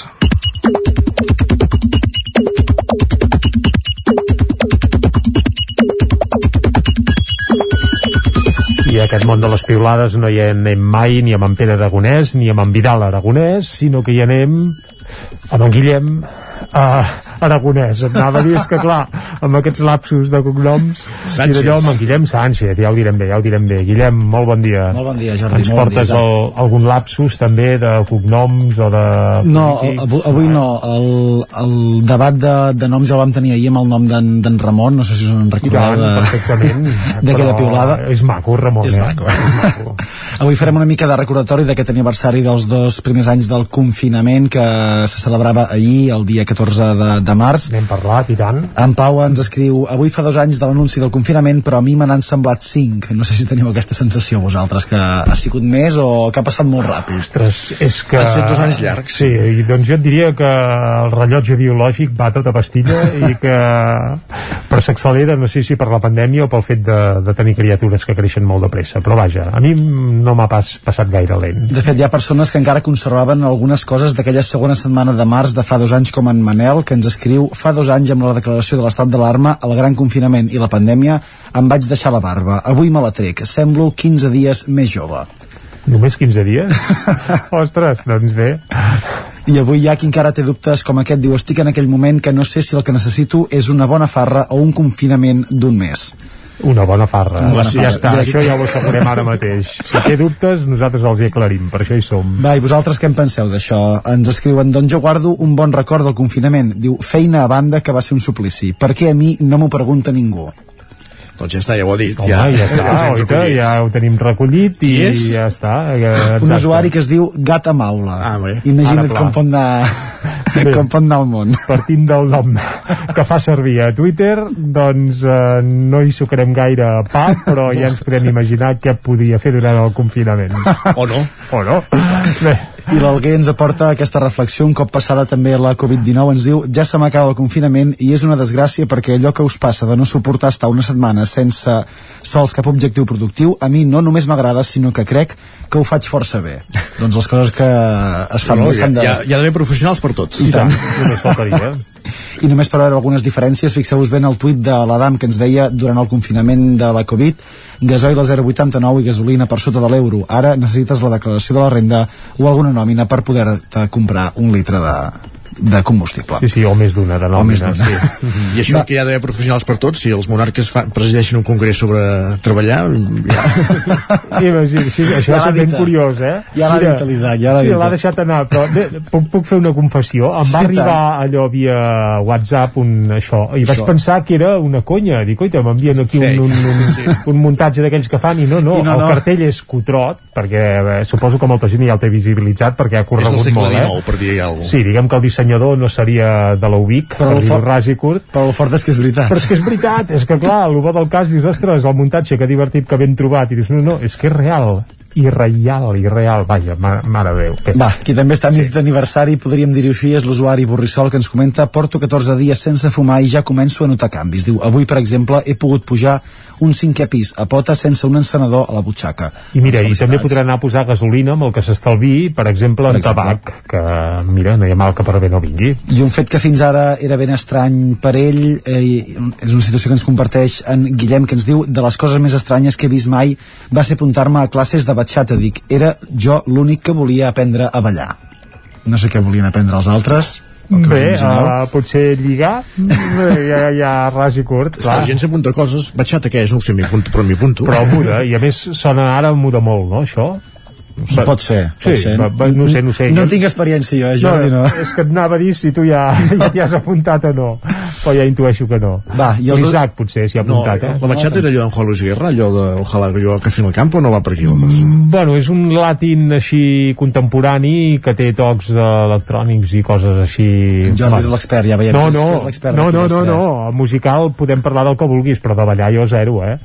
I aquest món de les piulades no hi anem mai ni amb en Pere Aragonès ni amb en Vidal Aragonès, sinó que hi anem amb en Guillem uh, Aragonès, et anava a dir, és que clar, amb aquests lapsus de cognoms, Sánchez. i d'allò amb en Guillem Sánchez, ja ho direm bé, ja ho direm bé. Guillem, molt bon dia. Molt bon dia, Jordi, Ens molt bon portes dia, el, algun lapsus també de cognoms o de... No, avui, avui no. El, el debat de, de noms ja el vam tenir ahir amb el nom d'en Ramon, no sé si us en recordeu de- perfectament. d'aquella piulada. És maco, Ramon, És eh? maco, eh? Avui farem una mica de recordatori d'aquest aniversari dels dos primers anys del confinament que se celebrava ahir, el dia 14 de, de març. N'hem parlat, i tant. En Pau ens escriu Avui fa dos anys de l'anunci del confinament però a mi me n'han semblat cinc No sé si teniu aquesta sensació vosaltres Que ha sigut més o que ha passat molt ràpid Ostres, és que... Han set dos anys llargs. Sí, i doncs jo et diria que el rellotge biològic va a tota pastilla i que però s'accelera, no sé si per la pandèmia o pel fet de, de tenir criatures que creixen molt de pressa, però vaja, a mi no m'ha pas passat gaire lent. De fet, hi ha persones que encara conservaven algunes coses d'aquella segona setmana de març de fa dos anys, com en Manel, que ens escriu fa dos anys amb la declaració de l'estat d'alarma, el gran confinament i la pandèmia, em vaig deixar la barba. Avui me la trec. Semblo 15 dies més jove. Només 15 dies? Ostres, doncs bé. I avui hi ha qui encara té dubtes com aquest. Diu, estic en aquell moment que no sé si el que necessito és una bona farra o un confinament d'un mes. Una bona farra. Una bona ja farra. està, Sí. això ja ho assegurem ara mateix. Si té dubtes, nosaltres els hi aclarim, per això hi som. Va, i vosaltres què en penseu d'això? Ens escriuen, doncs jo guardo un bon record del confinament. Diu, feina a banda que va ser un suplici. Per què a mi no m'ho pregunta ningú? Doncs ja està, ja ho ha dit. Home, ja, ja està, oita, ja ho tenim recollit i és? ja està. eh, Un usuari que es diu Gata Maula. Ah, bé. Imagina't Ara, com pot anar, Bé. com pot anar el món. partint del nom que fa servir a Twitter doncs eh, no hi sucarem gaire pa però ja ens podem imaginar què podia fer durant el confinament o no o no bé I l'Alguer ens aporta aquesta reflexió un cop passada també la Covid-19 ens diu ja se m'acaba el confinament i és una desgràcia perquè allò que us passa de no suportar estar una setmana sense sols cap objectiu productiu a mi no només m'agrada sinó que crec que ho faig força bé. Doncs les coses que es fan No, ha, s'han de... hi, ha, hi ha d'haver professionals per tots. I tant. només faltaria I només per veure algunes diferències, fixeu-vos bé en el tuit de l'Adam que ens deia durant el confinament de la Covid gasoil a 0,89 i gasolina per sota de l'euro. Ara necessites la declaració de la renda o alguna nòmina per poder-te comprar un litre de, de combustible. sí, sí, o més d'una de O més nòmina d'una. sí. I això que hi ha d'haver professionals per tots, si els monarques fan, presideixen un congrés sobre treballar, ja, Imagina, sí, això Ja és ben eh? curiós, eh? Ja l'ha dit l'Isaac, ja l'ha sí, dit. l'ha deixat anar, però bé, puc, puc fer una confessió. Em va Sí, arribar allò via WhatsApp, un, això, i vaig Això. pensar que era una conya. Dic, oita, m'envien aquí Sí, un, un, un, sí, sí. un muntatge d'aquells que fan, i no, no, I no, el no. cartell és cutrot, perquè eh, suposo que molta gent ja el té visibilitzat, perquè ha és corregut segle molt, eh? XIX, per dir alguna cosa. Sí, diguem que el dissenyador guanyador no seria de l'Ubic, per dir-ho fort- ras i curt. Però el fort és que és veritat. Però és que és veritat, és que clar, el bo del cas dius, ostres, el muntatge, que divertit, que ben trobat, i dius, no, no, és que és real, irreal, irreal, vaja, ma, mare de Déu. Què? Va, qui també està mig d'aniversari, podríem dir-ho així, és l'usuari Borrissol que ens comenta porto 14 dies sense fumar i ja començo a notar canvis. Diu, avui, per exemple, he pogut pujar un cinquè pis a pota sense un encenedor a la butxaca. I mira, i també podrà anar a posar gasolina amb el que s'estalvi, per exemple, en Per exemple. tabac, que, mira, no hi ha mal que per bé no vingui. I un fet que fins ara era ben estrany per ell, eh, és una situació que ens comparteix en Guillem, que ens diu de les coses més estranyes que he vist mai va ser apuntar-me a classes de batxata. Dic, era jo l'únic que volia aprendre a ballar. No sé què volien aprendre els altres. Bé, uh, potser lligar, Bé, ja, ja ras i curt, que la gent s'apunta coses, batxata què és? No ho sé, m'hi apunto, però m'hi apunto. Però muda, i a més sona ara muda molt, no, això? Pot ser, pot sí, ser. Va, va, no sé, no sé. No tinc experiència jo, eh, Jordi, no. És que et anava a dir si tu ja, ja t'hi has apuntat o no, però ja intueixo que no. Va, i els- L'Isaac potser s'hi ha No, apuntat, eh? la batxata era allò d'en Juan Luis Guerra, allò de Ojalá que yo casi en el campo, no va per aquí cosa. Bueno, és un latín així contemporani que té tocs electrònics i coses així... En Jordi és l'expert, ja veiem no, no, que és l'expert no, no, no, no, el musical podem parlar del que vulguis, però de ballar jo zero, eh?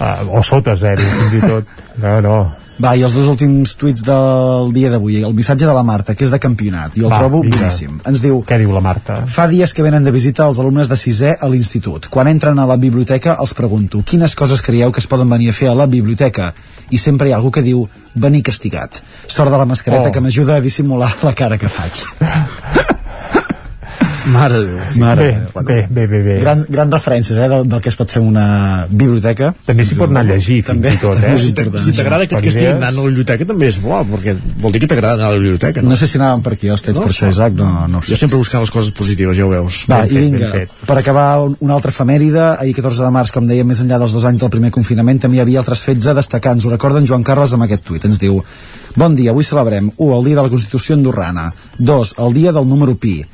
Uh, o sota zero, fins i tot. No, no. Va, i els dos últims tuits del dia d'avui. El missatge de la Marta, que és de campionat. Jo el Va, trobo vinga. boníssim. Ens diu... Què diu la Marta? Fa dies que venen de visita els alumnes de sisè a l'institut. Quan entren a la biblioteca els pregunto quines coses creieu que es poden venir a fer a la biblioteca? I sempre hi ha algú que diu venir castigat. Sort de la mascareta Oh. que m'ajuda a dissimular la cara que faig. Mare de Déu. Mare bé, de Déu. bé, bé, bé, bé. Grans, grans referències eh, del, del que es pot fer una biblioteca. També s'hi pot anar a llegir, fins També, i tot, eh? també Si t'agrada que castiguin idees. anant a la biblioteca també és bo, perquè vol dir que t'agrada anar a la biblioteca, no? No sé si anàvem per aquí els trets per això, Isaac, no, no sé. Jo sempre buscant les coses positives, ja ho veus. Va, Ben i vinga, per acabar un- una altra efemèride, ahir 14 de març, com deia, més enllà dels dos anys del primer confinament, també hi havia altres fets a destacar. Ens ho recorden Joan Carles amb aquest tuit. Ens diu, bon dia, avui celebrem 1. el dia de la Constitució andorrana 2. el dia del número pi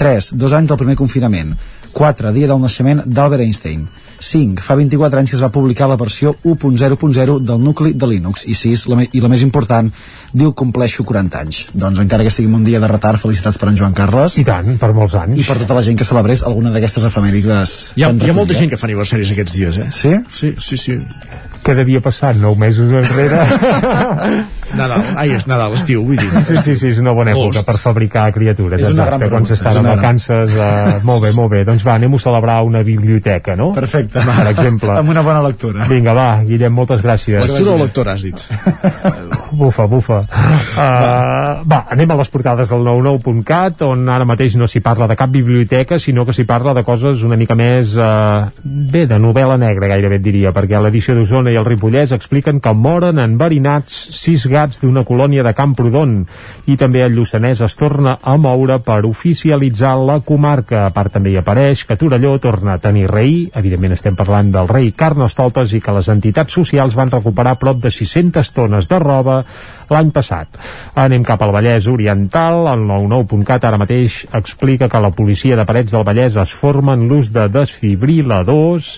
3. dos anys del primer confinament 4. dia del naixement d'Albert Einstein 5. Fa 24 anys que es va publicar la versió 1.0.0 del nucli de Linux i 6. La, I la més important, diu compleixo 40 anys. Doncs encara que sigui un dia de retard, felicitats per en Joan Carles. I tant, per molts anys. I per tota la gent que celebrés alguna d'aquestes efemèrides. Hi ha, hi ha molta gent que fa aniversaris aquests dies, eh? Sí? Sí, sí, sí. Què devia passar? Nou mesos enrere? Nadal, ai, és Nadal, estiu, vull dir. Sí, sí, sí, és una bona època Agost. per fabricar criatures. És una gran quan s'estan gran- vacances. Uh, molt bé, molt bé. Doncs va, anem a celebrar una biblioteca, no? Perfecte. Per exemple. Amb una bona lectura. Vinga, va, Guillem, moltes gràcies. Lectura o lectora, has dit? Bufa, bufa. Uh, va, anem a les portades del 99.cat, on ara mateix no s'hi parla de cap biblioteca, sinó que s'hi parla de coses una mica més, uh, bé, de novel·la negra, gairebé et diria, perquè a l'edició d'Osona i el Ripollès expliquen que moren enverinats sis gats d'una colònia de Camprodon, i també el Lluçanès es torna a moure per oficialitzar la comarca. A part també hi apareix que Torelló torna a tenir rei, evidentment estem parlant del rei Carnestoltes, i que les entitats socials van recuperar prop de 600 tones de roba l'any passat. Anem cap al Vallès Oriental, el 99.cat ara mateix explica que la policia de Parets del Vallès es forma en l'ús de desfibriladors,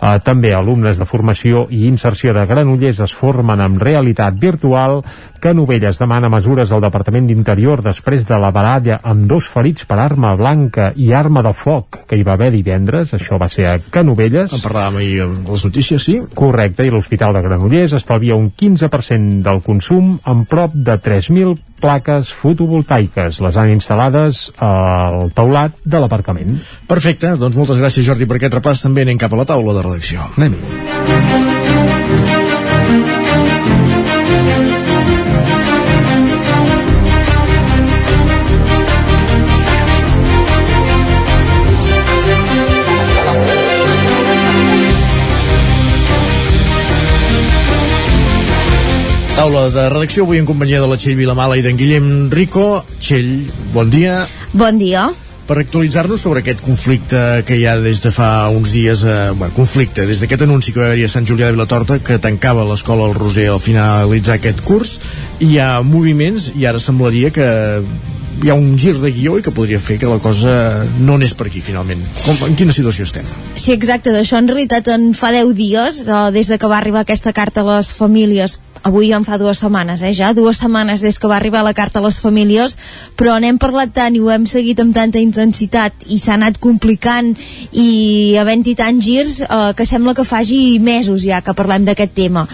eh, també alumnes de formació i inserció de Granollers es formen amb realitat virtual, que Novelles demana mesures al Departament d'Interior després de la baralla amb dos ferits per arma blanca i arma de foc que hi va haver divendres, això va ser a Canovelles. En parlàvem ahir a les notícies, sí? Correcte, i l'Hospital de Granollers estalvia un 15% del consum amb prop de 3.000 plaques fotovoltaiques. Les han instal·lades al teulat de l'aparcament. Perfecte, doncs moltes gràcies Jordi per aquest repàs. També anem cap a la taula de redacció. anem Taula de redacció, avui en companyia de la Txell Vilamala i d'en Guillem Rico. Txell, bon dia. Bon dia. Per actualitzar-nos sobre aquest conflicte que hi ha des de fa uns dies, eh, bueno, conflicte, des d'aquest anunci que va haver a Sant Julià de Vilatorta, que tancava l'escola al Roser al finalitzar aquest curs, hi ha moviments i ara semblaria que hi ha un gir de guió i que podria fer que la cosa no anés per aquí finalment. Com, en quina situació estem? Sí, exacte, d'això en realitat en fa 10 dies, eh, des de que va arribar aquesta carta a les famílies avui en fa dues setmanes, eh, ja, dues setmanes des que va arribar la carta a les famílies, però n'hem parlat tant i ho hem seguit amb tanta intensitat i s'ha anat complicant i havent-hi tants girs eh, que sembla que faci mesos ja que parlem d'aquest tema.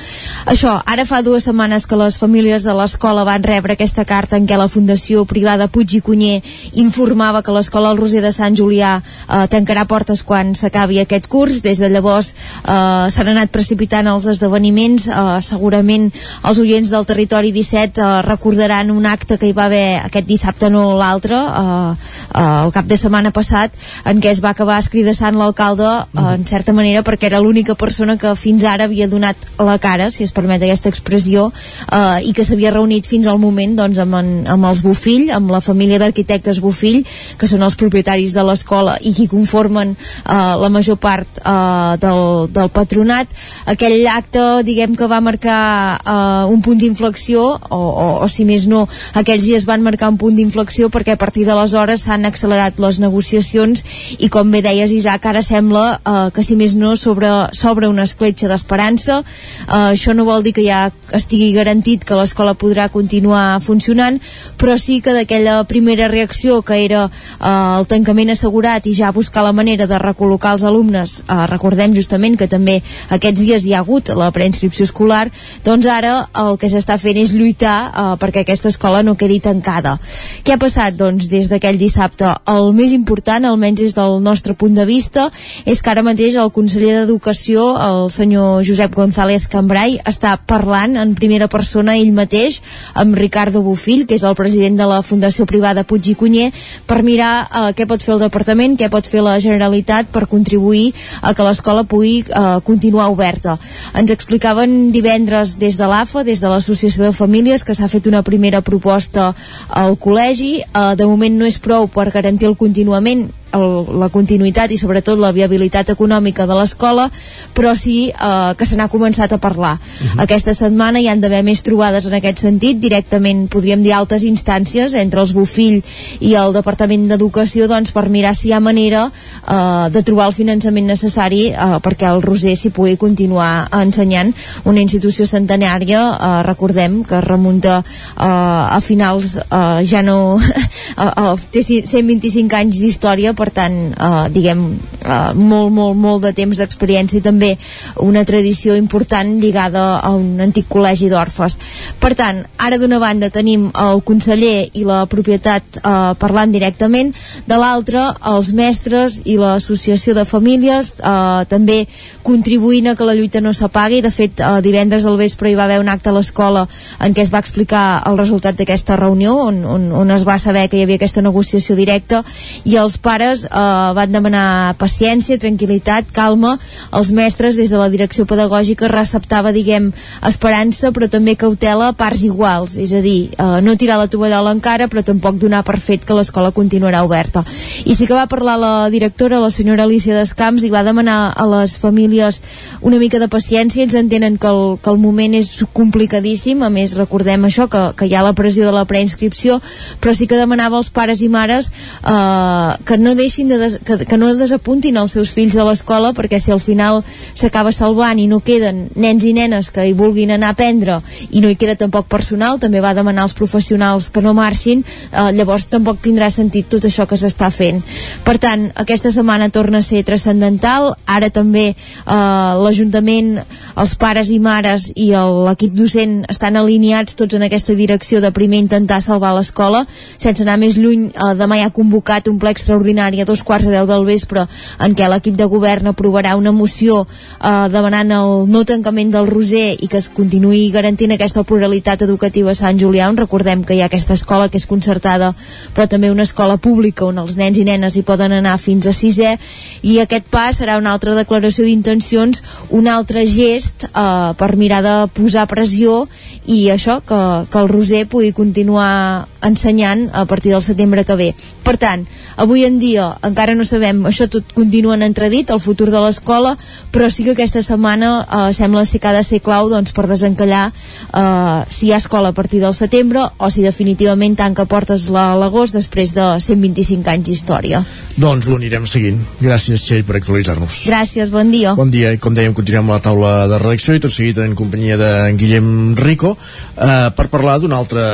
Això, ara fa dues setmanes que les famílies de l'escola van rebre aquesta carta en què la Fundació Privada Puig i Cunyer informava que l'escola El Roser de Sant Julià eh, tancarà portes quan s'acabi aquest curs. Des de llavors eh, s'han anat precipitant els esdeveniments. Eh, segurament els oients del territori 17 eh, recordaran un acte que hi va haver aquest dissabte, no l'altre, eh, eh, el cap de setmana passat, en què es va acabar escridassant l'alcalde, eh, en certa manera, perquè era l'única persona que fins ara havia donat la cara, si es permet aquesta expressió, eh, i que s'havia reunit fins al moment doncs, amb, en, amb els Bufill, amb la família d'arquitectes Bufill, que són els propietaris de l'escola i qui conformen eh, la major part eh, del, del patronat. Aquell acte, diguem que va marcar eh, un punt d'inflexió, o, o, o si més no, aquells dies van marcar un punt d'inflexió perquè a partir d'aleshores s'han accelerat les negociacions i com bé deies Isaac, ara sembla eh, que si més no s'obre sobre una escletxa d'esperança. Eh, això no vol dir que ja estigui garantit que l'escola podrà continuar funcionant, però sí que d'aquella primera reacció que era eh, el tancament assegurat i ja buscar la manera de recol·locar els alumnes, eh, recordem justament que també aquests dies hi ha hagut la preinscripció escolar, doncs ara el que s'està fent és lluitar eh, perquè aquesta escola no quedi tancada. Què ha passat? Doncs des d'aquell dissabte el més important, almenys des del nostre punt de vista, és que ara mateix el conseller d'Educació, el senyor Josep González Cambrai, està parlant en primera persona ell mateix amb Ricardo Bufill, que és el president de la Fundació Privada Puig i Cunyer, per mirar eh, què pot fer el departament, què pot fer la Generalitat per contribuir a que l'escola pugui eh, continuar oberta. Ens explicaven divendres des de l'AFA, des de l'Associació de Famílies, que s'ha fet una primera proposta al col·legi. Eh, de moment no és prou per garantir el continuament el, la continuïtat i sobretot la viabilitat econòmica de l'escola, però sí eh, que se n'ha començat a parlar. Uh -huh. Aquesta setmana hi han d'haver més trobades en aquest sentit, directament podríem dir altes instàncies entre els Bufill i el Departament d'Educació doncs, per mirar si hi ha manera eh, de trobar el finançament necessari eh, perquè el Roser s'hi pugui continuar ensenyant una institució centenària, eh, recordem que remunta eh, a finals eh, ja no eh, eh, té 125 anys d'història per tant, eh, diguem, eh, molt, molt, molt de temps d'experiència i també una tradició important lligada a un antic col·legi d'orfes. Per tant, ara d'una banda tenim el conseller i la propietat eh, parlant directament, de l'altra els mestres i l'associació de famílies eh, també contribuint a que la lluita no s'apagui. De fet, eh, divendres al vespre hi va haver un acte a l'escola en què es va explicar el resultat d'aquesta reunió on, on, on es va saber que hi havia aquesta negociació directa i els pares eh, van demanar paciència, tranquil·litat, calma. Els mestres des de la direcció pedagògica receptava, diguem, esperança però també cautela a parts iguals, és a dir, eh, no tirar la tovallola encara però tampoc donar per fet que l'escola continuarà oberta. I sí que va parlar la directora, la senyora Alicia Descamps, i va demanar a les famílies una mica de paciència, ells entenen que el, que el moment és complicadíssim, a més recordem això, que, que hi ha la pressió de la preinscripció, però sí que demanava als pares i mares eh, que no deixin de des, que, que no desapuntin els seus fills de l'escola perquè si al final s'acaba salvant i no queden nens i nenes que hi vulguin anar a aprendre i no hi queda tampoc personal, també va demanar als professionals que no marxin, eh, llavors tampoc tindrà sentit tot això que s'està fent. Per tant, aquesta setmana torna a ser transcendental, ara també eh, l'Ajuntament, els pares i mares i l'equip docent estan alineats tots en aquesta direcció de primer intentar salvar l'escola, sense anar més lluny, eh, demà hi ha convocat un ple extraordinari a dos quarts de deu del vespre en què l'equip de govern aprovarà una moció eh, demanant el no tancament del Roser i que es continuï garantint aquesta pluralitat educativa a Sant Julià on recordem que hi ha aquesta escola que és concertada però també una escola pública on els nens i nenes hi poden anar fins a sisè i aquest pas serà una altra declaració d'intencions, un altre gest eh, per mirar de posar pressió i això, que, que el Roser pugui continuar ensenyant a partir del setembre que ve. Per tant, avui en dia encara no sabem, això tot continua en entredit el futur de l'escola, però sí que aquesta setmana eh, sembla ser que ha de ser clau doncs, per desencallar eh, si hi ha escola a partir del setembre o si definitivament tanca portes a l'agost després de 125 anys d'història. Doncs ho anirem seguint. Gràcies, Txell, per actualitzar-nos. Gràcies, bon dia. Bon dia, i com dèiem, continuem la taula de redacció i tot seguit en companyia de Guillem Rico eh, per parlar d'un altre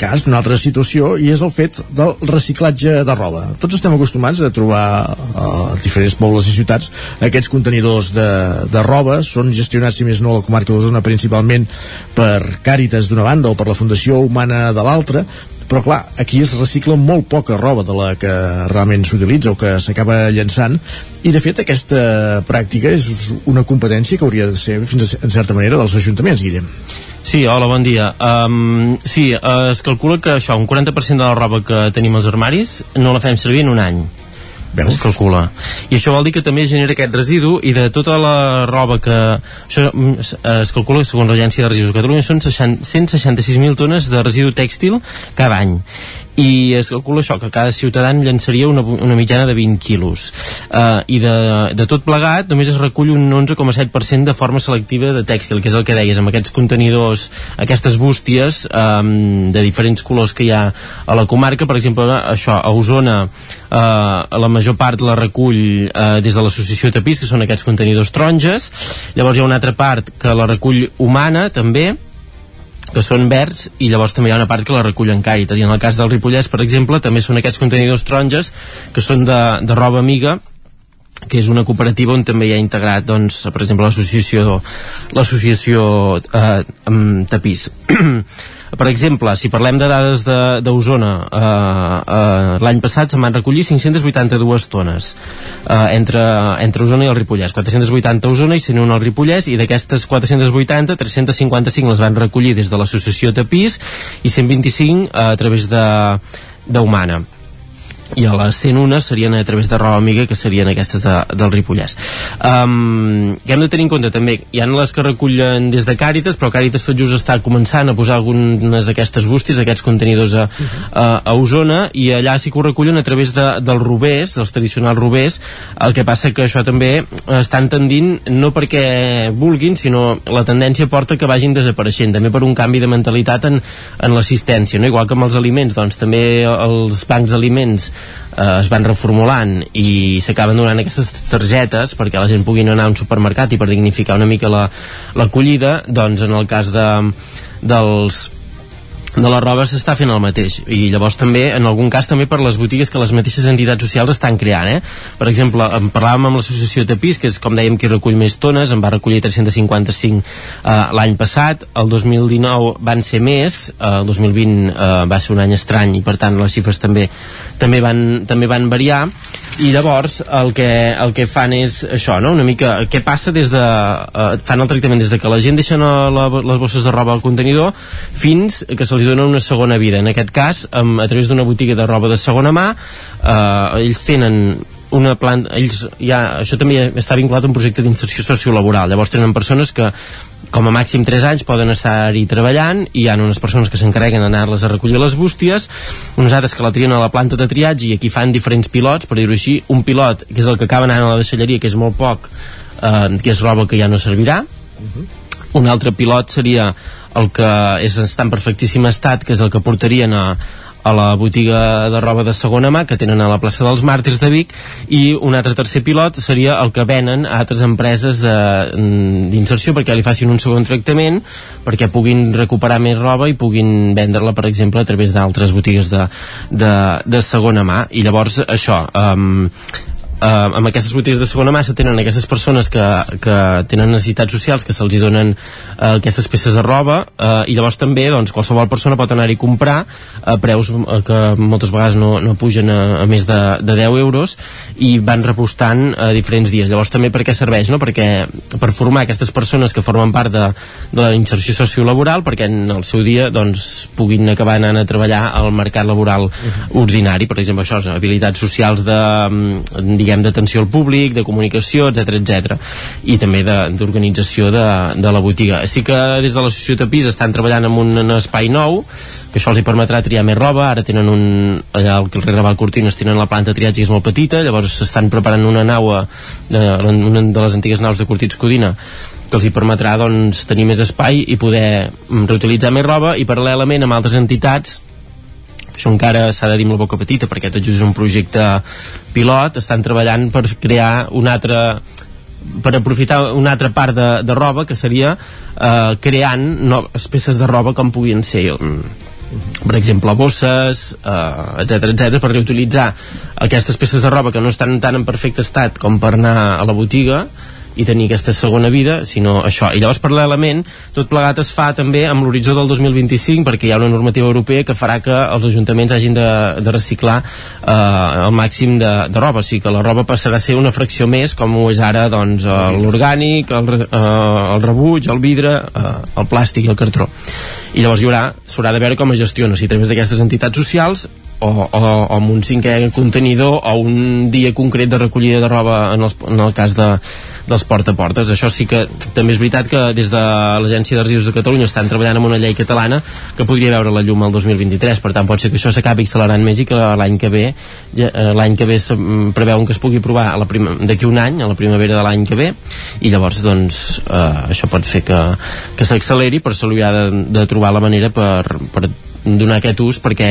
cas, d'una altra situació, i és el fet del reciclatge de roba. Tots estem acostumats a trobar a diferents pobles i ciutats. Aquests contenidors de, de roba, són gestionats, si més no, a la comarca d'Osona principalment per Càritas d'una banda o per la Fundació Humana de l'altra, però clar, aquí es recicla molt poca roba de la que realment s'utilitza o que s'acaba llançant. I de fet aquesta pràctica és una competència que hauria de ser fins a, en certa manera dels ajuntaments, Guillem Sí, hola, bon dia. Um, sí, uh, es calcula que això, un 40% de la roba que tenim als armaris no la fem servir en un any. Veus? Es calcula. I això vol dir que també genera aquest residu i de tota la roba que... Això mm, es, es calcula que segons l'Agència de Residus de Catalunya són 166.000 tones de residu tèxtil cada any i es calcula això, que cada ciutadà llançaria una, una mitjana de 20 quilos. Uh, i de, de tot plegat només es recull un 11,7% de forma selectiva de tèxtil, que és el que deies amb aquests contenidors, aquestes bústies um, de diferents colors que hi ha a la comarca, per exemple això, a Osona uh, la major part la recull uh, des de l'associació Tapís, que són aquests contenidors taronges. Llavors hi ha una altra part que la recull humana també que són verds i llavors també hi ha una part que la recullen Càritas. I en el cas del Ripollès per exemple també són aquests contenidors taronges que són de, de roba amiga que és una cooperativa on també hi ha integrat doncs, per exemple l'associació l'associació eh, Tapís per exemple, si parlem de dades d'Osona eh, eh, l'any passat se'n van recollir 582 tones eh, entre, entre Osona i el Ripollès. 480 a Osona i 101 al Ripollès i d'aquestes 480 355 les van recollir des de l'associació Tapís i 125 eh, a través de d'Humana i a les 101 serien a través de roba amiga que serien aquestes de, del Ripollès um, i hem de tenir en compte també hi ha les que recullen des de Càritas però Càritas tot just està començant a posar algunes d'aquestes bústies, aquests contenidors a, a, a Osona i allà sí que ho recullen a través de, dels robers dels tradicionals robers, el que passa que això també estan tendint no perquè vulguin, sinó la tendència porta que vagin desapareixent, també per un canvi de mentalitat en, en l'assistència, no? igual que amb els aliments doncs també els bancs d'aliments eh, es van reformulant i s'acaben donant aquestes targetes perquè la gent pugui anar a un supermercat i per dignificar una mica l'acollida, la, doncs en el cas de, dels de la roba s'està fent el mateix i llavors també, en algun cas també per les botigues que les mateixes entitats socials estan creant eh? per exemple, en parlàvem amb l'associació Tapís que és com dèiem qui recull més tones en va recollir 355 eh, l'any passat el 2019 van ser més eh, el 2020 eh, va ser un any estrany i per tant les xifres també també van, també van variar i llavors el que, el que fan és això, no? una mica què passa des de, eh, fan el tractament des de que la gent deixa la, la, les bosses de roba al contenidor fins que se'ls dona una segona vida. En aquest cas amb, a través d'una botiga de roba de segona mà eh, ells tenen una planta, ells ja, això també està vinculat a un projecte d'inserció sociolaboral. Llavors tenen persones que com a màxim 3 anys poden estar-hi treballant i hi ha unes persones que s'encarreguen d'anar-les a recollir les bústies uns altres que la trien a la planta de triatge i aquí fan diferents pilots, per dir-ho així. Un pilot que és el que acaba anant a la deixalleria que és molt poc, eh, que és roba que ja no servirà. Uh -huh. un altre pilot seria el que és, està en perfectíssim estat que és el que portarien a, a la botiga de roba de segona mà que tenen a la plaça dels Màrtirs de Vic i un altre tercer pilot seria el que venen a altres empreses eh, d'inserció perquè li facin un segon tractament perquè puguin recuperar més roba i puguin vendre-la per exemple a través d'altres botigues de, de, de segona mà. I llavors això eh, eh, amb aquestes botigues de segona se tenen aquestes persones que, que tenen necessitats socials que se'ls donen eh, aquestes peces de roba eh, i llavors també doncs, qualsevol persona pot anar-hi a comprar a preus eh, que moltes vegades no, no pugen a, a més de, de 10 euros i van repostant a eh, diferents dies llavors també per què serveix? No? perquè per formar aquestes persones que formen part de, de la inserció sociolaboral perquè en el seu dia doncs, puguin acabar anant a treballar al mercat laboral uh -huh. ordinari per exemple això, habilitats socials de, mm, diguem d'atenció al públic, de comunicació, etc etc. i també d'organització de, de, de la botiga. Sí que des de l'associació Tapís estan treballant en un, espai nou que això els hi permetrà triar més roba, ara tenen un, allà al carrer Raval Cortines tenen la planta de triatge que és molt petita, llavors s'estan preparant una nau, de, una de les antigues naus de Cortits Codina, que els hi permetrà doncs, tenir més espai i poder mm, reutilitzar més roba i paral·lelament amb altres entitats això encara s'ha de dir amb la boca petita perquè tot just és un projecte pilot. Estan treballant per crear un altre per aprofitar una altra part de, de roba que seria eh, creant noves peces de roba com puguin ser mm, per exemple bosses etc eh, etc per reutilitzar aquestes peces de roba que no estan tan en perfecte estat com per anar a la botiga i tenir aquesta segona vida, sinó això. I llavors, paral·lelament, tot plegat es fa també amb l'horitzó del 2025, perquè hi ha una normativa europea que farà que els ajuntaments hagin de, de reciclar eh, el màxim de, de roba, o sigui que la roba passarà a ser una fracció més, com ho és ara doncs, l'orgànic, el, eh, el rebuig, el vidre, eh, el plàstic i el cartró. I llavors hi haurà, s'haurà de veure com es gestiona, si a través d'aquestes entitats socials o, o, o amb un cinquè contenidor o un dia concret de recollida de roba en, els, en el cas de, dels porta-portes. Això sí que també és veritat que des de l'Agència de Residus de Catalunya estan treballant amb una llei catalana que podria veure la llum el 2023, per tant pot ser que això s'acabi accelerant més i que l'any que ve eh, l'any que ve preveuen que es pugui provar d'aquí un any, a la primavera de l'any que ve i llavors doncs eh, això pot fer que, que s'acceleri però se li ha de, de trobar la manera per, per donar aquest ús perquè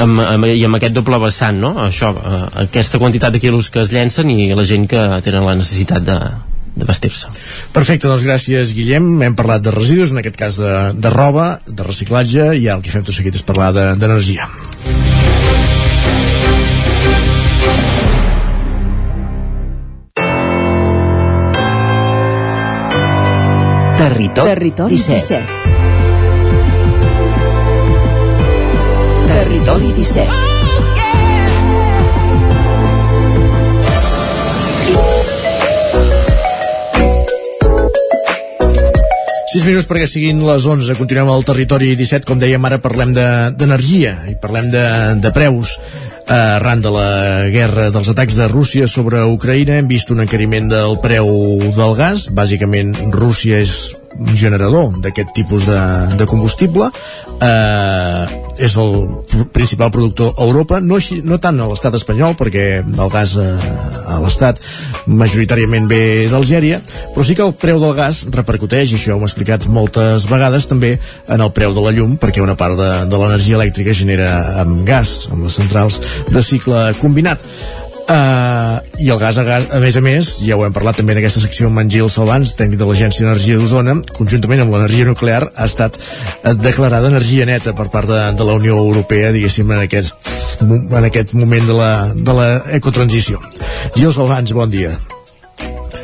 amb, amb, i amb aquest doble vessant no? Això, eh, aquesta quantitat de quilos que es llencen i la gent que tenen la necessitat de, de vestir-se. Perfecte, doncs gràcies Guillem. Hem parlat de residus, en aquest cas de, de roba, de reciclatge, i el que fem tot seguit és parlar d'energia. De, Territori, Territori 17. 17. Territori 17. Sis minuts perquè siguin les 11. Continuem al territori 17. Com dèiem, ara parlem d'energia de, i parlem de, de preus. Arran de la guerra dels atacs de Rússia sobre Ucraïna hem vist un encariment del preu del gas. Bàsicament, Rússia és generador d'aquest tipus de, de combustible. Eh, és el principal productor a Europa. No, no tant a l'estat espanyol perquè el gas eh, a l'estat majoritàriament ve d'Algèria però sí que el preu del gas repercuteix i això ho hem explicat moltes vegades també en el preu de la llum perquè una part de, de l'energia elèctrica genera amb gas, amb les centrals de cicle combinat Uh, i el gas a, gas, a més a més, ja ho hem parlat també en aquesta secció amb en Gil Salvans, tècnic de l'Agència d'Energia d'Osona, conjuntament amb l'energia nuclear, ha estat uh, declarada energia neta per part de, de la Unió Europea, diguéssim, en aquest, en aquest moment de la, de la. Gil Salvans, bon dia.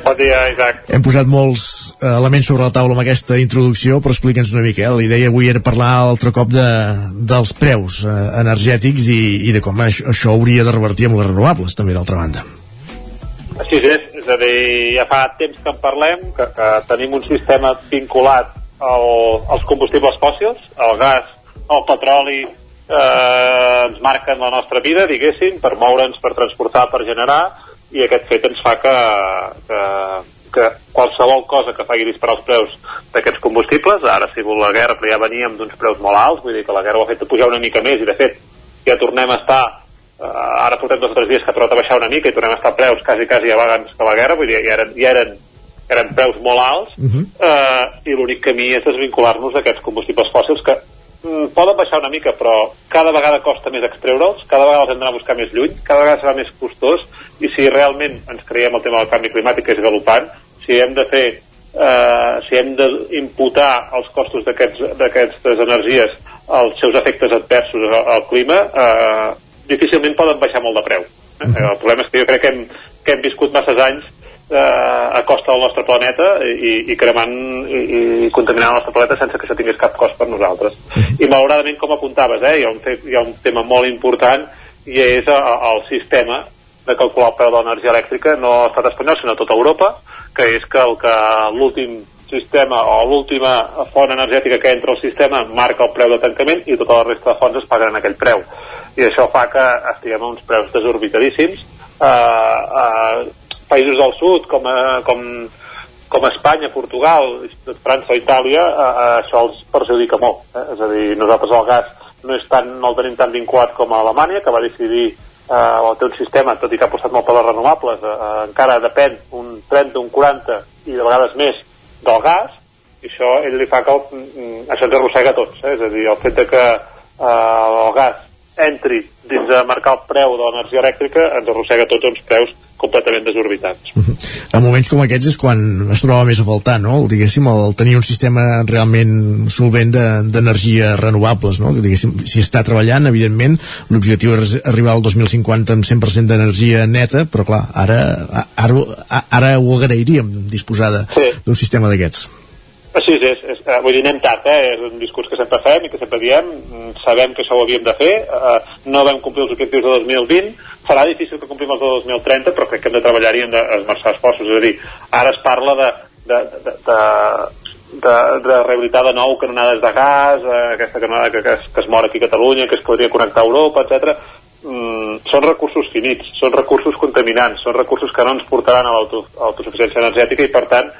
Bon dia, Isaac. Hem posat molts eh, elements sobre la taula amb aquesta introducció, però explica'ns una mica. Eh? La idea avui era parlar altre cop de, dels preus eh, energètics i, i de com això, això hauria de revertir amb les renovables, també, d'altra banda. Així és, és a dir, ja fa temps que en parlem, que, que tenim un sistema vinculat al, als combustibles fòssils, el gas, el petroli, eh, ens marquen la nostra vida, diguéssim, per moure'ns, per transportar, per generar, i aquest fet ens fa que, que, que qualsevol cosa que faci disparar els preus d'aquests combustibles, ara si vol la guerra, però ja veníem d'uns preus molt alts, vull dir que la guerra ho ha fet pujar una mica més i de fet ja tornem a estar eh, ara portem dos o tres dies que ha tornat a baixar una mica i tornem a estar a preus quasi, quasi abans que la guerra, vull dir, ja eren, ja eren, eren preus molt alts uh -huh. eh, i l'únic camí és desvincular-nos d'aquests combustibles fòssils que poden baixar una mica, però cada vegada costa més extreure'ls, cada vegada els hem d'anar a buscar més lluny, cada vegada serà més costós i si realment ens creiem el tema del canvi climàtic que és galopant, si hem de fer eh, si hem d'imputar els costos d'aquestes energies als seus efectes adversos al, al clima, eh, difícilment poden baixar molt de preu. Eh? El problema és que jo crec que hem, que hem viscut masses anys eh, a costa del nostre planeta i, i cremant i, i contaminant el nostre planeta sense que això tingués cap cost per nosaltres. -huh. I malauradament, com apuntaves, eh, hi, ha un, hi ha un tema molt important i és el, el sistema de calcular el preu de l'energia elèctrica no a l'estat espanyol sinó a tota Europa que és que el que l'últim sistema o l'última font energètica que entra al sistema marca el preu de tancament i tota la resta de fonts es paguen aquell preu i això fa que estiguem a uns preus desorbitadíssims eh, eh, països del sud com, a, com, com Espanya, Portugal, França o Itàlia, eh, eh, això els perjudica molt. Eh? És a dir, nosaltres el gas no, és tan, no el tenim tan vinculat com a Alemanya, que va decidir eh, té un sistema, tot i que ha apostat molt per les renovables, eh, eh encara depèn un 30, un 40 i de vegades més del gas, i això ell li fa que el, mm, això ens arrossega tots, eh? és a dir, el fet de que eh, el gas entri dins de marcar el preu de l'energia elèctrica ens arrossega tots uns preus completament desorbitats. Uh -huh. En moments com aquests és quan es troba més a faltar, no? El, diguéssim, el tenir un sistema realment solvent d'energia de, renovables, no? Diguéssim, si està treballant, evidentment, l'objectiu és arribar al 2050 amb 100% d'energia neta, però clar, ara, ara, ara ho agrairíem disposar d'un sí. sistema d'aquests. Així és, és, és, vull dir, anem tard, eh? és un discurs que sempre fem i que sempre diem, mm, sabem que això ho havíem de fer, eh, no vam complir els objectius de 2020, serà difícil que complim els de 2030, però crec que hem de treballar-hi i hem d'esmerçar esforços, és a dir, ara es parla de, de, de, de, de, de rehabilitar de nou canonades de gas, eh, aquesta canonada que, que, es, que es mor aquí a Catalunya, que es podria connectar a Europa, etc. Mm, són recursos finits, són recursos contaminants, són recursos que no ens portaran a l'autosuficiència energètica i, per tant,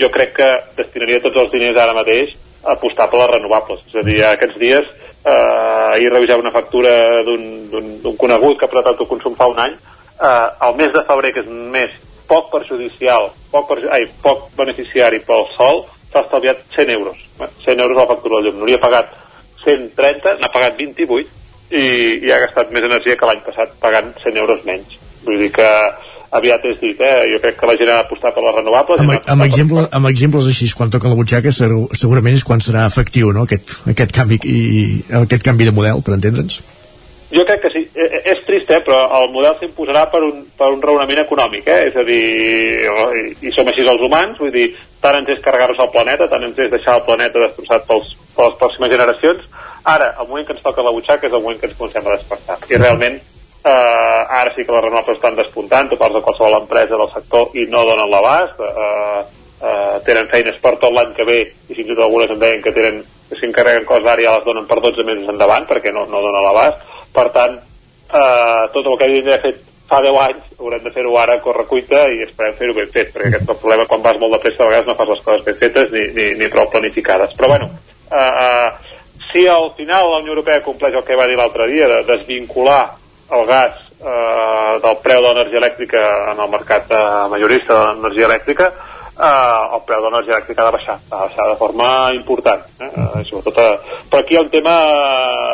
jo crec que destinaria tots els diners ara mateix a apostar per les renovables. És a dir, aquests dies, eh, ahir revisava una factura d'un conegut que ha posat autoconsum fa un any, eh, el mes de febrer, que és un mes poc perjudicial, poc, perju ai, poc beneficiari pel sol, s'ha estalviat 100 euros. 100 euros la factura del llum. N'hauria pagat 130, n'ha pagat 28 i, i ha gastat més energia que l'any passat pagant 100 euros menys. Vull dir que aviat és dit, eh? jo crec que la gent ha d'apostar per les renovables amb, amb, exemple, amb exemples així quan toquen la butxaca segurament és quan serà efectiu no? aquest, aquest, canvi, i, aquest canvi de model per entendre'ns jo crec que sí, e, e, és trist, eh, però el model s'imposarà per, un, per un raonament econòmic, eh? és a dir, i, som així els humans, vull dir, tant ens és carregar-nos al planeta, tant ens és deixar el planeta destrossat pels, per les pròximes generacions, ara, el moment que ens toca la butxaca és el moment que ens comencem a despertar, i realment eh, ara sí que les renovables estan despuntant, tu parles de qualsevol empresa del sector i no donen l'abast, eh, eh, tenen feines per tot l'any que ve i fins i tot algunes em deien que tenen que s'encarreguen coses ara ja les donen per 12 mesos endavant perquè no, no donen l'abast. Per tant, eh, tot el que havien d'haver fet fa 10 anys haurem de fer-ho ara a correcuita i esperem fer-ho ben fet perquè aquest és el problema quan vas molt de pressa a vegades no fas les coses ben fetes ni, ni, ni prou planificades. Però bueno eh, eh, si al final la Unió Europea compleix el que va dir l'altre dia de desvincular el gas eh, del preu de l'energia elèctrica en el mercat eh, majorista de l'energia elèctrica eh, el preu de l'energia elèctrica ha de baixar ha de baixar de forma important eh? eh, sobretot, eh, però aquí hi ha un tema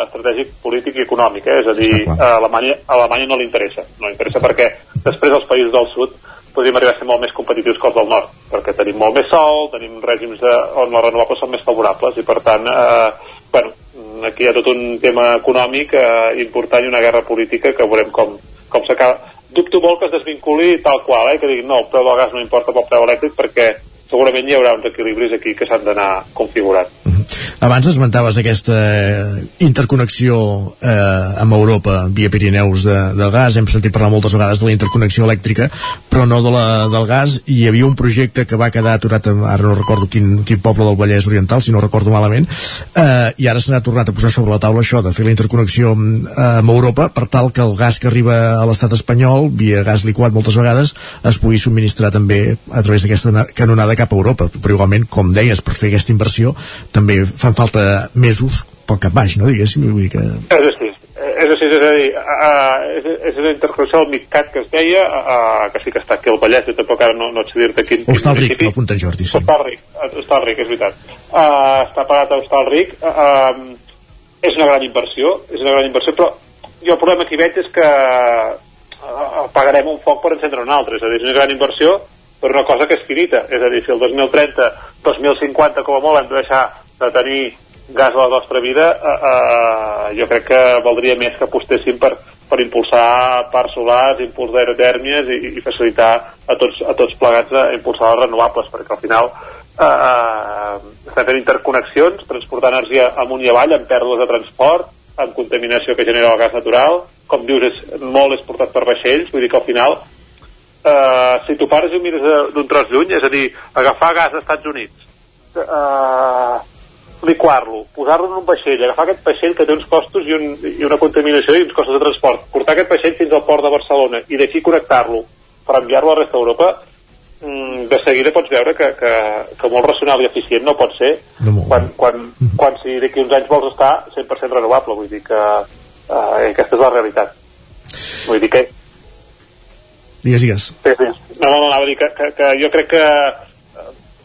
estratègic, polític i econòmic eh? és a dir, a Alemanya, a Alemanya no li interessa no li interessa perquè després els països del sud podríem arribar a ser molt més competitius que els del nord, perquè tenim molt més sol, tenim règims de, on les renovables són més favorables i per tant, eh, bueno, aquí hi ha tot un tema econòmic eh, important i una guerra política que veurem com, com s'acaba. Dubto molt que es desvinculi tal qual, eh, que diguin no, el preu del gas no importa pel preu elèctric perquè segurament hi haurà uns equilibris aquí que s'han d'anar configurant. Abans esmentaves aquesta interconnexió eh, amb Europa via Pirineus de, del gas, hem sentit parlar moltes vegades de la interconnexió elèctrica, però no de la, del gas, i hi havia un projecte que va quedar aturat, ara no recordo quin, quin poble del Vallès Oriental, si no recordo malament, eh, i ara s'ha tornat a posar sobre la taula això, de fer la interconnexió eh, amb Europa, per tal que el gas que arriba a l'estat espanyol, via gas liquat moltes vegades, es pugui subministrar també a través d'aquesta canonada cap a Europa, però igualment, com deies, per fer aquesta inversió també fan falta mesos pel cap baix, no diguéssim? Vull dir que... És així, és així, és a dir, uh, és, és una interconnexió del MidCat que es deia, uh, que sí que està aquí al Vallès, jo tampoc ara no, no sé dir-te quin, quin Hostalric, no apunta en Jordi, sí. Hostalric, Hostalric, és veritat. Uh, està pagat a Hostalric, uh, és una gran inversió, és una gran inversió, però jo el problema que hi veig és que pagarem un foc per encendre un altre, és a dir, és una gran inversió, per una cosa que és finita, és a dir, si el 2030, 2050 com a molt hem de deixar de tenir gas a la nostra vida, eh, eh, jo crec que valdria més que apostéssim per, per impulsar parcs solars, impuls d'aerotèrmies i, i facilitar a tots, a tots plegats a impulsar les renovables, perquè al final eh, eh, estem fent interconnexions, transportar energia amunt i avall, amb pèrdues de transport, amb contaminació que genera el gas natural, com dius, és, molt és portat per vaixells, vull dir que al final eh, si tu pares i ho mires d'un tros lluny, és a dir, agafar gas als Estats Units, eh, liquar-lo, posar-lo en un vaixell, agafar aquest vaixell que té uns costos i, un, i una contaminació i uns costos de transport, portar aquest vaixell fins al port de Barcelona i d'aquí connectar-lo per enviar-lo a la resta d'Europa, mm, de seguida pots veure que, que, que molt racional i eficient no pot ser no quan, quan, quan si d'aquí uns anys vols estar 100% renovable, vull dir que eh, aquesta és la realitat. Vull dir que Digues, digues. Sí, sí. No, no, no, a dir que, que, que jo crec que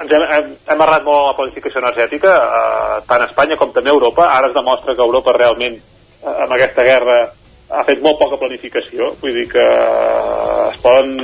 ens hem, hem, hem errat molt la planificació energètica, eh, tant a Espanya com també a Europa. Ara es demostra que Europa realment, eh, amb aquesta guerra, ha fet molt poca planificació. Vull dir que eh, es poden,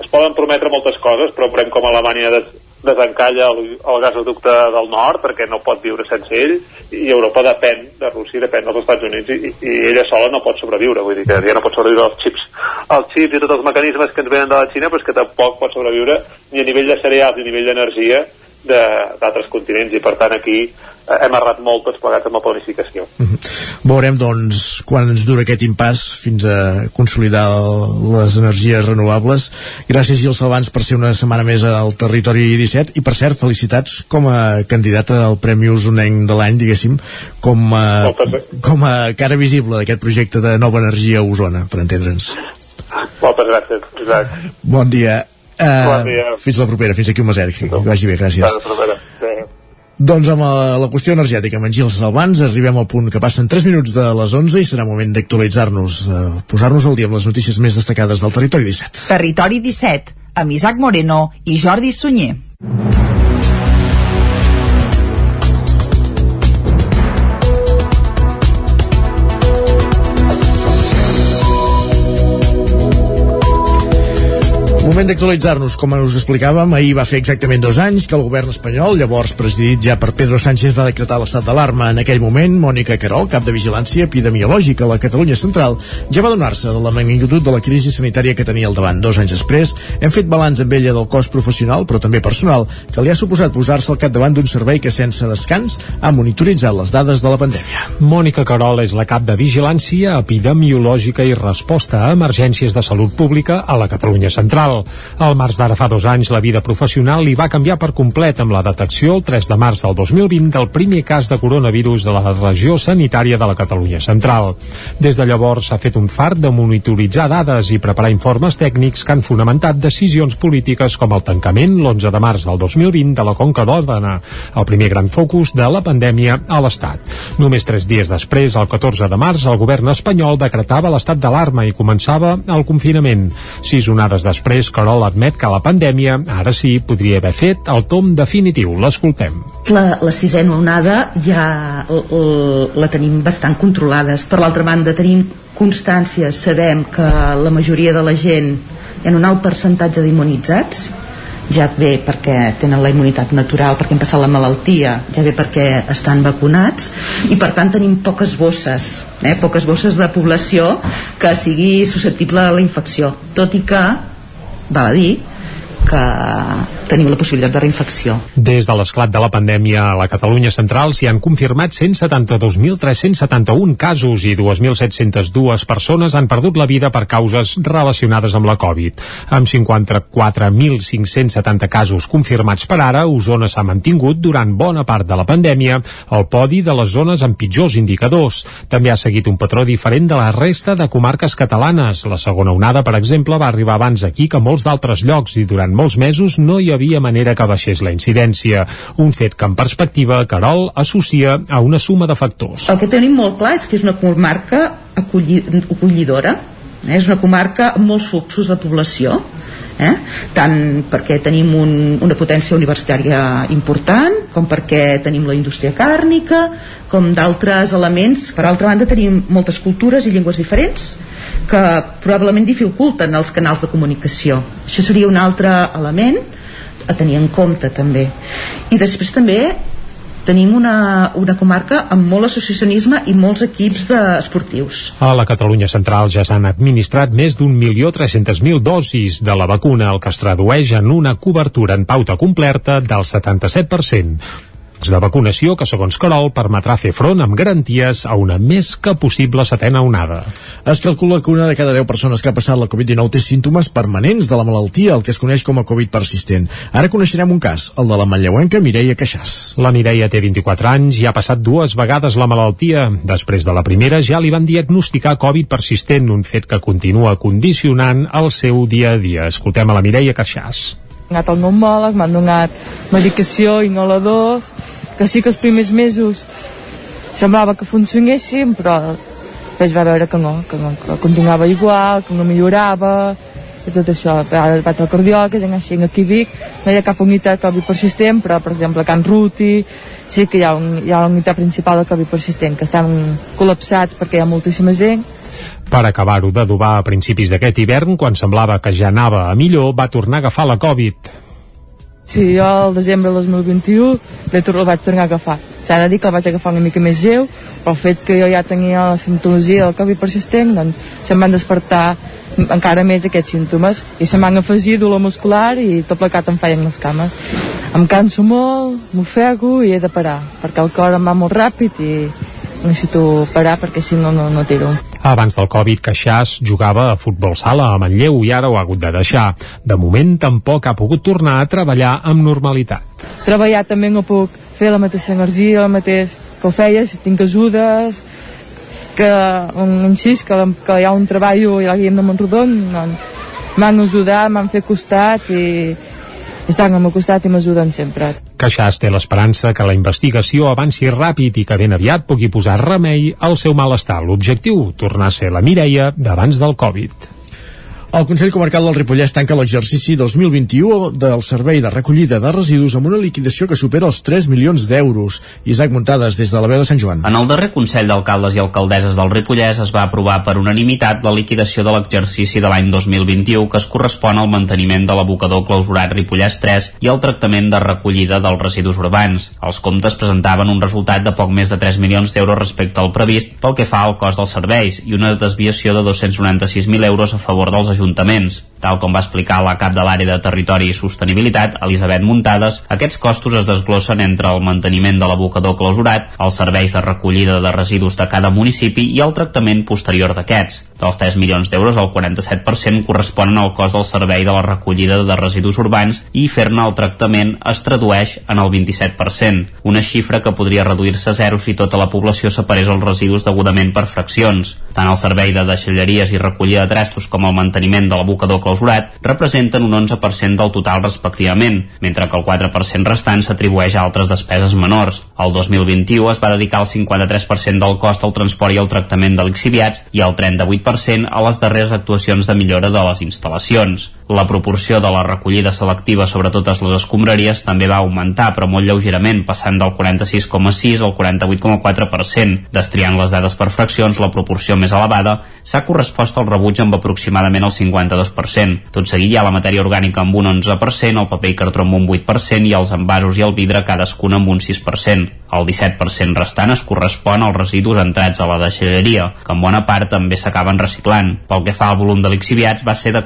es poden prometre moltes coses, però veurem com Alemanya des, desencalla el, el gasoducte del nord perquè no pot viure sense ell i Europa depèn de Rússia, depèn dels Estats Units i, i ella sola no pot sobreviure vull dir que ja no pot sobreviure als xips els xips i tots els mecanismes que ens venen de la Xina però és que tampoc pot sobreviure ni a nivell de cereals ni a nivell d'energia d'altres continents i per tant aquí hem errat molt tots plegats amb la planificació Veurem, doncs, quan ens dura aquest impàs fins a consolidar les energies renovables. Gràcies, Gil Salvans, per ser una setmana més al Territori 17 i, per cert, felicitats com a candidata al Premi Usonenc de l'any, diguéssim, com a, com a cara visible d'aquest projecte de nova energia a Osona, per entendre'ns. moltes gràcies, Isaac Bon dia. Uh, Bon dia. Fins la propera, fins aquí un meset. Que vagi bé, gràcies. Fins la propera. Doncs amb la, la qüestió energètica amb en Gil Salvans arribem al punt que passen 3 minuts de les 11 i serà moment d'actualitzar-nos, de posar-nos al dia amb les notícies més destacades del Territori 17. Territori 17, amb Isaac Moreno i Jordi Sunyer. Moment d'actualitzar-nos, com us explicàvem, ahir va fer exactament dos anys que el govern espanyol, llavors presidit ja per Pedro Sánchez, va decretar l'estat d'alarma. En aquell moment, Mònica Carol, cap de Vigilància Epidemiològica a la Catalunya Central, ja va donar-se de la magnitud de la crisi sanitària que tenia al davant. Dos anys després, hem fet balanç amb ella del cos professional, però també personal, que li ha suposat posar-se al capdavant d'un servei que sense descans ha monitoritzat les dades de la pandèmia. Mònica Carol és la cap de Vigilància Epidemiològica i Resposta a Emergències de Salut Pública a la Catalunya Central. Al març d'ara fa dos anys, la vida professional li va canviar per complet amb la detecció el 3 de març del 2020 del primer cas de coronavirus de la regió sanitària de la Catalunya Central. Des de llavors s'ha fet un fart de monitoritzar dades i preparar informes tècnics que han fonamentat decisions polítiques com el tancament l'11 de març del 2020 de la Conca d'Òrdena, el primer gran focus de la pandèmia a l'Estat. Només tres dies després, el 14 de març, el govern espanyol decretava l'estat d'alarma i començava el confinament. Sis onades després, Carol admet que la pandèmia, ara sí, podria haver fet el tom definitiu. L'escoltem. La, la sisena onada ja la tenim bastant controlades. Per l'altra banda, tenim constància, sabem que la majoria de la gent ha un alt percentatge d'immunitzats, ja ve perquè tenen la immunitat natural, perquè han passat la malaltia, ja ve perquè estan vacunats, i per tant tenim poques bosses, eh? poques bosses de població que sigui susceptible a la infecció, tot i que, val a dir, que tenim la possibilitat de reinfecció. Des de l'esclat de la pandèmia a la Catalunya Central s'hi han confirmat 172.371 casos i 2.702 persones han perdut la vida per causes relacionades amb la Covid. Amb 54.570 casos confirmats per ara, Osona s'ha mantingut durant bona part de la pandèmia al podi de les zones amb pitjors indicadors. També ha seguit un patró diferent de la resta de comarques catalanes. La segona onada, per exemple, va arribar abans aquí que molts d'altres llocs i durant molts mesos no hi havia manera que baixés la incidència. Un fet que, en perspectiva, Carol associa a una suma de factors. El que tenim molt clar és que és una comarca acolli acollidora, eh? és una comarca amb molts fluxos de població, eh? tant perquè tenim un, una potència universitària important com perquè tenim la indústria càrnica com d'altres elements. Per altra banda tenim moltes cultures i llengües diferents que probablement dificulten els canals de comunicació. Això seria un altre element a tenir en compte també. I després també tenim una, una comarca amb molt associacionisme i molts equips de esportius. A la Catalunya Central ja s'han administrat més d'un milió 300.000 dosis de la vacuna, el que es tradueix en una cobertura en pauta completa del 77%. De vacunació que, segons Carol, permetrà fer front amb garanties a una més que possible setena onada. Es calcula que una de cada 10 persones que ha passat la Covid-19 té símptomes permanents de la malaltia, el que es coneix com a Covid persistent. Ara coneixerem un cas, el de la manlleuenca Mireia Queixàs. La Mireia té 24 anys i ha passat dues vegades la malaltia. Després de la primera ja li van diagnosticar Covid persistent, un fet que continua condicionant el seu dia a dia. Escoltem a la Mireia Queixàs. He anat al pneumòleg, m'han donat medicació, inhaladors, que sí que els primers mesos semblava que funcionessin, però després va veure que no, que, no, que continuava igual, que no millorava, i tot això. Ara vaig al cardiòleg, que així aquí a Vic, no hi ha cap unitat Covid persistent, però, per exemple, a Can Ruti, sí que hi ha, un, hi ha la unitat principal de Covid persistent, que estan col·lapsats perquè hi ha moltíssima gent, per acabar-ho d'adobar a principis d'aquest hivern, quan semblava que ja anava a millor, va tornar a agafar la Covid. Sí, jo al desembre del 2021 el vaig tornar a agafar. S'ha de dir que el vaig agafar una mica més lleu, però el fet que jo ja tenia la simptomatologia del Covid persistent, doncs se'm van despertar encara més aquests símptomes i se m'han afegit dolor muscular i tot plecat em feien les cames. Em canso molt, m'ofego i he de parar, perquè el cor em va molt ràpid i necessito parar perquè si no, no, no tiro. Abans del Covid, Queixàs jugava a futbol sala a Manlleu i ara ho ha hagut de deixar. De moment tampoc ha pogut tornar a treballar amb normalitat. Treballar també no puc fer la mateixa energia, el mateix que ho feia, si tinc ajudes, que xix, que, que hi ha un treball i la guiem de Montrodon, doncs, m'han ajudat, m'han fet costat i, estan al meu costat i m'ajuden sempre. Caixàs té l'esperança que la investigació avanci ràpid i que ben aviat pugui posar remei al seu malestar. L'objectiu, tornar a ser la Mireia d'abans del Covid. El Consell Comarcal del Ripollès tanca l'exercici 2021 del servei de recollida de residus amb una liquidació que supera els 3 milions d'euros. Isaac Muntades, des de la veu de Sant Joan. En el darrer Consell d'Alcaldes i Alcaldesses del Ripollès es va aprovar per unanimitat la liquidació de l'exercici de l'any 2021 que es correspon al manteniment de l'abocador clausurat Ripollès 3 i el tractament de recollida dels residus urbans. Els comptes presentaven un resultat de poc més de 3 milions d'euros respecte al previst pel que fa al cost dels serveis i una desviació de 296.000 euros a favor dels ajuntaments ajuntaments. Tal com va explicar la cap de l'àrea de Territori i Sostenibilitat, Elisabet Muntades, aquests costos es desglossen entre el manteniment de l'abocador clausurat, els serveis de recollida de residus de cada municipi i el tractament posterior d'aquests. Dels 3 milions d'euros, el 47% corresponen al cost del servei de la recollida de residus urbans i fer-ne el tractament es tradueix en el 27%, una xifra que podria reduir-se a zero si tota la població separés els residus degudament per fraccions. Tant el servei de deixalleries i recollida de trastos com el manteniment de l'abocador clausurat representen un 11% del total respectivament, mentre que el 4% restant s'atribueix a altres despeses menors. El 2021 es va dedicar el 53% del cost al transport i al tractament de lixiviats i el 38% a les darreres actuacions de millora de les instal·lacions. La proporció de la recollida selectiva sobre totes les escombraries també va augmentar, però molt lleugerament, passant del 46,6 al 48,4%. Destriant les dades per fraccions, la proporció més elevada s'ha correspost al rebuig amb aproximadament el 52%. Tot seguit hi ha la matèria orgànica amb un 11%, el paper i cartró amb un 8% i els envasos i el vidre cadascun amb un 6%. El 17% restant es correspon als residus entrats a la deixalleria, que en bona part també s'acaben reciclant. Pel que fa al volum de lixiviats va ser de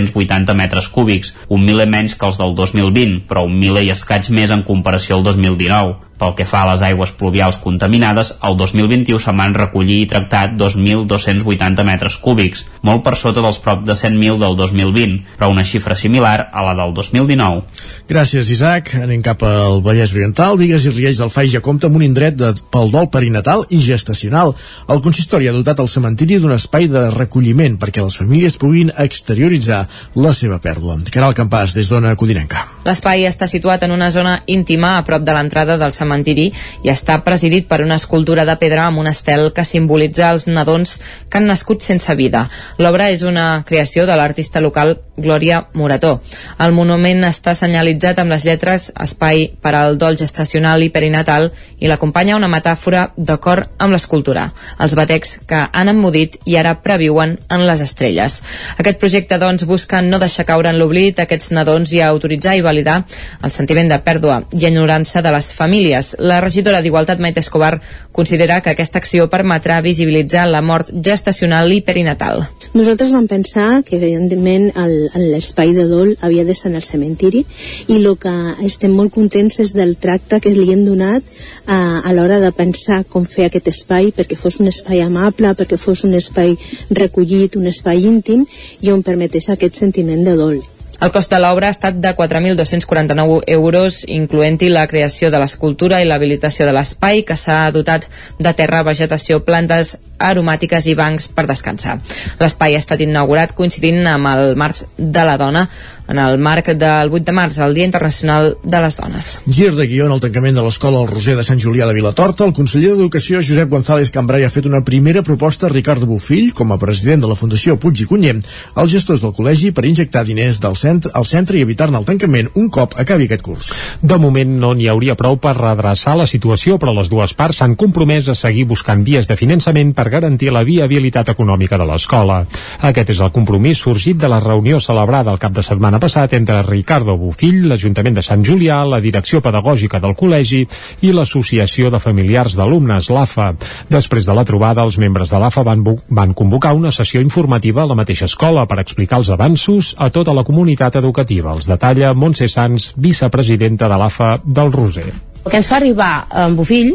4.980 metres cúbics, un miler menys que els del 2020, però un miler i escaig més en comparació al 2019. Pel que fa a les aigües pluvials contaminades, el 2021 se van recollir i tractar 2.280 metres cúbics, molt per sota dels prop de 100.000 del 2020, però una xifra similar a la del 2019. Gràcies, Isaac. Anem cap al Vallès Oriental. Vigues i Riells del Faix ja compta amb un indret de, pel dol perinatal i gestacional. El consistori ha dotat el cementiri d'un espai de recolliment perquè les famílies puguin exterioritzar la seva pèrdua. Caral Campàs, des d'Ona Codinenca. L'espai està situat en una zona íntima a prop de l'entrada del cementiri cementiri i està presidit per una escultura de pedra amb un estel que simbolitza els nadons que han nascut sense vida. L'obra és una creació de l'artista local Glòria Morató. El monument està senyalitzat amb les lletres Espai per al dol gestacional i perinatal i l'acompanya una metàfora d'acord amb l'escultura, els batecs que han emmudit i ara previuen en les estrelles. Aquest projecte, doncs, busca no deixar caure en l'oblit aquests nadons i autoritzar i validar el sentiment de pèrdua i enyorança de les famílies. La regidora d'Igualtat, Maite Escobar, considera que aquesta acció permetrà visibilitzar la mort gestacional i perinatal. Nosaltres vam pensar que, evidentment, l'espai de dol havia de ser en el cementiri i el que estem molt contents és del tracte que li hem donat a, a l'hora de pensar com fer aquest espai perquè fos un espai amable, perquè fos un espai recollit, un espai íntim i on permetés aquest sentiment de dol. El cost de l'obra ha estat de 4.249 euros, incloent-hi la creació de l'escultura i l'habilitació de l'espai, que s'ha dotat de terra, vegetació, plantes aromàtiques i bancs per descansar. L'espai ha estat inaugurat coincidint amb el març de la dona, en el marc del 8 de març, el Dia Internacional de les Dones. Gir de guió en el tancament de l'escola El Roser de Sant Julià de Vilatorta, el conseller d'Educació Josep González Cambrai ha fet una primera proposta a Ricardo Bufill, com a president de la Fundació Puig i Cunyer, als gestors del col·legi per injectar diners del centre, al centre i evitar-ne el tancament un cop acabi aquest curs. De moment no n'hi hauria prou per redreçar la situació, però les dues parts s'han compromès a seguir buscant vies de finançament per garantir la viabilitat econòmica de l'escola. Aquest és el compromís sorgit de la reunió celebrada el cap de setmana passat entre Ricardo Bufill, l'Ajuntament de Sant Julià, la direcció pedagògica del col·legi i l'Associació de Familiars d'Alumnes, l'AFA. Després de la trobada, els membres de l'AFA van, van convocar una sessió informativa a la mateixa escola per explicar els avanços a tota la comunitat educativa. Els detalla Montse Sans, vicepresidenta de l'AFA del Roser. El que ens fa arribar en Bufill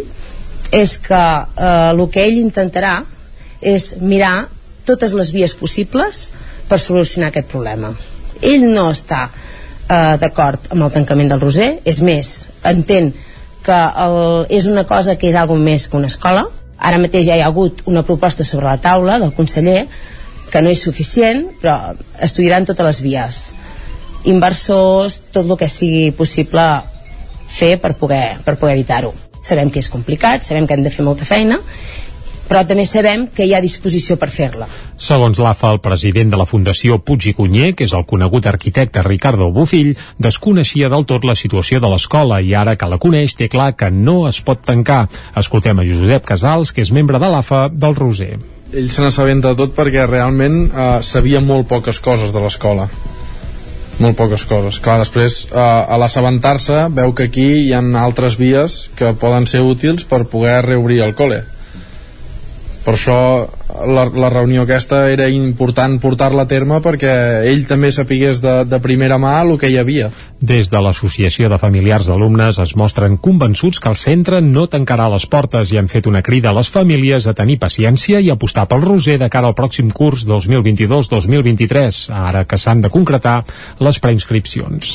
és que eh, el que ell intentarà és mirar totes les vies possibles per solucionar aquest problema. Ell no està eh, d'acord amb el tancament del Roser, és més, entén que el, és una cosa que és alguna més que una escola. Ara mateix ja hi ha hagut una proposta sobre la taula del conseller que no és suficient, però estudiaran totes les vies. Inversors, tot el que sigui possible fer per poder, per poder evitar-ho. Sabem que és complicat, sabem que hem de fer molta feina però també sabem que hi ha disposició per fer-la. Segons l'AFA, el president de la Fundació Puig i Cunyer, que és el conegut arquitecte Ricardo Bufill, desconeixia del tot la situació de l'escola i ara que la coneix té clar que no es pot tancar. Escoltem a Josep Casals, que és membre de l'AFA del Roser. Ell se n'assabenta de tot perquè realment eh, sabia molt poques coses de l'escola molt poques coses. Clar, després, eh, a l'assabentar-se, veu que aquí hi ha altres vies que poden ser útils per poder reobrir el col·le per això la, la reunió aquesta era important portar-la a terme perquè ell també sapigués de, de primera mà el que hi havia. Des de l'Associació de Familiars d'Alumnes es mostren convençuts que el centre no tancarà les portes i han fet una crida a les famílies a tenir paciència i apostar pel Roser de cara al pròxim curs 2022-2023, ara que s'han de concretar les preinscripcions.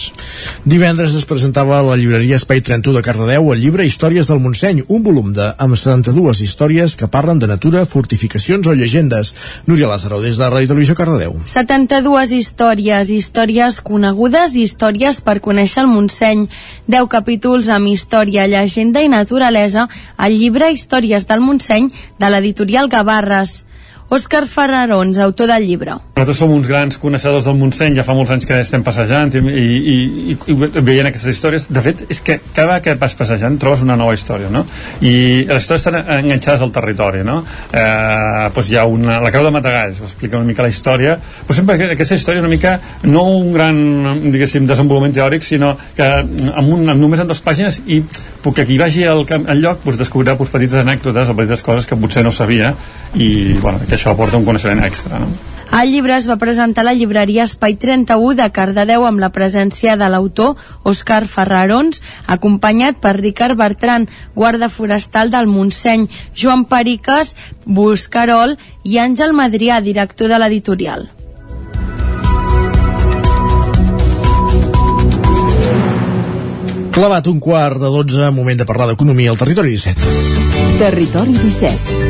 Divendres es presentava a la llibreria Espai 31 de Cardedeu el llibre Històries del Montseny, un volum de, amb 72 històries que parlen de natura, fortificacions o llegendes. Núria Lázaro, des de Ràdio Televisió Cardedeu. 72 històries, històries conegudes i històries per conèixer el Montseny. 10 capítols amb història, llegenda i naturalesa al llibre Històries del Montseny de l'editorial Gavarres. Òscar Ferrarons, autor del llibre. Nosaltres som uns grans coneixedors del Montseny, ja fa molts anys que estem passejant i, i, i, i veient aquestes històries. De fet, és que cada que vas passejant trobes una nova història, no? I les històries estan enganxades al territori, no? Eh, doncs hi ha una, la Creu de Matagalls, explica una mica la història, però sempre aquesta història una mica, no un gran, diguéssim, desenvolupament teòric, sinó que amb, un, amb només en dues pàgines i que qui vagi al, al lloc doncs, descobrirà doncs, petites anècdotes o petites coses que potser no sabia i bueno, que això aporta un coneixement extra no? El llibre es va presentar a la llibreria Espai 31 de Cardedeu amb la presència de l'autor Òscar Ferrarons, acompanyat per Ricard Bertran, guarda forestal del Montseny, Joan Periques, Buscarol i Àngel Madrià, director de l'editorial. Clavat un quart de 12, moment de parlar d'economia al Territori 17. Territori 17.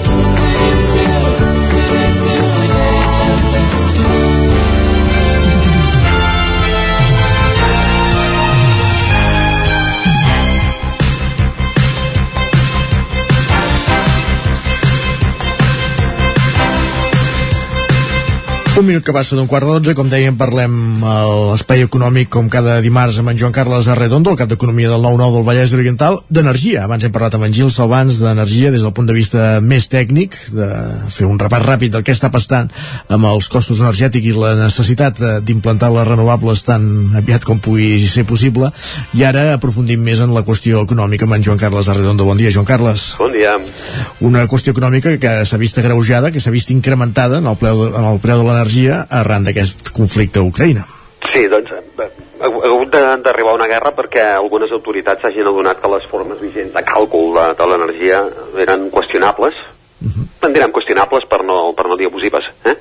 Un minut que passa d'un quart de dotze, com dèiem, parlem a l'espai econòmic com cada dimarts amb en Joan Carles Arredondo, el cap d'Economia del 9-9 del Vallès Oriental, d'energia. Abans hem parlat amb en Gil Salvans d'energia des del punt de vista més tècnic, de fer un repàs ràpid del que està passant amb els costos energètics i la necessitat eh, d'implantar les renovables tan aviat com pugui ser possible. I ara aprofundim més en la qüestió econòmica amb en Joan Carles Arredondo. Bon dia, Joan Carles. Bon dia. Una qüestió econòmica que s'ha vist agreujada, que s'ha vist incrementada en el preu de, en el preu de l'energia arran d'aquest conflicte a Ucraïna. Sí, doncs eh, ha hagut de- d'arribar una guerra perquè algunes autoritats s'hagin adonat que les formes vigents de càlcul de, de l'energia eren qüestionables. En direm qüestionables per no, per no dir abusives. Eh?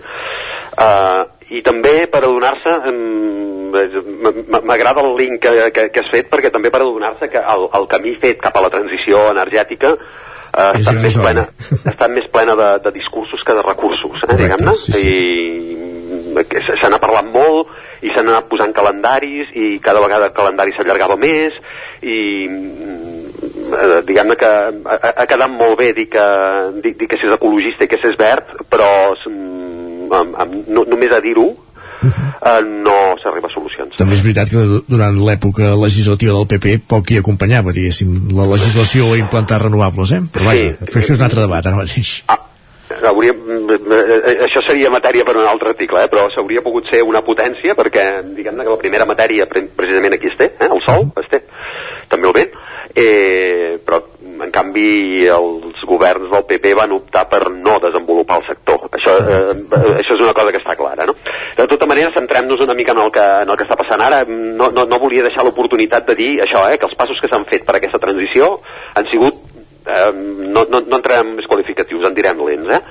Uh, I també per adonar-se, m'agrada el link que, que, que has fet, perquè també per adonar-se que el, el camí fet cap a la transició energètica uh, ha, estat més plena, estat més plena de, de discursos que de recursos, eh, diguem-ne. sí, sí. I se n'ha parlat molt i s'han anat posant calendaris i cada vegada el calendari s'allargava més i mm, eh, diguem-ne que ha, ha quedat molt bé dir que, dir, dir que s'és ecologista i que s'és verd però mm, amb, amb, no, només a dir-ho eh, no s'arriba a solucions També és veritat que du- durant l'època legislativa del PP poc hi acompanyava, diguéssim, la legislació a implantar renovables, eh? Però vaja, Sí. això és un altre debat ara mateix. Hauria, eh, això seria matèria per un altre article, eh? però s'hauria pogut ser una potència perquè, diguem-ne que la primera matèria pre- precisament aquí es té, eh? el sol es té, també el vent, eh, però en canvi els governs del PP van optar per no desenvolupar el sector. Això, eh, això és una cosa que està clara, no? De tota manera, centrem-nos una mica en el que, en el que està passant ara. No, no, no volia deixar l'oportunitat de dir això, eh, que els passos que s'han fet per aquesta transició han sigut eh, no, no, no entrarem en més qualificatius, en direm lents, eh?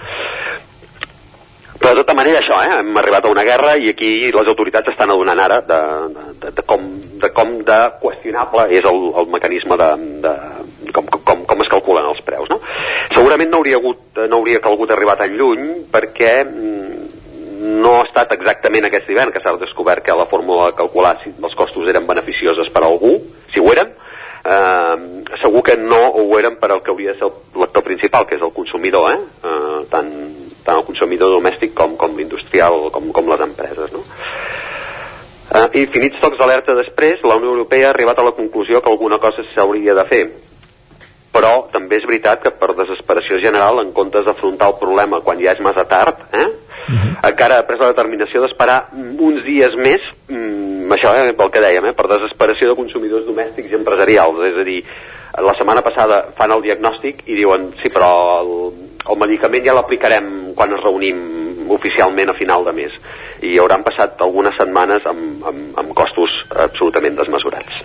Però de tota manera això, eh? hem arribat a una guerra i aquí les autoritats estan adonant ara de, de, de, com, de com de qüestionable és el, el mecanisme de, de com, com, com es calculen els preus. No? Segurament no hauria, hagut, no hauria calgut arribar tan lluny perquè mm, no ha estat exactament aquest hivern que s'ha descobert que la fórmula de calcular si els costos eren beneficioses per a algú, si ho eren, eh, segur que no ho eren per al que hauria de ser el lector principal, que és el consumidor, eh? Eh, tant, tant el consumidor domèstic com, com l'industrial, com, com les empreses. No? Eh, infinits tocs d'alerta després, la Unió Europea ha arribat a la conclusió que alguna cosa s'hauria de fer. Però també és veritat que per desesperació general, en comptes d'afrontar el problema quan ja és massa tard, eh, encara ha pres la determinació d'esperar uns dies més, mm, això eh, pel que dèiem, eh, per desesperació de consumidors domèstics i empresarials. És a dir, la setmana passada fan el diagnòstic i diuen sí, però el, el medicament ja l'aplicarem quan ens reunim oficialment a final de mes. I hauran passat algunes setmanes amb, amb, amb costos absolutament desmesurats.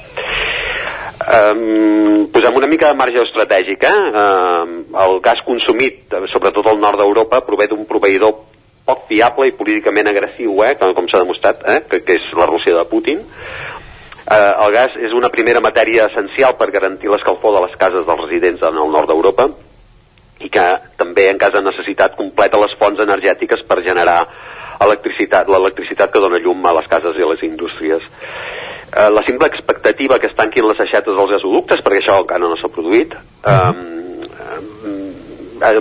Um, posem una mica de marge estratègic. Eh? Um, el gas consumit, eh, sobretot al nord d'Europa, prové d'un proveïdor poc fiable i políticament agressiu, eh? com, com s'ha demostrat, eh? que, que és la Rússia de Putin. Eh, el gas és una primera matèria essencial per garantir l'escalfor de les cases dels residents en el nord d'Europa i que també en cas de necessitat completa les fonts energètiques per generar electricitat, l'electricitat que dona llum a les cases i a les indústries. Eh, la simple expectativa que es tanquin les aixetes dels gasoductes, perquè això encara no s'ha produït, eh, eh,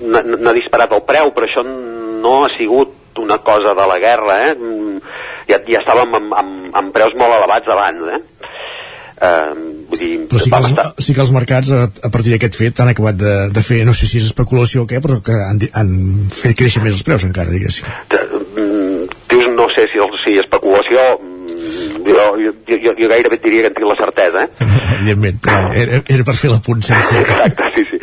n'ha disparat el preu, però això no ha sigut una cosa de la guerra, eh? Mm, Ja, ja estàvem amb, amb, amb preus molt elevats abans, eh? Eh, vull dir, Però sí que, els, sí que els mercats, a, a partir d'aquest fet, han acabat de, de fer, no sé si és especulació o què, però que han, han fet créixer més els preus encara, diguéssim. mm, dius, no sé si, si especulació, jo, jo, jo, jo gairebé diria que en tinc la certesa, eh? Evidentment, però era, era per fer la punt sense... Exacte, sí, sí.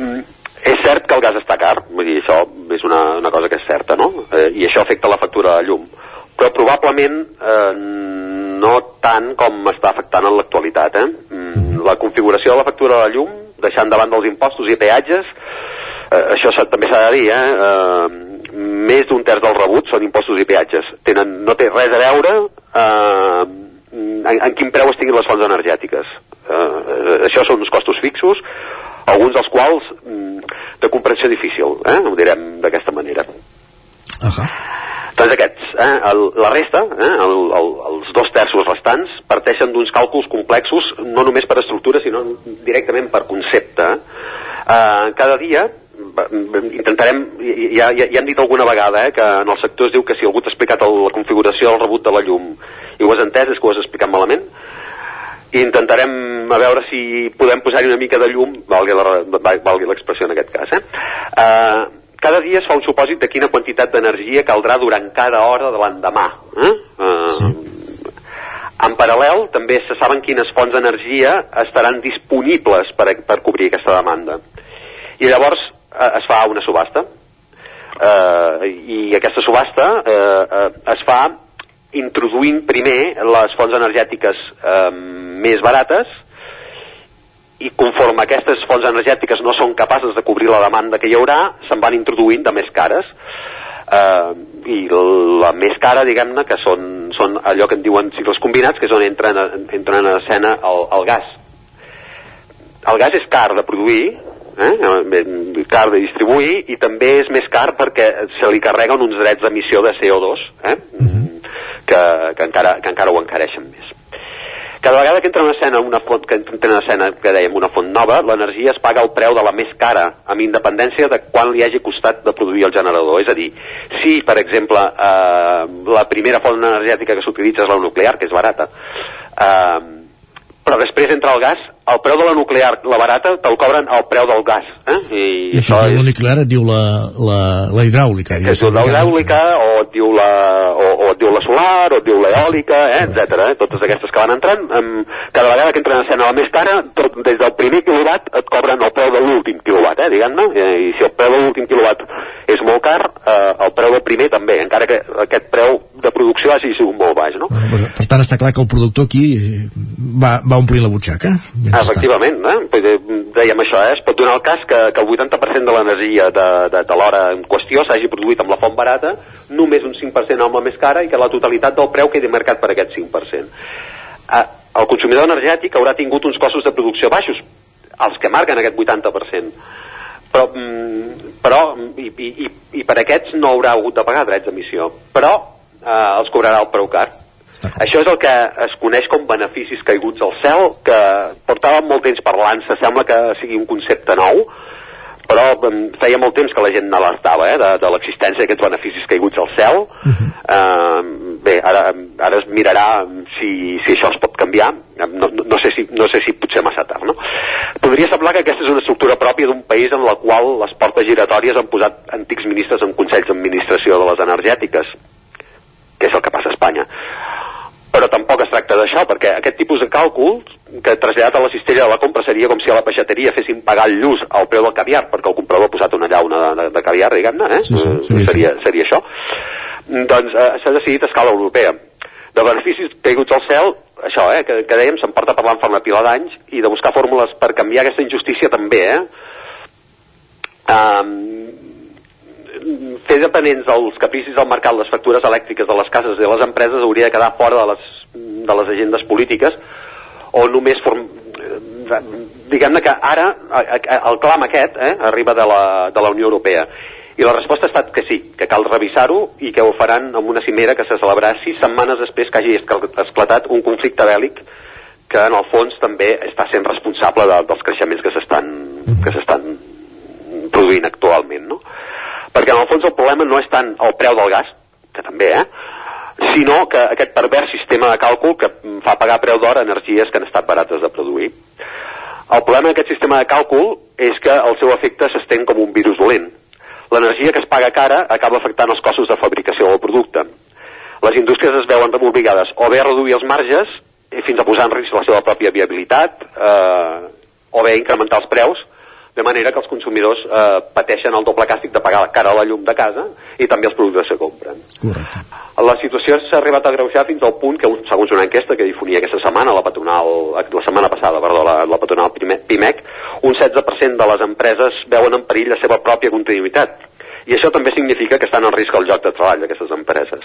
Um, és cert que el gas està car, vull dir, això és una, una cosa que és certa, no? Eh, I això afecta la factura de llum. Però probablement eh, no tant com està afectant en l'actualitat, eh? Mm, la configuració de la factura de llum, deixant davant dels impostos i peatges, eh, això també s'ha de dir, eh? eh? Més d'un terç dels rebuts són impostos i peatges. Tenen, no té res a veure eh, en, en quin preu estiguin les fonts energètiques. Eh, això són uns costos fixos, alguns dels quals mm, de comprensió difícil, eh? ho direm d'aquesta manera. Doncs aquests, eh? el, la resta, eh? el, el, els dos terços restants, parteixen d'uns càlculs complexos, no només per estructura, sinó directament per concepte. Eh, cada dia intentarem, ja, ja, ja hem dit alguna vegada eh, que en el sector es diu que si algú t'ha explicat el, la configuració del rebut de la llum i ho has entès és que ho has explicat malament i intentarem a veure si podem posar-hi una mica de llum valgui l'expressió en aquest cas eh? Uh, cada dia es fa un supòsit de quina quantitat d'energia caldrà durant cada hora de l'endemà eh? uh, sí. En paral·lel, també se saben quines fonts d'energia estaran disponibles per, per cobrir aquesta demanda. I llavors es fa una subhasta. Eh, I aquesta subhasta eh, eh, es fa introduint primer les fonts energètiques eh, més barates i conforme aquestes fonts energètiques no són capaces de cobrir la demanda que hi haurà, se'n van introduint de més cares. Eh, I la més cara, diguem-ne, que són, són allò que en diuen cicles combinats, que és on entren, entren en escena el, el gas. El gas és car de produir, eh? eh, car de distribuir, i també és més car perquè se li carreguen uns drets d'emissió de CO2, eh? que, que, encara, que encara ho encareixen més. Cada vegada que entra en escena una font, que entra en escena, que dèiem, una font nova, l'energia es paga el preu de la més cara, amb independència de quan li hagi costat de produir el generador. És a dir, si, per exemple, eh, la primera font energètica que s'utilitza és la nuclear, que és barata, eh, però després entra el gas, el preu de la nuclear, la barata, te'l cobren al preu del gas. Eh? I, I això és... La nuclear et diu la, la, la hidràulica. Que es diu la hidràulica, o et diu la, o, o et diu la solar, o et diu l'eòlica, eh, etc. Eh? Totes aquestes que van entrant, um, cada vegada que entren en escena la més cara, tot, des del primer quilowatt et cobren el preu de l'últim quilowatt, eh, diguem-ne, Eh, i si el preu de l'últim quilowatt és molt car, eh, el preu del primer també, encara que aquest preu de producció hagi sigut molt baix, no? Per, tant, està clar que el productor aquí eh, va, va omplir la butxaca. Efectivament, eh? Dèiem això, eh? es pot donar el cas que, que el 80% de l'energia de, de, de l'hora en qüestió s'hagi produït amb la font barata, només un 5% amb la més cara i que la totalitat del preu quedi marcat per aquest 5%. Eh, el consumidor energètic haurà tingut uns costos de producció baixos, els que marquen aquest 80%, però, mm, però i, i, i per aquests no haurà hagut de pagar drets d'emissió, però eh, els cobrarà el preu car. Això és el que es coneix com beneficis caiguts al cel, que portàvem molt temps parlant-se, sembla que sigui un concepte nou, però feia molt temps que la gent n'alertava eh, de, de l'existència d'aquests beneficis caiguts al cel. Uh -huh. uh, bé, ara, ara es mirarà si, si això es pot canviar. No, no, no, sé si, no sé si potser massa tard, no? Podria semblar que aquesta és una estructura pròpia d'un país en la qual les portes giratòries han posat antics ministres en consells d'administració de les energètiques, que és el que passa a Espanya però tampoc es tracta d'això, perquè aquest tipus de càlcul que traslladat a la cistella de la compra seria com si a la peixateria fessin pagar el lluç al preu del caviar, perquè el comprador ha posat una llauna de, de, de caviar, diguem-ne, eh? Sí, sí, Eh, seria seria, seria això. Doncs eh, s'ha decidit a escala europea. De beneficis caiguts al cel, això, eh, que, que dèiem, se'n porta parlant fa una pila d'anys, i de buscar fórmules per canviar aquesta injustícia també, eh? Um, fer dependents dels capricis del mercat les factures elèctriques de les cases i de les empreses hauria de quedar fora de les, de les agendes polítiques o només form... eh, diguem-ne que ara el clam aquest eh, arriba de la, de la Unió Europea i la resposta ha estat que sí, que cal revisar-ho i que ho faran amb una cimera que se celebrarà sis setmanes després que hagi esclatat un conflicte bèl·lic que en el fons també està sent responsable de, dels creixements que s'estan que s'estan produint actualment, no? Perquè en el fons el problema no és tant el preu del gas, que també, eh? sinó que aquest pervers sistema de càlcul que fa pagar preu d'or a energies que han estat barates de produir. El problema d'aquest sistema de càlcul és que el seu efecte s'estén com un virus dolent. L'energia que es paga cara acaba afectant els costos de fabricació del producte. Les indústries es veuen obligades o bé a reduir els marges i fins a posar en risc la seva pròpia viabilitat eh, o bé a incrementar els preus de manera que els consumidors eh, pateixen el doble càstig de pagar cara a la llum de casa i també els productes que compren. Correcte. La situació s'ha arribat a greujar fins al punt que, segons una enquesta que difonia aquesta setmana, la patronal, la setmana passada, perdó, la, la patronal Pime- PIMEC, un 16% de les empreses veuen en perill la seva pròpia continuïtat. I això també significa que estan en risc el lloc de treball d'aquestes empreses.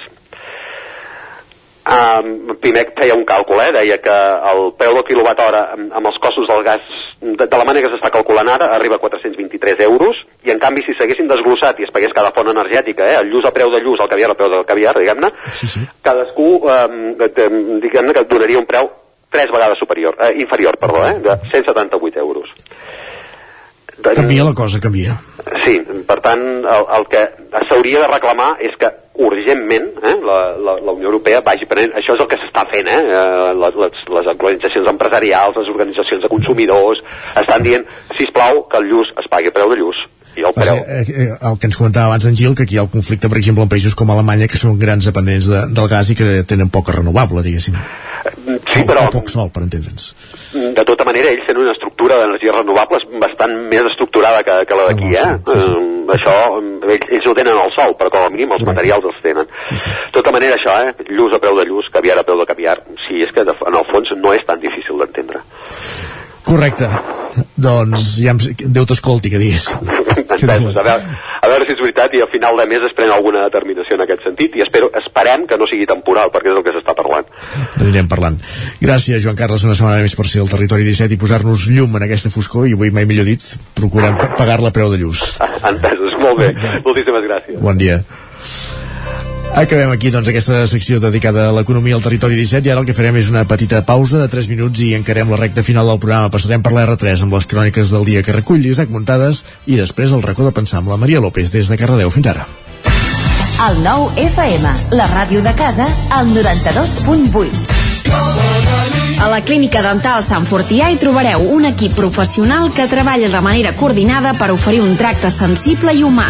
Um, Pimec feia un càlcul, eh? deia que el preu del quilowatt hora amb, amb els costos del gas, de, de la manera que s'està calculant ara, arriba a 423 euros, i en canvi si s'haguessin desglossat i es pagués cada font energètica, eh? el lluç a preu de lluç, el caviar a preu del caviar, diguem-ne, sí, sí. cadascú, um, diguem-ne que donaria un preu tres vegades superior, eh, inferior, perdó, eh, de 178 euros. Canvia la cosa, canvia. Sí, per tant, el, el que s'hauria de reclamar és que urgentment eh, la, la, la Unió Europea vagi prenent, això és el que s'està fent, eh, eh, les, les, les organitzacions empresarials, les organitzacions de consumidors, estan dient, si plau que el lluç es pagui a preu de lluç i el preu. Eh, eh, el que ens comentava abans en Gil, que aquí hi ha el conflicte, per exemple, en països com Alemanya, que són grans dependents de, del gas i que tenen poca renovable, diguéssim. Sí, però... O poc sol, per entendre'ns. De tota manera, ells tenen una estructura d'energies renovables bastant més estructurada que, que la d'aquí, eh? Sí, sí. Um, això, ells, ells ho tenen al sol, però com a mínim els Correcte. materials els tenen. Sí, sí. De tota manera, això, eh? Lluz a preu de lluz, caviar a preu de caviar, sí, és que de, en el fons no és tan difícil d'entendre. Correcte. Doncs ja em, Déu t'escolti, que diguis. Entesos, a veure, a veure si és veritat i a final de mes es pren alguna determinació en aquest sentit i espero, esperem que no sigui temporal perquè és el que s'està parlant. Anirem parlant. Gràcies, Joan Carles, una setmana més per ser al territori 17 i posar-nos llum en aquesta foscor i avui mai millor dit, procurem pagar-la preu de lluç. Entesos, molt bé. Moltíssimes gràcies. Bon dia. Acabem aquí doncs aquesta secció dedicada a l'economia al territori 17 i ara el que farem és una petita pausa de 3 minuts i encarem la recta final del programa. Passarem per la R3 amb les cròniques del dia que recull Isaac Muntades i després el racó de pensar amb la Maria López des de Cardedeu fins ara. El nou FM, la ràdio de casa, al 92.8. A la Clínica Dental Sant Fortià hi trobareu un equip professional que treballa de manera coordinada per oferir un tracte sensible i humà.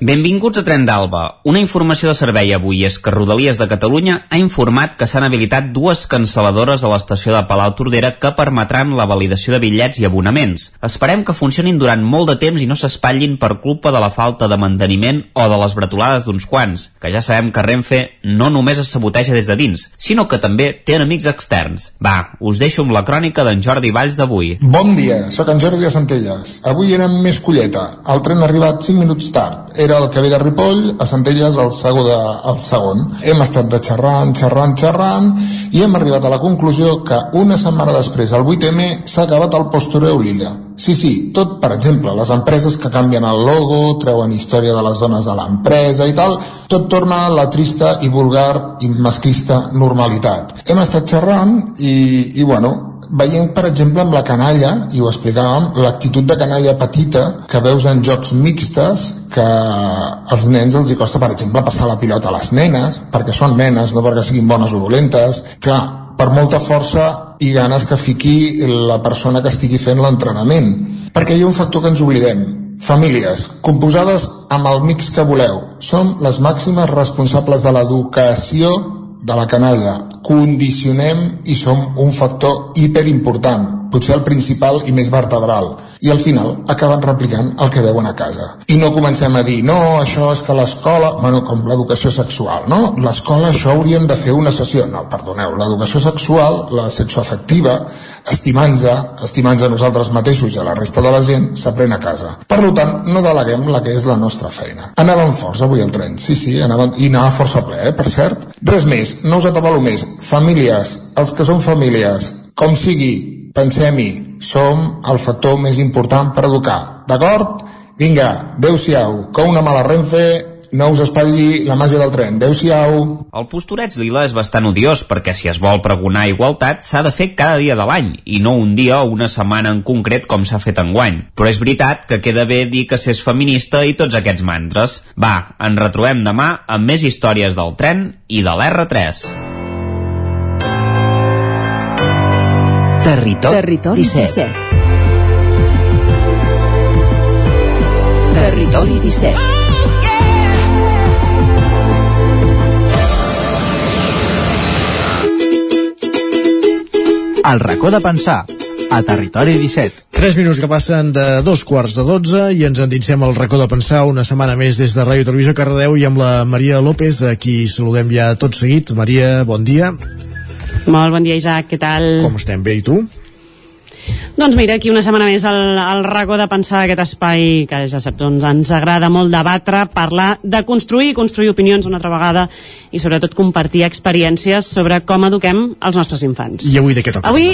Benvinguts a Tren d'Alba. Una informació de servei avui és que Rodalies de Catalunya ha informat que s'han habilitat dues cancel·ladores a l'estació de Palau Tordera que permetran la validació de bitllets i abonaments. Esperem que funcionin durant molt de temps i no s'espatllin per culpa de la falta de manteniment o de les bretolades d'uns quants, que ja sabem que Renfe no només es saboteja des de dins, sinó que també té enemics externs. Va, us deixo amb la crònica d'en Jordi Valls d'avui. Bon dia, sóc en Jordi de Centelles. Avui érem més colleta. El tren ha arribat 5 minuts tard. Era el que ve de Ripoll, a Centelles el segon, de, el segon. Hem estat de xerrant, xerrant, xerrant i hem arribat a la conclusió que una setmana després, el 8M, s'ha acabat el postureu lila. Sí, sí, tot, per exemple, les empreses que canvien el logo, treuen història de les dones a l'empresa i tal, tot torna a la trista i vulgar i masclista normalitat. Hem estat xerrant i, i bueno, veient, per exemple, amb la canalla, i ho explicàvem, l'actitud de canalla petita que veus en jocs mixtes que als nens els hi costa, per exemple, passar la pilota a les nenes, perquè són nenes, no perquè siguin bones o dolentes. Clar, per molta força i ganes que fiqui la persona que estigui fent l'entrenament. Perquè hi ha un factor que ens oblidem. Famílies, composades amb el mix que voleu, som les màximes responsables de l'educació de la canalla. Condicionem i som un factor hiperimportant, potser el principal i més vertebral. I al final acaben replicant el que veuen a casa. I no comencem a dir, no, això és que l'escola... Bueno, com l'educació sexual, no? L'escola això hauríem de fer una sessió. No, perdoneu, l'educació sexual, la sexoafectiva, estimant-nos a nosaltres mateixos i a la resta de la gent, s'aprèn a casa. Per tant, no deleguem la que és la nostra feina. Anàvem forts avui al tren, sí, sí, anàvem, i anava força ple, eh, per cert. Res més, no us atabalo més. Famílies, els que són famílies, com sigui, pensem-hi, som el factor més important per educar, d'acord? Vinga, adeu-siau, que una mala renfe no us espatlli la màgia del tren. Adéu-siau. El postureig lila és bastant odiós perquè si es vol pregonar igualtat s'ha de fer cada dia de l'any i no un dia o una setmana en concret com s'ha fet enguany. Però és veritat que queda bé dir que s'és feminista i tots aquests mantres. Va, ens retrobem demà amb més històries del tren i de l'R3. Territori, Territori 17. 17. Territori 17. El racó de pensar a Territori 17. 3 minuts que passen de dos quarts de 12 i ens endinsem al racó de pensar una setmana més des de Ràdio Televisió Cardedeu i amb la Maria López, a qui saludem ja tot seguit. Maria, bon dia. Molt bon dia, Isaac, què tal? Com estem? Bé, i tu? Doncs mira, aquí una setmana més al, al racó de pensar aquest espai que ja saps, doncs ens agrada molt debatre, parlar de construir, construir opinions una altra vegada i sobretot compartir experiències sobre com eduquem els nostres infants. I avui de què toca? Avui,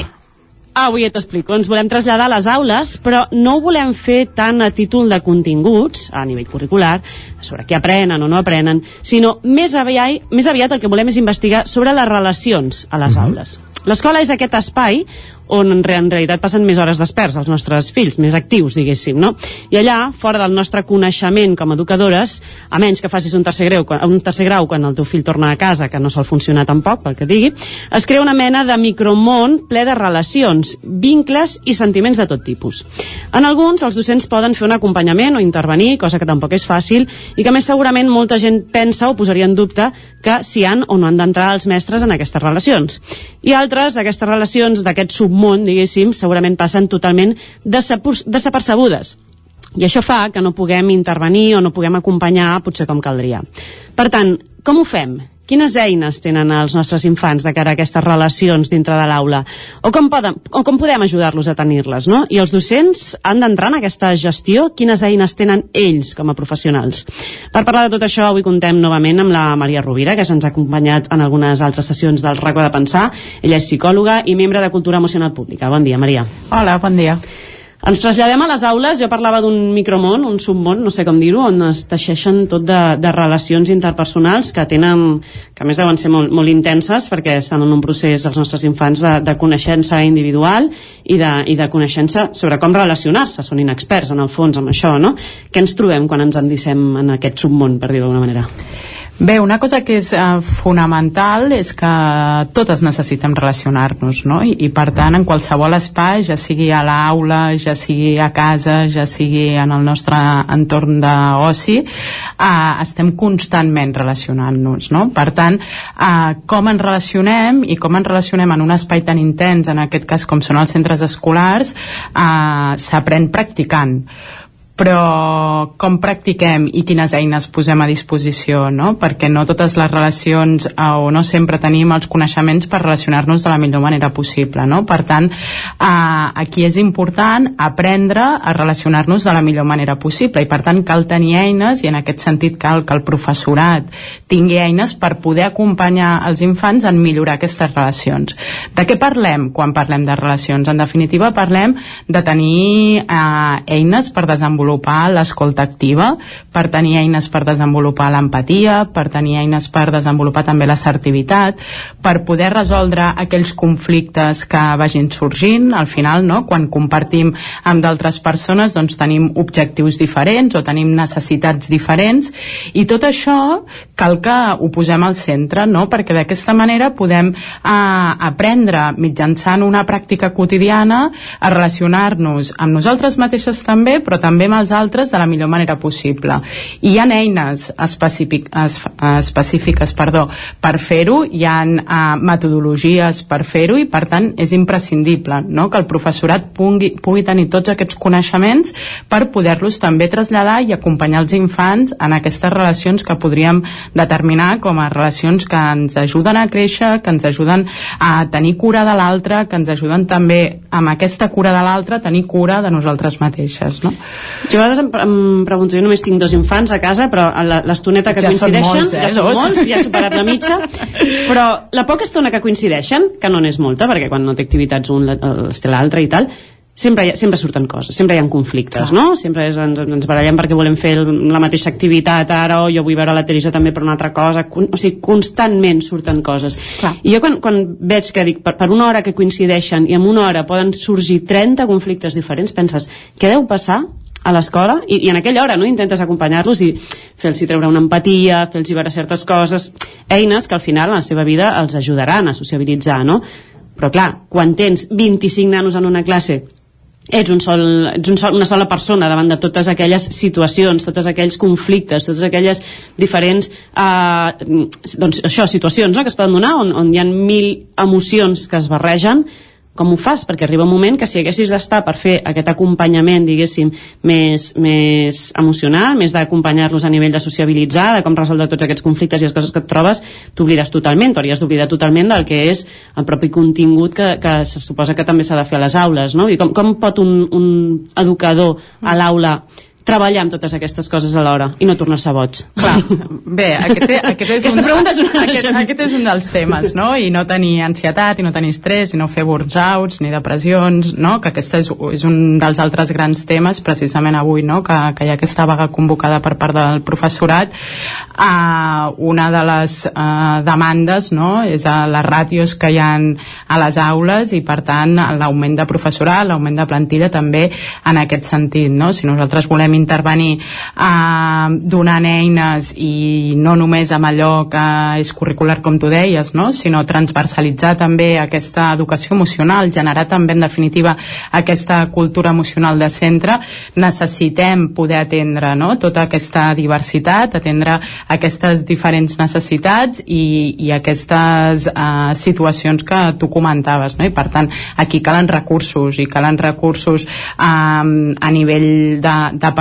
avui t'ho explico. Ens volem traslladar a les aules, però no ho volem fer tant a títol de continguts, a nivell curricular, sobre què aprenen o no aprenen, sinó més aviat, més aviat el que volem és investigar sobre les relacions a les uh -huh. aules. L'escola és aquest espai on en, realitat passen més hores desperts els nostres fills, més actius, diguéssim, no? I allà, fora del nostre coneixement com a educadores, a menys que facis un tercer, grau, un tercer grau quan el teu fill torna a casa, que no sol funcionar tampoc, pel que digui, es crea una mena de micromón ple de relacions, vincles i sentiments de tot tipus. En alguns, els docents poden fer un acompanyament o intervenir, cosa que tampoc és fàcil, i que més segurament molta gent pensa o posaria en dubte que si han o no han d'entrar els mestres en aquestes relacions. I altres d'aquestes relacions, d'aquest submón, diguéssim, segurament passen totalment desapercebudes. I això fa que no puguem intervenir o no puguem acompanyar potser com caldria. Per tant, com ho fem? Quines eines tenen els nostres infants de cara a aquestes relacions dintre de l'aula? O com, poden, o com podem ajudar-los a tenir-les, no? I els docents han d'entrar en aquesta gestió? Quines eines tenen ells com a professionals? Per parlar de tot això, avui contem novament amb la Maria Rovira, que se'ns ha acompanyat en algunes altres sessions del racó de pensar. Ella és psicòloga i membre de Cultura Emocional Pública. Bon dia, Maria. Hola, bon dia. Ens traslladem a les aules, jo parlava d'un micromón, un submón, no sé com dir-ho, on es teixeixen tot de, de relacions interpersonals que tenen, que a més deuen ser molt, molt intenses perquè estan en un procés els nostres infants de, de coneixença individual i de, i de coneixença sobre com relacionar-se, són inexperts en el fons amb això, no? Què ens trobem quan ens endissem en aquest submón, per dir-ho d'alguna manera? Bé, una cosa que és uh, fonamental és que totes necessitem relacionar-nos, no? I, I per tant, en qualsevol espai, ja sigui a l'aula, ja sigui a casa, ja sigui en el nostre entorn d'oci, uh, estem constantment relacionant-nos, no? Per tant, uh, com ens relacionem i com ens relacionem en un espai tan intens, en aquest cas com són els centres escolars, uh, s'aprèn practicant però com practiquem i quines eines posem a disposició, no? Perquè no totes les relacions eh, o no sempre tenim els coneixements per relacionar-nos de la millor manera possible, no? Per tant, eh, aquí és important aprendre a relacionar-nos de la millor manera possible i per tant cal tenir eines i en aquest sentit cal que el professorat tingui eines per poder acompanyar els infants en millorar aquestes relacions. De què parlem quan parlem de relacions? En definitiva, parlem de tenir eh, eines per desenvolupar desenvolupar l'escolta activa, per tenir eines per desenvolupar l'empatia, per tenir eines per desenvolupar també l'assertivitat, per poder resoldre aquells conflictes que vagin sorgint, al final, no? quan compartim amb d'altres persones, doncs tenim objectius diferents o tenim necessitats diferents, i tot això cal que ho posem al centre, no? perquè d'aquesta manera podem eh, aprendre mitjançant una pràctica quotidiana a relacionar-nos amb nosaltres mateixes també, però també amb els altres de la millor manera possible. I hi ha eines específic, es, específiques perdó, per fer-ho, hi ha uh, metodologies per fer-ho i per tant és imprescindible no? que el professorat pugui, pugui tenir tots aquests coneixements per poder-los també traslladar i acompanyar els infants en aquestes relacions que podríem determinar com a relacions que ens ajuden a créixer, que ens ajuden a tenir cura de l'altre, que ens ajuden també amb aquesta cura de l'altre tenir cura de nosaltres mateixes. No? Jo a vegades em, em pregunto, jo només tinc dos infants a casa, però l'estoneta que ja coincideixen, molts, eh, ja són dos. molts, ja he superat la mitja, però la poca estona que coincideixen, que no n'és molta, perquè quan no té activitats un les té l'altre i tal, sempre, ha, sempre surten coses, sempre hi ha conflictes, Clar. no? Sempre és, ens, ens barallem perquè volem fer la mateixa activitat ara, o jo vull veure la televisió també per una altra cosa, con, o sigui, constantment surten coses. Clar. I jo quan, quan veig que dic, per, per una hora que coincideixen i en una hora poden sorgir 30 conflictes diferents, penses, què deu passar a l'escola i, i en aquella hora no intentes acompanyar-los i fer-los treure una empatia, fer-los veure certes coses, eines que al final en la seva vida els ajudaran a sociabilitzar, no? Però clar, quan tens 25 nanos en una classe ets, un sol, ets un sol, una sola persona davant de totes aquelles situacions, tots aquells conflictes, totes aquelles diferents eh, doncs això, situacions no? que es poden donar on, on hi ha mil emocions que es barregen com ho fas? Perquè arriba un moment que si haguessis d'estar per fer aquest acompanyament, diguéssim, més, més emocional, més d'acompanyar-los a nivell de sociabilitzar, de com resoldre tots aquests conflictes i les coses que et trobes, t'oblides totalment, t'hauries d'oblidar totalment del que és el propi contingut que, que se suposa que també s'ha de fer a les aules, no? I com, com pot un, un educador a l'aula treballar amb totes aquestes coses alhora i no tornar-se boig. Clar, bé, aquest, aquest, és un, pregunta és una aquest, aquest és un dels temes, no? I no tenir ansietat, i no tenir estrès, i no fer burnouts, ni depressions, no? Que aquest és, és un dels altres grans temes, precisament avui, no? Que, que hi ha aquesta vaga convocada per part del professorat. Uh, una de les uh, demandes, no?, és a les ràtios que hi ha a les aules i, per tant, l'augment de professorat, l'augment de plantilla també en aquest sentit, no? Si nosaltres volem intervenir eh, donant eines i no només amb allò que és curricular com tu deies, no? sinó transversalitzar també aquesta educació emocional, generar també en definitiva aquesta cultura emocional de centre, necessitem poder atendre no? tota aquesta diversitat, atendre aquestes diferents necessitats i, i aquestes eh, situacions que tu comentaves, no? i per tant aquí calen recursos i calen recursos eh, a nivell de, de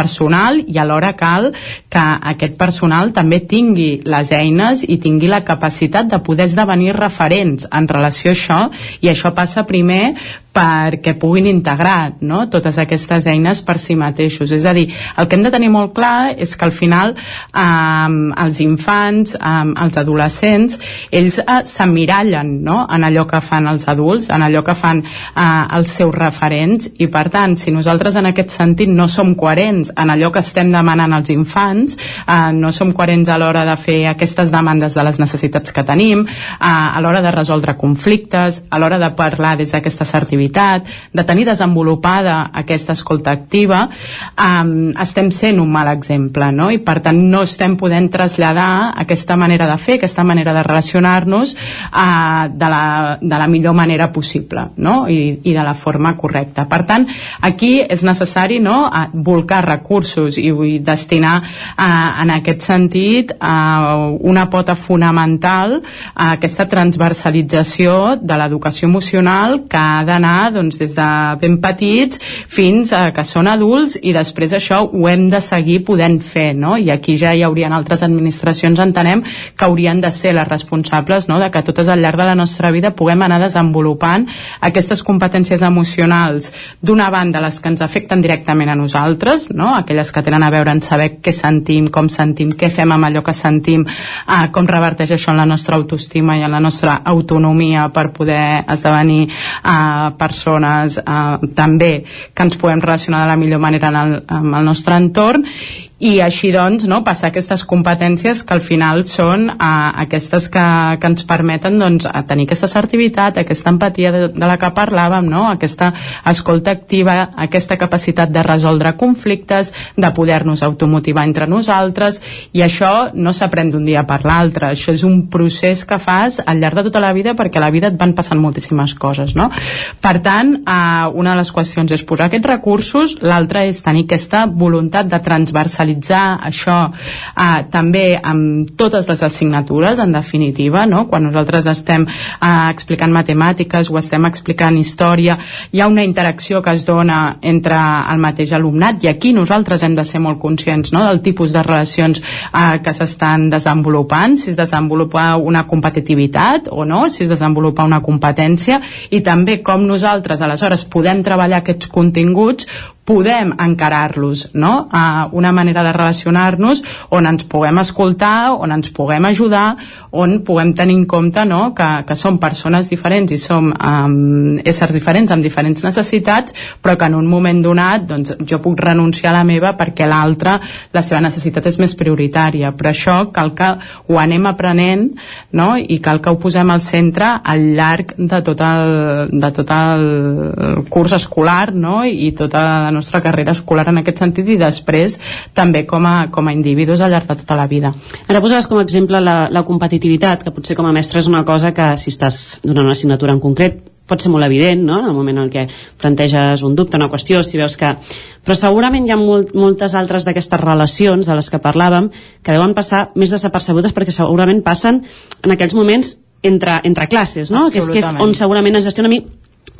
i alhora cal que aquest personal també tingui les eines i tingui la capacitat de poder esdevenir referents en relació a això i això passa primer perquè puguin integrar no? totes aquestes eines per si mateixos. És a dir, el que hem de tenir molt clar és que al final eh, els infants, eh, els adolescents, ells eh, s'emmirallen no? en allò que fan els adults, en allò que fan eh, els seus referents i per tant, si nosaltres en aquest sentit no som coherents en allò que estem demanant als infants, eh, no som coherents a l'hora de fer aquestes demandes de les necessitats que tenim, eh, a l'hora de resoldre conflictes, a l'hora de parlar des d'aquesta assertivitat responsabilitat, de tenir desenvolupada aquesta escolta activa, um, estem sent un mal exemple, no? I per tant no estem podent traslladar aquesta manera de fer, aquesta manera de relacionar-nos uh, de, la, de la millor manera possible, no? I, I de la forma correcta. Per tant, aquí és necessari no, a volcar recursos i destinar uh, en aquest sentit uh, una pota fonamental a aquesta transversalització de l'educació emocional que ha d'anar doncs, des de ben petits fins a que són adults i després això ho hem de seguir podent fer no? i aquí ja hi haurien altres administracions entenem que haurien de ser les responsables no? de que totes al llarg de la nostra vida puguem anar desenvolupant aquestes competències emocionals d'una banda les que ens afecten directament a nosaltres no? aquelles que tenen a veure en saber què sentim, com sentim, què fem amb allò que sentim, eh, com reverteix això en la nostra autoestima i en la nostra autonomia per poder esdevenir eh, persones eh, també que ens podem relacionar de la millor manera en el, amb el nostre entorn i així doncs no, passar aquestes competències que al final són uh, aquestes que, que ens permeten doncs, tenir aquesta assertivitat, aquesta empatia de, de la que parlàvem, no? aquesta escolta activa, aquesta capacitat de resoldre conflictes, de poder-nos automotivar entre nosaltres i això no s'aprèn d'un dia per l'altre, això és un procés que fas al llarg de tota la vida perquè a la vida et van passant moltíssimes coses no? per tant, uh, una de les qüestions és posar aquests recursos, l'altra és tenir aquesta voluntat de transversalitzar realitzar això eh, també amb totes les assignatures, en definitiva, no? quan nosaltres estem eh, explicant matemàtiques o estem explicant història, hi ha una interacció que es dona entre el mateix alumnat i aquí nosaltres hem de ser molt conscients no? del tipus de relacions eh, que s'estan desenvolupant, si es desenvolupa una competitivitat o no, si es desenvolupa una competència i també com nosaltres aleshores podem treballar aquests continguts podem encarar-los no? a una manera de relacionar-nos on ens puguem escoltar, on ens puguem ajudar, on puguem tenir en compte no? que, que som persones diferents i som um, éssers diferents amb diferents necessitats, però que en un moment donat doncs, jo puc renunciar a la meva perquè l'altra, la seva necessitat és més prioritària, però això cal que ho anem aprenent no? i cal que ho posem al centre al llarg de tot el, de tot el curs escolar no? i tota la nostra carrera escolar en aquest sentit i després també com a, com a individus al llarg de tota la vida. Ara posaves com a exemple la, la competitivitat, que potser com a mestre és una cosa que si estàs donant una assignatura en concret pot ser molt evident, no?, en el moment en què planteges un dubte, una qüestió, si veus que... Però segurament hi ha molt, moltes altres d'aquestes relacions de les que parlàvem que deuen passar més desapercebudes perquè segurament passen en aquells moments entre, entre classes, no?, que és, que és on segurament es gestiona a mi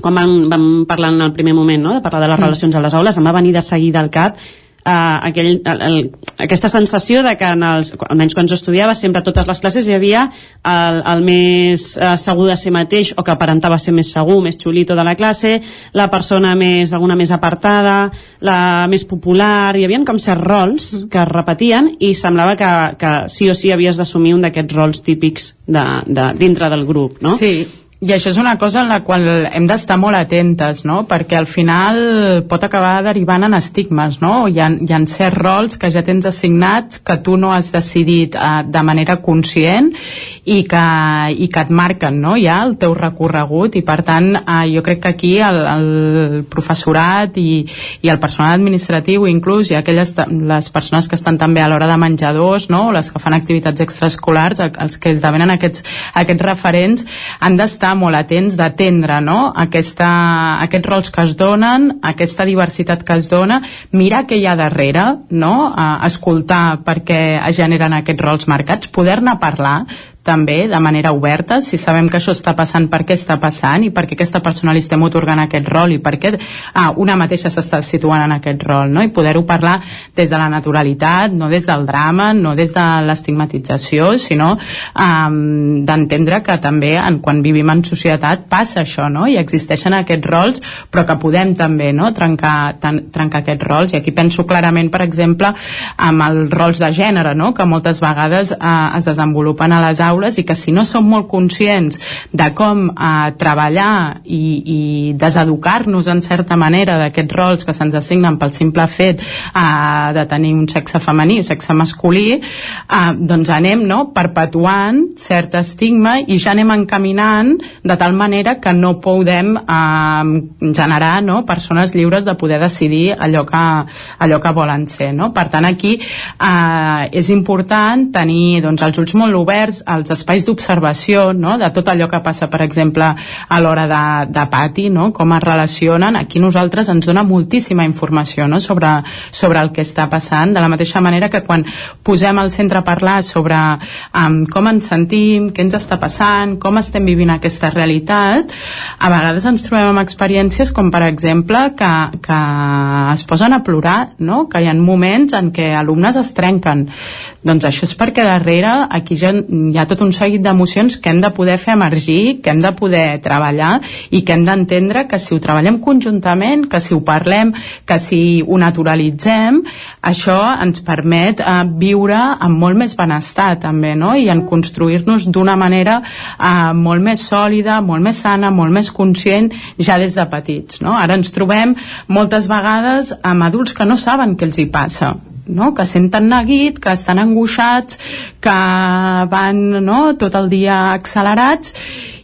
quan vam, vam parlar en el primer moment no? de parlar de les mm. relacions a les aules, em va venir de seguida al cap eh, aquell, el, el, aquesta sensació de que en els, almenys quan jo estudiava sempre a totes les classes hi havia el, el més eh, segur de ser mateix o que aparentava ser més segur, més xulito de la classe la persona més, alguna més apartada la més popular hi havia com certs rols mm. que es repetien i semblava que, que sí o sí havies d'assumir un d'aquests rols típics de, de, dintre del grup no? Sí, i això és una cosa en la qual hem d'estar molt atentes, no? perquè al final pot acabar derivant en estigmes, no? Hi ha, hi ha certs rols que ja tens assignats que tu no has decidit eh, de manera conscient i que, i que et marquen no? ja el teu recorregut i per tant eh, jo crec que aquí el, el professorat i, i el personal administratiu inclús i aquelles les persones que estan també a l'hora de menjadors no? les que fan activitats extraescolars els que esdevenen aquests, aquests referents han d'estar molt atents d'atendre no? Aquesta, aquests rols que es donen, aquesta diversitat que es dona, mirar què hi ha darrere, no? Uh, escoltar perquè es generen aquests rols marcats, poder-ne parlar, també de manera oberta, si sabem que això està passant, per què està passant i per què aquesta persona li estem otorgant aquest rol i per què ah, una mateixa s'està situant en aquest rol, no? i poder-ho parlar des de la naturalitat, no des del drama, no des de l'estigmatització, sinó um, d'entendre que també en, quan vivim en societat passa això, no? i existeixen aquests rols, però que podem també no? trencar, tan, trencar aquests rols, i aquí penso clarament, per exemple, amb els rols de gènere, no? que moltes vegades uh, es desenvolupen a les aules aules i que si no som molt conscients de com eh, treballar i, i deseducar-nos en certa manera d'aquests rols que se'ns assignen pel simple fet eh, de tenir un sexe femení o sexe masculí eh, doncs anem no, perpetuant cert estigma i ja anem encaminant de tal manera que no podem eh, generar no, persones lliures de poder decidir allò que, allò que volen ser no? per tant aquí eh, és important tenir doncs, els ulls molt oberts als espais d'observació no? de tot allò que passa per exemple a l'hora de, de pati no? com es relacionen aquí nosaltres ens dona moltíssima informació no? sobre, sobre el que està passant de la mateixa manera que quan posem al centre a parlar sobre um, com ens sentim, què ens està passant com estem vivint aquesta realitat a vegades ens trobem amb experiències com per exemple que, que es posen a plorar no? que hi ha moments en què alumnes es trenquen doncs això és perquè darrere aquí ja hi ha tot un seguit d'emocions que hem de poder fer emergir, que hem de poder treballar i que hem d'entendre que si ho treballem conjuntament, que si ho parlem, que si ho naturalitzem, això ens permet eh, viure amb molt més benestar també, no? I en construir-nos d'una manera eh, molt més sòlida, molt més sana, molt més conscient ja des de petits, no? Ara ens trobem moltes vegades amb adults que no saben què els hi passa no? que senten neguit, que estan angoixats, que van no? tot el dia accelerats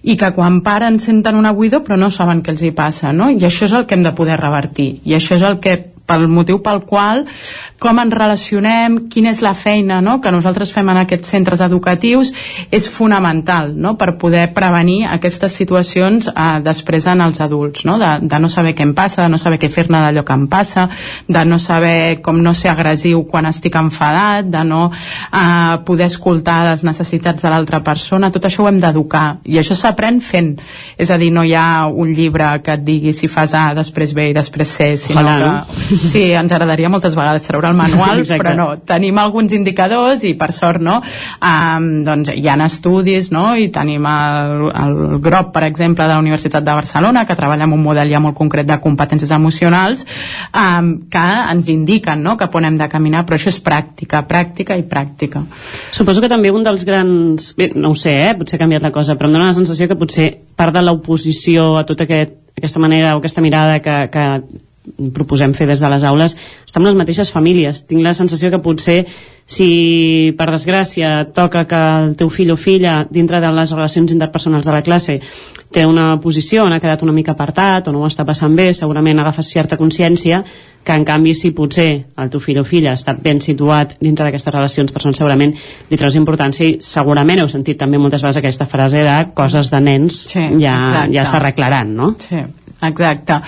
i que quan paren senten una buidor però no saben què els hi passa no? i això és el que hem de poder revertir i això és el que pel motiu pel qual com ens relacionem, quina és la feina no? que nosaltres fem en aquests centres educatius és fonamental no? per poder prevenir aquestes situacions eh, després en els adults no? De, de no saber què em passa, de no saber què fer-ne d'allò que em passa, de no saber com no ser agressiu quan estic enfadat de no eh, poder escoltar les necessitats de l'altra persona tot això ho hem d'educar i això s'aprèn fent és a dir, no hi ha un llibre que et digui si fas A després B i després C sinó Ojalà, que, sí, ens agradaria moltes vegades treure el manual, Exacte. però no, tenim alguns indicadors i per sort no, um, doncs hi ha estudis no, i tenim el, el GROP, per exemple, de la Universitat de Barcelona, que treballa amb un model ja molt concret de competències emocionals, um, que ens indiquen no, cap on hem de caminar, però això és pràctica, pràctica i pràctica. Suposo que també un dels grans... Bé, no ho sé, eh? potser ha canviat la cosa, però em dóna la sensació que potser part de l'oposició a tota aquest, aquesta manera o aquesta mirada que, que proposem fer des de les aules està amb les mateixes famílies. Tinc la sensació que potser si per desgràcia toca que el teu fill o filla dintre de les relacions interpersonals de la classe té una posició on ha quedat una mica apartat o no ho està passant bé, segurament agafes certa consciència que en canvi si potser el teu fill o filla està ben situat dintre d'aquestes relacions personals segurament li treus importància i segurament heu sentit també moltes vegades aquesta frase de coses de nens Sí, ja, exacte. ja s'arreglaran, no? Sí, exacte.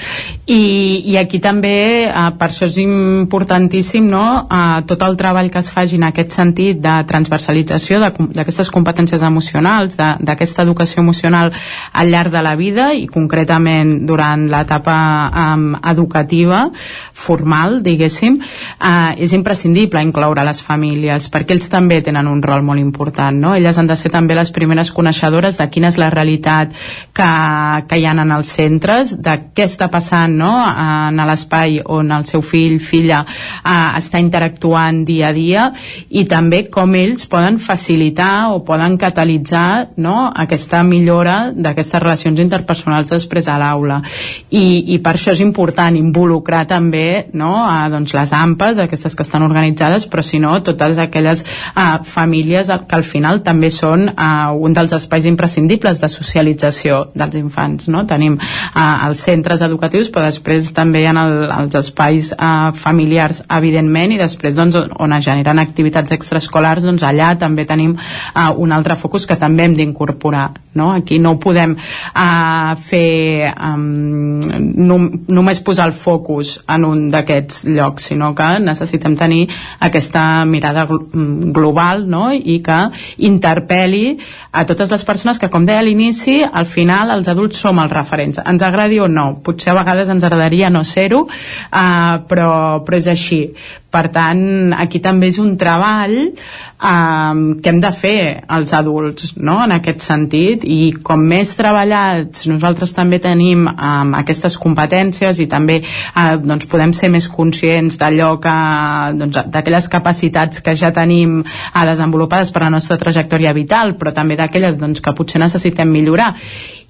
I, i aquí també, eh, per això és importantíssim no, eh, tot el treball que es faci en aquest sentit de transversalització d'aquestes competències emocionals, d'aquesta educació emocional al llarg de la vida i concretament durant l'etapa um, educativa formal, diguéssim, eh, és imprescindible incloure les famílies perquè ells també tenen un rol molt important, no? Elles han de ser també les primeres coneixedores de quina és la realitat que, que hi ha en els centres, de què està passant no? en l'espai on el seu fill, filla eh, està interactuant dia a dia i també com ells poden facilitar o poden catalitzar no? aquesta millora d'aquestes relacions interpersonals després a l'aula I, i per això és important involucrar també no? a, doncs, les AMPAs, aquestes que estan organitzades però si no, totes aquelles eh, famílies que al final també són eh, un dels espais imprescindibles de socialització dels infants no? tenim eh, els centres educatius però després també ha el, els espais eh, familiars evidentment i després doncs, on- on es generen activitats extraescolars doncs allà també tenim eh, un altre focus que també hem d'incorporar no? aquí no podem eh, fer um, nom només posar el focus en un d'aquests llocs sinó que necessitem tenir aquesta mirada mm, global no? i que interpel·li a totes les persones que com deia a l'inici al final els adults som els referents ens agradi o no. Potser a vegades ens agradaria no ser-ho, uh, però, però és així. Per tant, aquí també és un treball um, que hem de fer els adults, no?, en aquest sentit, i com més treballats nosaltres també tenim um, aquestes competències i també uh, doncs podem ser més conscients d'allò que, doncs, d'aquelles capacitats que ja tenim uh, desenvolupades per la nostra trajectòria vital, però també d'aquelles doncs, que potser necessitem millorar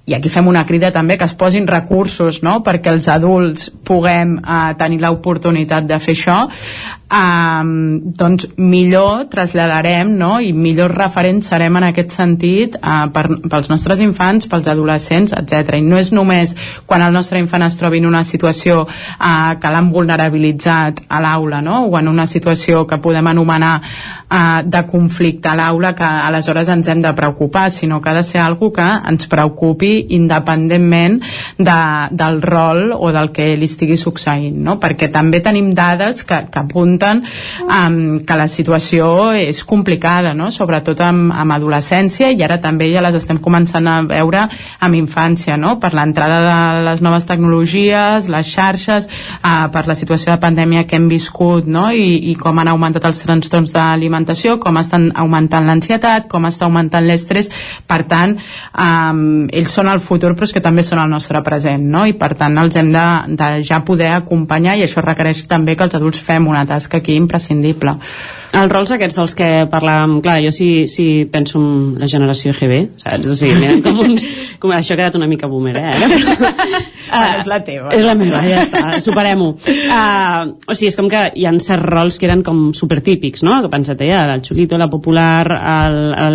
i aquí fem una crida també que es posin recursos no? perquè els adults puguem eh, tenir l'oportunitat de fer això eh, doncs millor traslladarem no? i millor referents serem en aquest sentit eh, per, pels nostres infants, pels adolescents, etc. I no és només quan el nostre infant es trobi en una situació eh, que l'han vulnerabilitzat a l'aula no? o en una situació que podem anomenar eh, de conflicte a l'aula que aleshores ens hem de preocupar, sinó que ha de ser algo que ens preocupi independentment de, del rol o del que li estigui succeint, no? perquè també tenim dades que, que apunten um, que la situació és complicada, no? sobretot amb, amb adolescència i ara també ja les estem començant a veure amb infància, no? per l'entrada de les noves tecnologies, les xarxes, uh, per la situació de pandèmia que hem viscut no? I, i com han augmentat els trastorns d'alimentació, com estan augmentant l'ansietat, com està augmentant l'estrès, per tant, um, ells són el futur però és que també són el nostre present no? i per tant els hem de, de ja poder acompanyar i això requereix també que els adults fem una tasca aquí imprescindible els rols aquests dels que parlàvem clar, jo sí, sí penso en la generació GB saps? O sigui, com uns, com, això ha quedat una mica boomer eh? uh, és la teva és la meva, ja està, superem-ho uh, o sigui, és com que hi ha certs rols que eren com supertípics, no? que pensa't ja, el xulito, la popular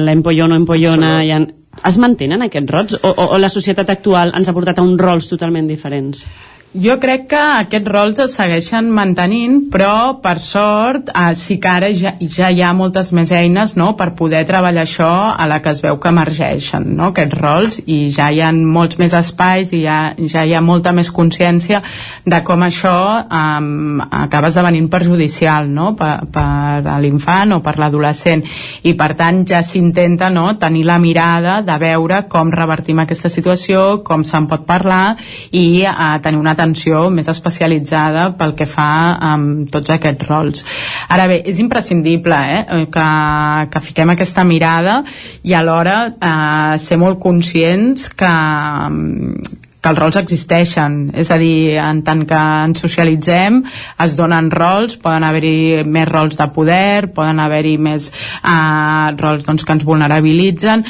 l'empollona, empollona hi ha, es mantenen aquests rols o, o, o la societat actual ens ha portat a uns rols totalment diferents? Jo crec que aquests rols es segueixen mantenint, però per sort eh, sí que ara ja, ja hi ha moltes més eines no, per poder treballar això a la que es veu que emergeixen, no, aquests rols, i ja hi ha molts més espais i ja, ja hi ha molta més consciència de com això eh, acaba esdevenint perjudicial no, per, per a l'infant o per l'adolescent, i per tant ja s'intenta no, tenir la mirada de veure com revertim aquesta situació, com se'n pot parlar i eh, tenir una atenció més especialitzada pel que fa amb tots aquests rols. Ara bé, és imprescindible eh, que, que fiquem aquesta mirada i alhora eh, ser molt conscients que, que els rols existeixen, és a dir, en tant que ens socialitzem, es donen rols, poden haver-hi més rols de poder, poden haver-hi més eh, rols doncs, que ens vulnerabilitzen,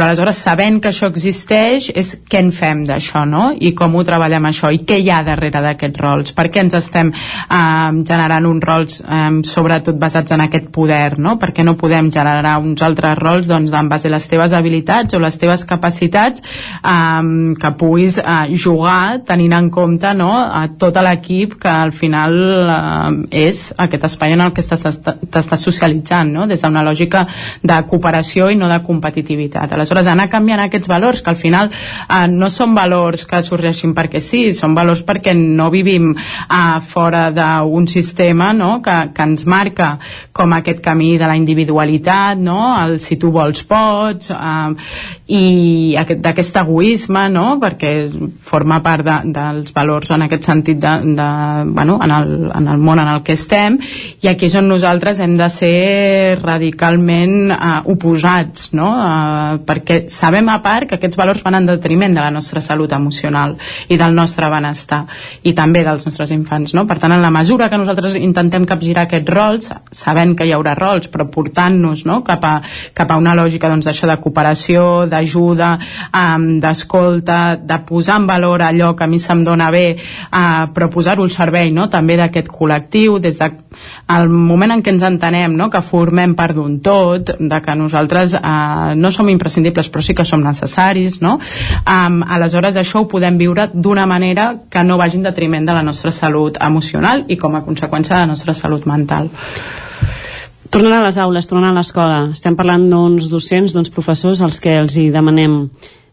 però aleshores sabent que això existeix és què en fem d'això no? i com ho treballem això i què hi ha darrere d'aquests rols per què ens estem eh, generant uns rols eh, sobretot basats en aquest poder no? per què no podem generar uns altres rols doncs en base a les teves habilitats o les teves capacitats eh, que puguis eh, jugar tenint en compte no? a tot l'equip que al final eh, és aquest espai en el que t'estàs socialitzant no? des d'una lògica de cooperació i no de competitivitat aleshores anar canviant aquests valors que al final eh, no són valors que sorgeixin perquè sí, són valors perquè no vivim eh, fora d'un sistema no? que, que ens marca com aquest camí de la individualitat no? el si tu vols pots eh, i d'aquest egoisme no? perquè forma part de, dels valors en aquest sentit de, de, bueno, en, el, en el món en el que estem i aquí és on nosaltres hem de ser radicalment eh, oposats no? eh, perquè sabem a part que aquests valors van en detriment de la nostra salut emocional i del nostre benestar i també dels nostres infants no? per tant en la mesura que nosaltres intentem capgirar aquests rols sabent que hi haurà rols però portant-nos no? cap, a, cap a una lògica doncs, això de cooperació, d'ajuda um, d'escolta, de posar en valor allò que a mi se'm dona bé uh, però posar-ho al servei no? també d'aquest col·lectiu des de el moment en què ens entenem no? que formem part d'un tot de que nosaltres uh, no som imprescindibles imprescindibles però sí que som necessaris no? um, aleshores això ho podem viure d'una manera que no vagi en detriment de la nostra salut emocional i com a conseqüència de la nostra salut mental Tornant a les aules, tornant a l'escola, estem parlant d'uns docents, d'uns professors als que els hi demanem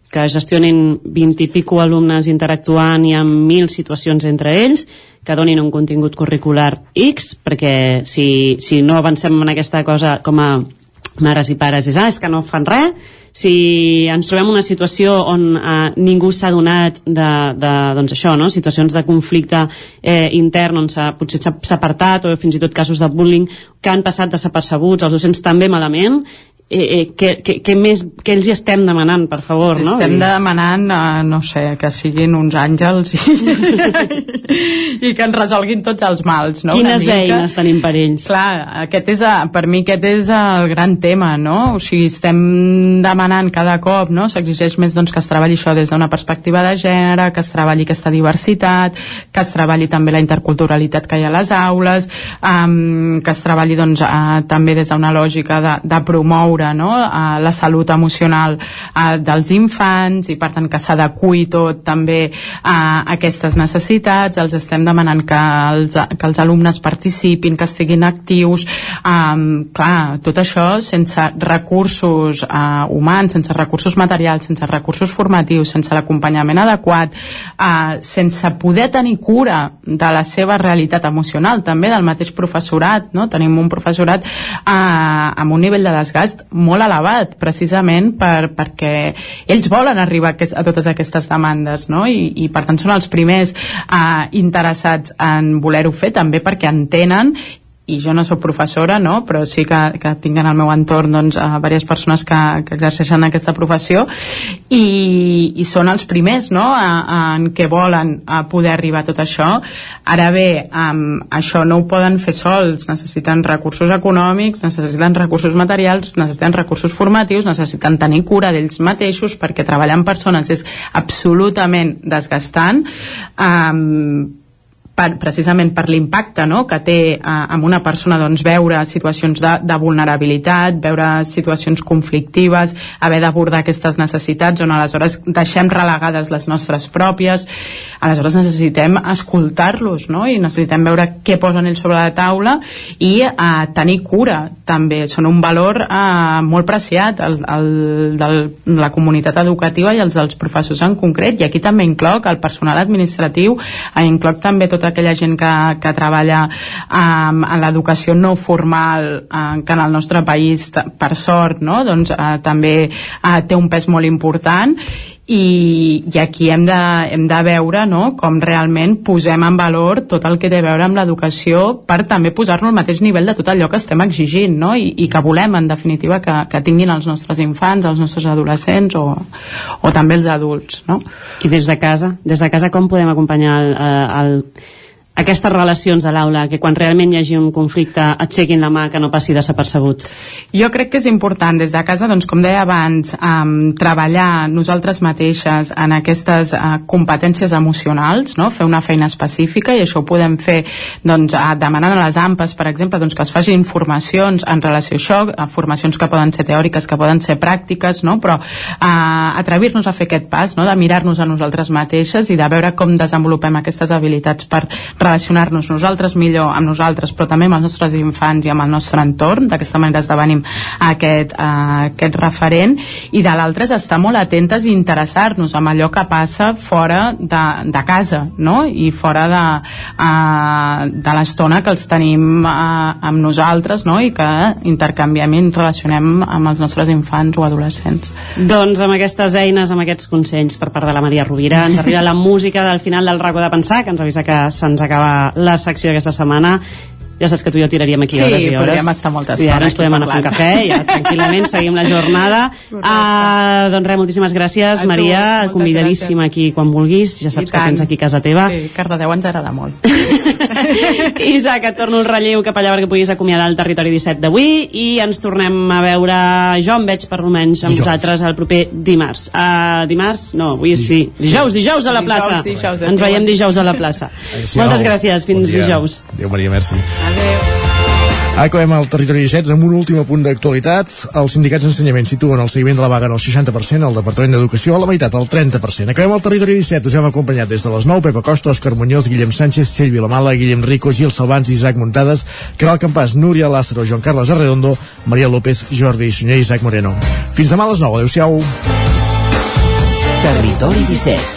que gestionin 20 i pico alumnes interactuant i amb mil situacions entre ells, que donin un contingut curricular X, perquè si, si no avancem en aquesta cosa com a mares i pares és, ah, és que no fan res si ens trobem una situació on eh, ningú s'ha donat de, de, doncs això, no? situacions de conflicte eh, intern on s'ha, potser s'ha apartat o fins i tot casos de bullying que han passat desapercebuts, els docents també malament eh, eh, què, què, què més què els hi estem demanant, per favor no? estem demanant, eh, no sé que siguin uns àngels i, i que ens resolguin tots els mals no? quines eines tenim per ells? clar, aquest és, a, per mi aquest és el gran tema no? o sigui, estem demanant cada cop no? s'exigeix més doncs, que es treballi això des d'una perspectiva de gènere que es treballi aquesta diversitat que es treballi també la interculturalitat que hi ha a les aules um, que es treballi doncs, uh, també des d'una lògica de, de promoure promoure no? a la salut emocional a, dels infants i per tant que s'adequi tot també a aquestes necessitats els estem demanant que els, que els alumnes participin, que estiguin actius um, clar, tot això sense recursos uh, humans, sense recursos materials, sense recursos formatius, sense l'acompanyament adequat uh, sense poder tenir cura de la seva realitat emocional també del mateix professorat no? tenim un professorat uh, amb un nivell de desgast molt elevat precisament per, perquè ells volen arribar a, a totes aquestes demandes no? I, i per tant són els primers eh, interessats en voler-ho fer també perquè entenen i jo no sóc professora, no? però sí que, que tinc en el meu entorn doncs, a diverses persones que, que exerceixen aquesta professió i, i són els primers no? a, a, en què volen a poder arribar a tot això. Ara bé, um, això no ho poden fer sols, necessiten recursos econòmics, necessiten recursos materials, necessiten recursos formatius, necessiten tenir cura d'ells mateixos perquè treballar amb persones és absolutament desgastant. Um, per, precisament per l'impacte no? que té eh, una persona doncs, veure situacions de, de vulnerabilitat, veure situacions conflictives, haver d'abordar aquestes necessitats on aleshores deixem relegades les nostres pròpies, aleshores necessitem escoltar-los no? i necessitem veure què posen ells sobre la taula i eh, tenir cura també, són un valor eh, molt preciat el, el, de la comunitat educativa i els dels professors en concret i aquí també incloc el personal administratiu, eh, incloc també tota aquella gent que, que treballa um, en l'educació no formal uh, que en el nostre país per sort no? doncs, uh, també uh, té un pes molt important i, i aquí hem de, hem de veure no, com realment posem en valor tot el que té a veure amb l'educació per també posar-lo al mateix nivell de tot allò que estem exigint no? I, i que volem en definitiva que, que tinguin els nostres infants, els nostres adolescents o, o també els adults no? I des de casa, des de casa com podem acompanyar el, el, aquestes relacions de l'aula, que quan realment hi hagi un conflicte aixequin la mà que no passi desapercebut? Jo crec que és important des de casa, doncs, com deia abans, um, treballar nosaltres mateixes en aquestes uh, competències emocionals, no? fer una feina específica i això ho podem fer doncs, uh, demanant a les AMPAs, per exemple, doncs, que es facin informacions en relació a això, uh, formacions que poden ser teòriques, que poden ser pràctiques, no? però uh, atrevir-nos a fer aquest pas, no? de mirar-nos a nosaltres mateixes i de veure com desenvolupem aquestes habilitats per relacionar-nos nosaltres millor amb nosaltres, però també amb els nostres infants i amb el nostre entorn. D'aquesta manera esdevenim aquest, uh, aquest referent. I de l'altre és estar molt atentes i interessar-nos amb allò que passa fora de, de casa, no? I fora de, uh, de l'estona que els tenim uh, amb nosaltres, no? I que intercanviem i ens relacionem amb els nostres infants o adolescents. Doncs amb aquestes eines, amb aquests consells per part de la Maria Rovira, ens arriba la música del final del racó de pensar, que ens avisa que se'ns acaba acaba la secció d'aquesta setmana ja saps que tu i jo tiraríem aquí sí, hores i hores. Sí, podríem estar moltes I ara ens podem anar a fer un cafè, ja tranquil·lament seguim la jornada. Uh, doncs res, moltíssimes gràcies, tu, Maria, convidadíssima gràcies. aquí quan vulguis, ja saps que tens aquí a casa teva. Sí, Cardedeu ens agrada molt. Isaac, et torno el relleu cap allà perquè puguis acomiadar el territori 17 d'avui i ens tornem a veure, jo em veig per almenys amb dijous. vosaltres el proper dimarts. Uh, dimarts? No, avui sí. Dijous, dijous a la plaça. Dijous, dijous, ens veiem dijous a la plaça. Moltes gràcies, fins bon dijous. Adéu, Maria, merci. Acabem el territori 17 amb un últim punt d'actualitat. Els sindicats d'ensenyament situen el seguiment de la vaga en el 60%, el Departament d'Educació a la meitat, el 30%. Acabem el territori 17, us hem acompanyat des de les 9, Pepa Costa, Òscar Muñoz, Guillem Sánchez, Txell Vilamala, Guillem Rico, Gil Salvans, Isaac Muntades, Caral Campàs, Núria Lázaro, Joan Carles Arredondo, Maria López, Jordi Sunyer i Isaac Moreno. Fins demà a les 9, adeu-siau. Territori 17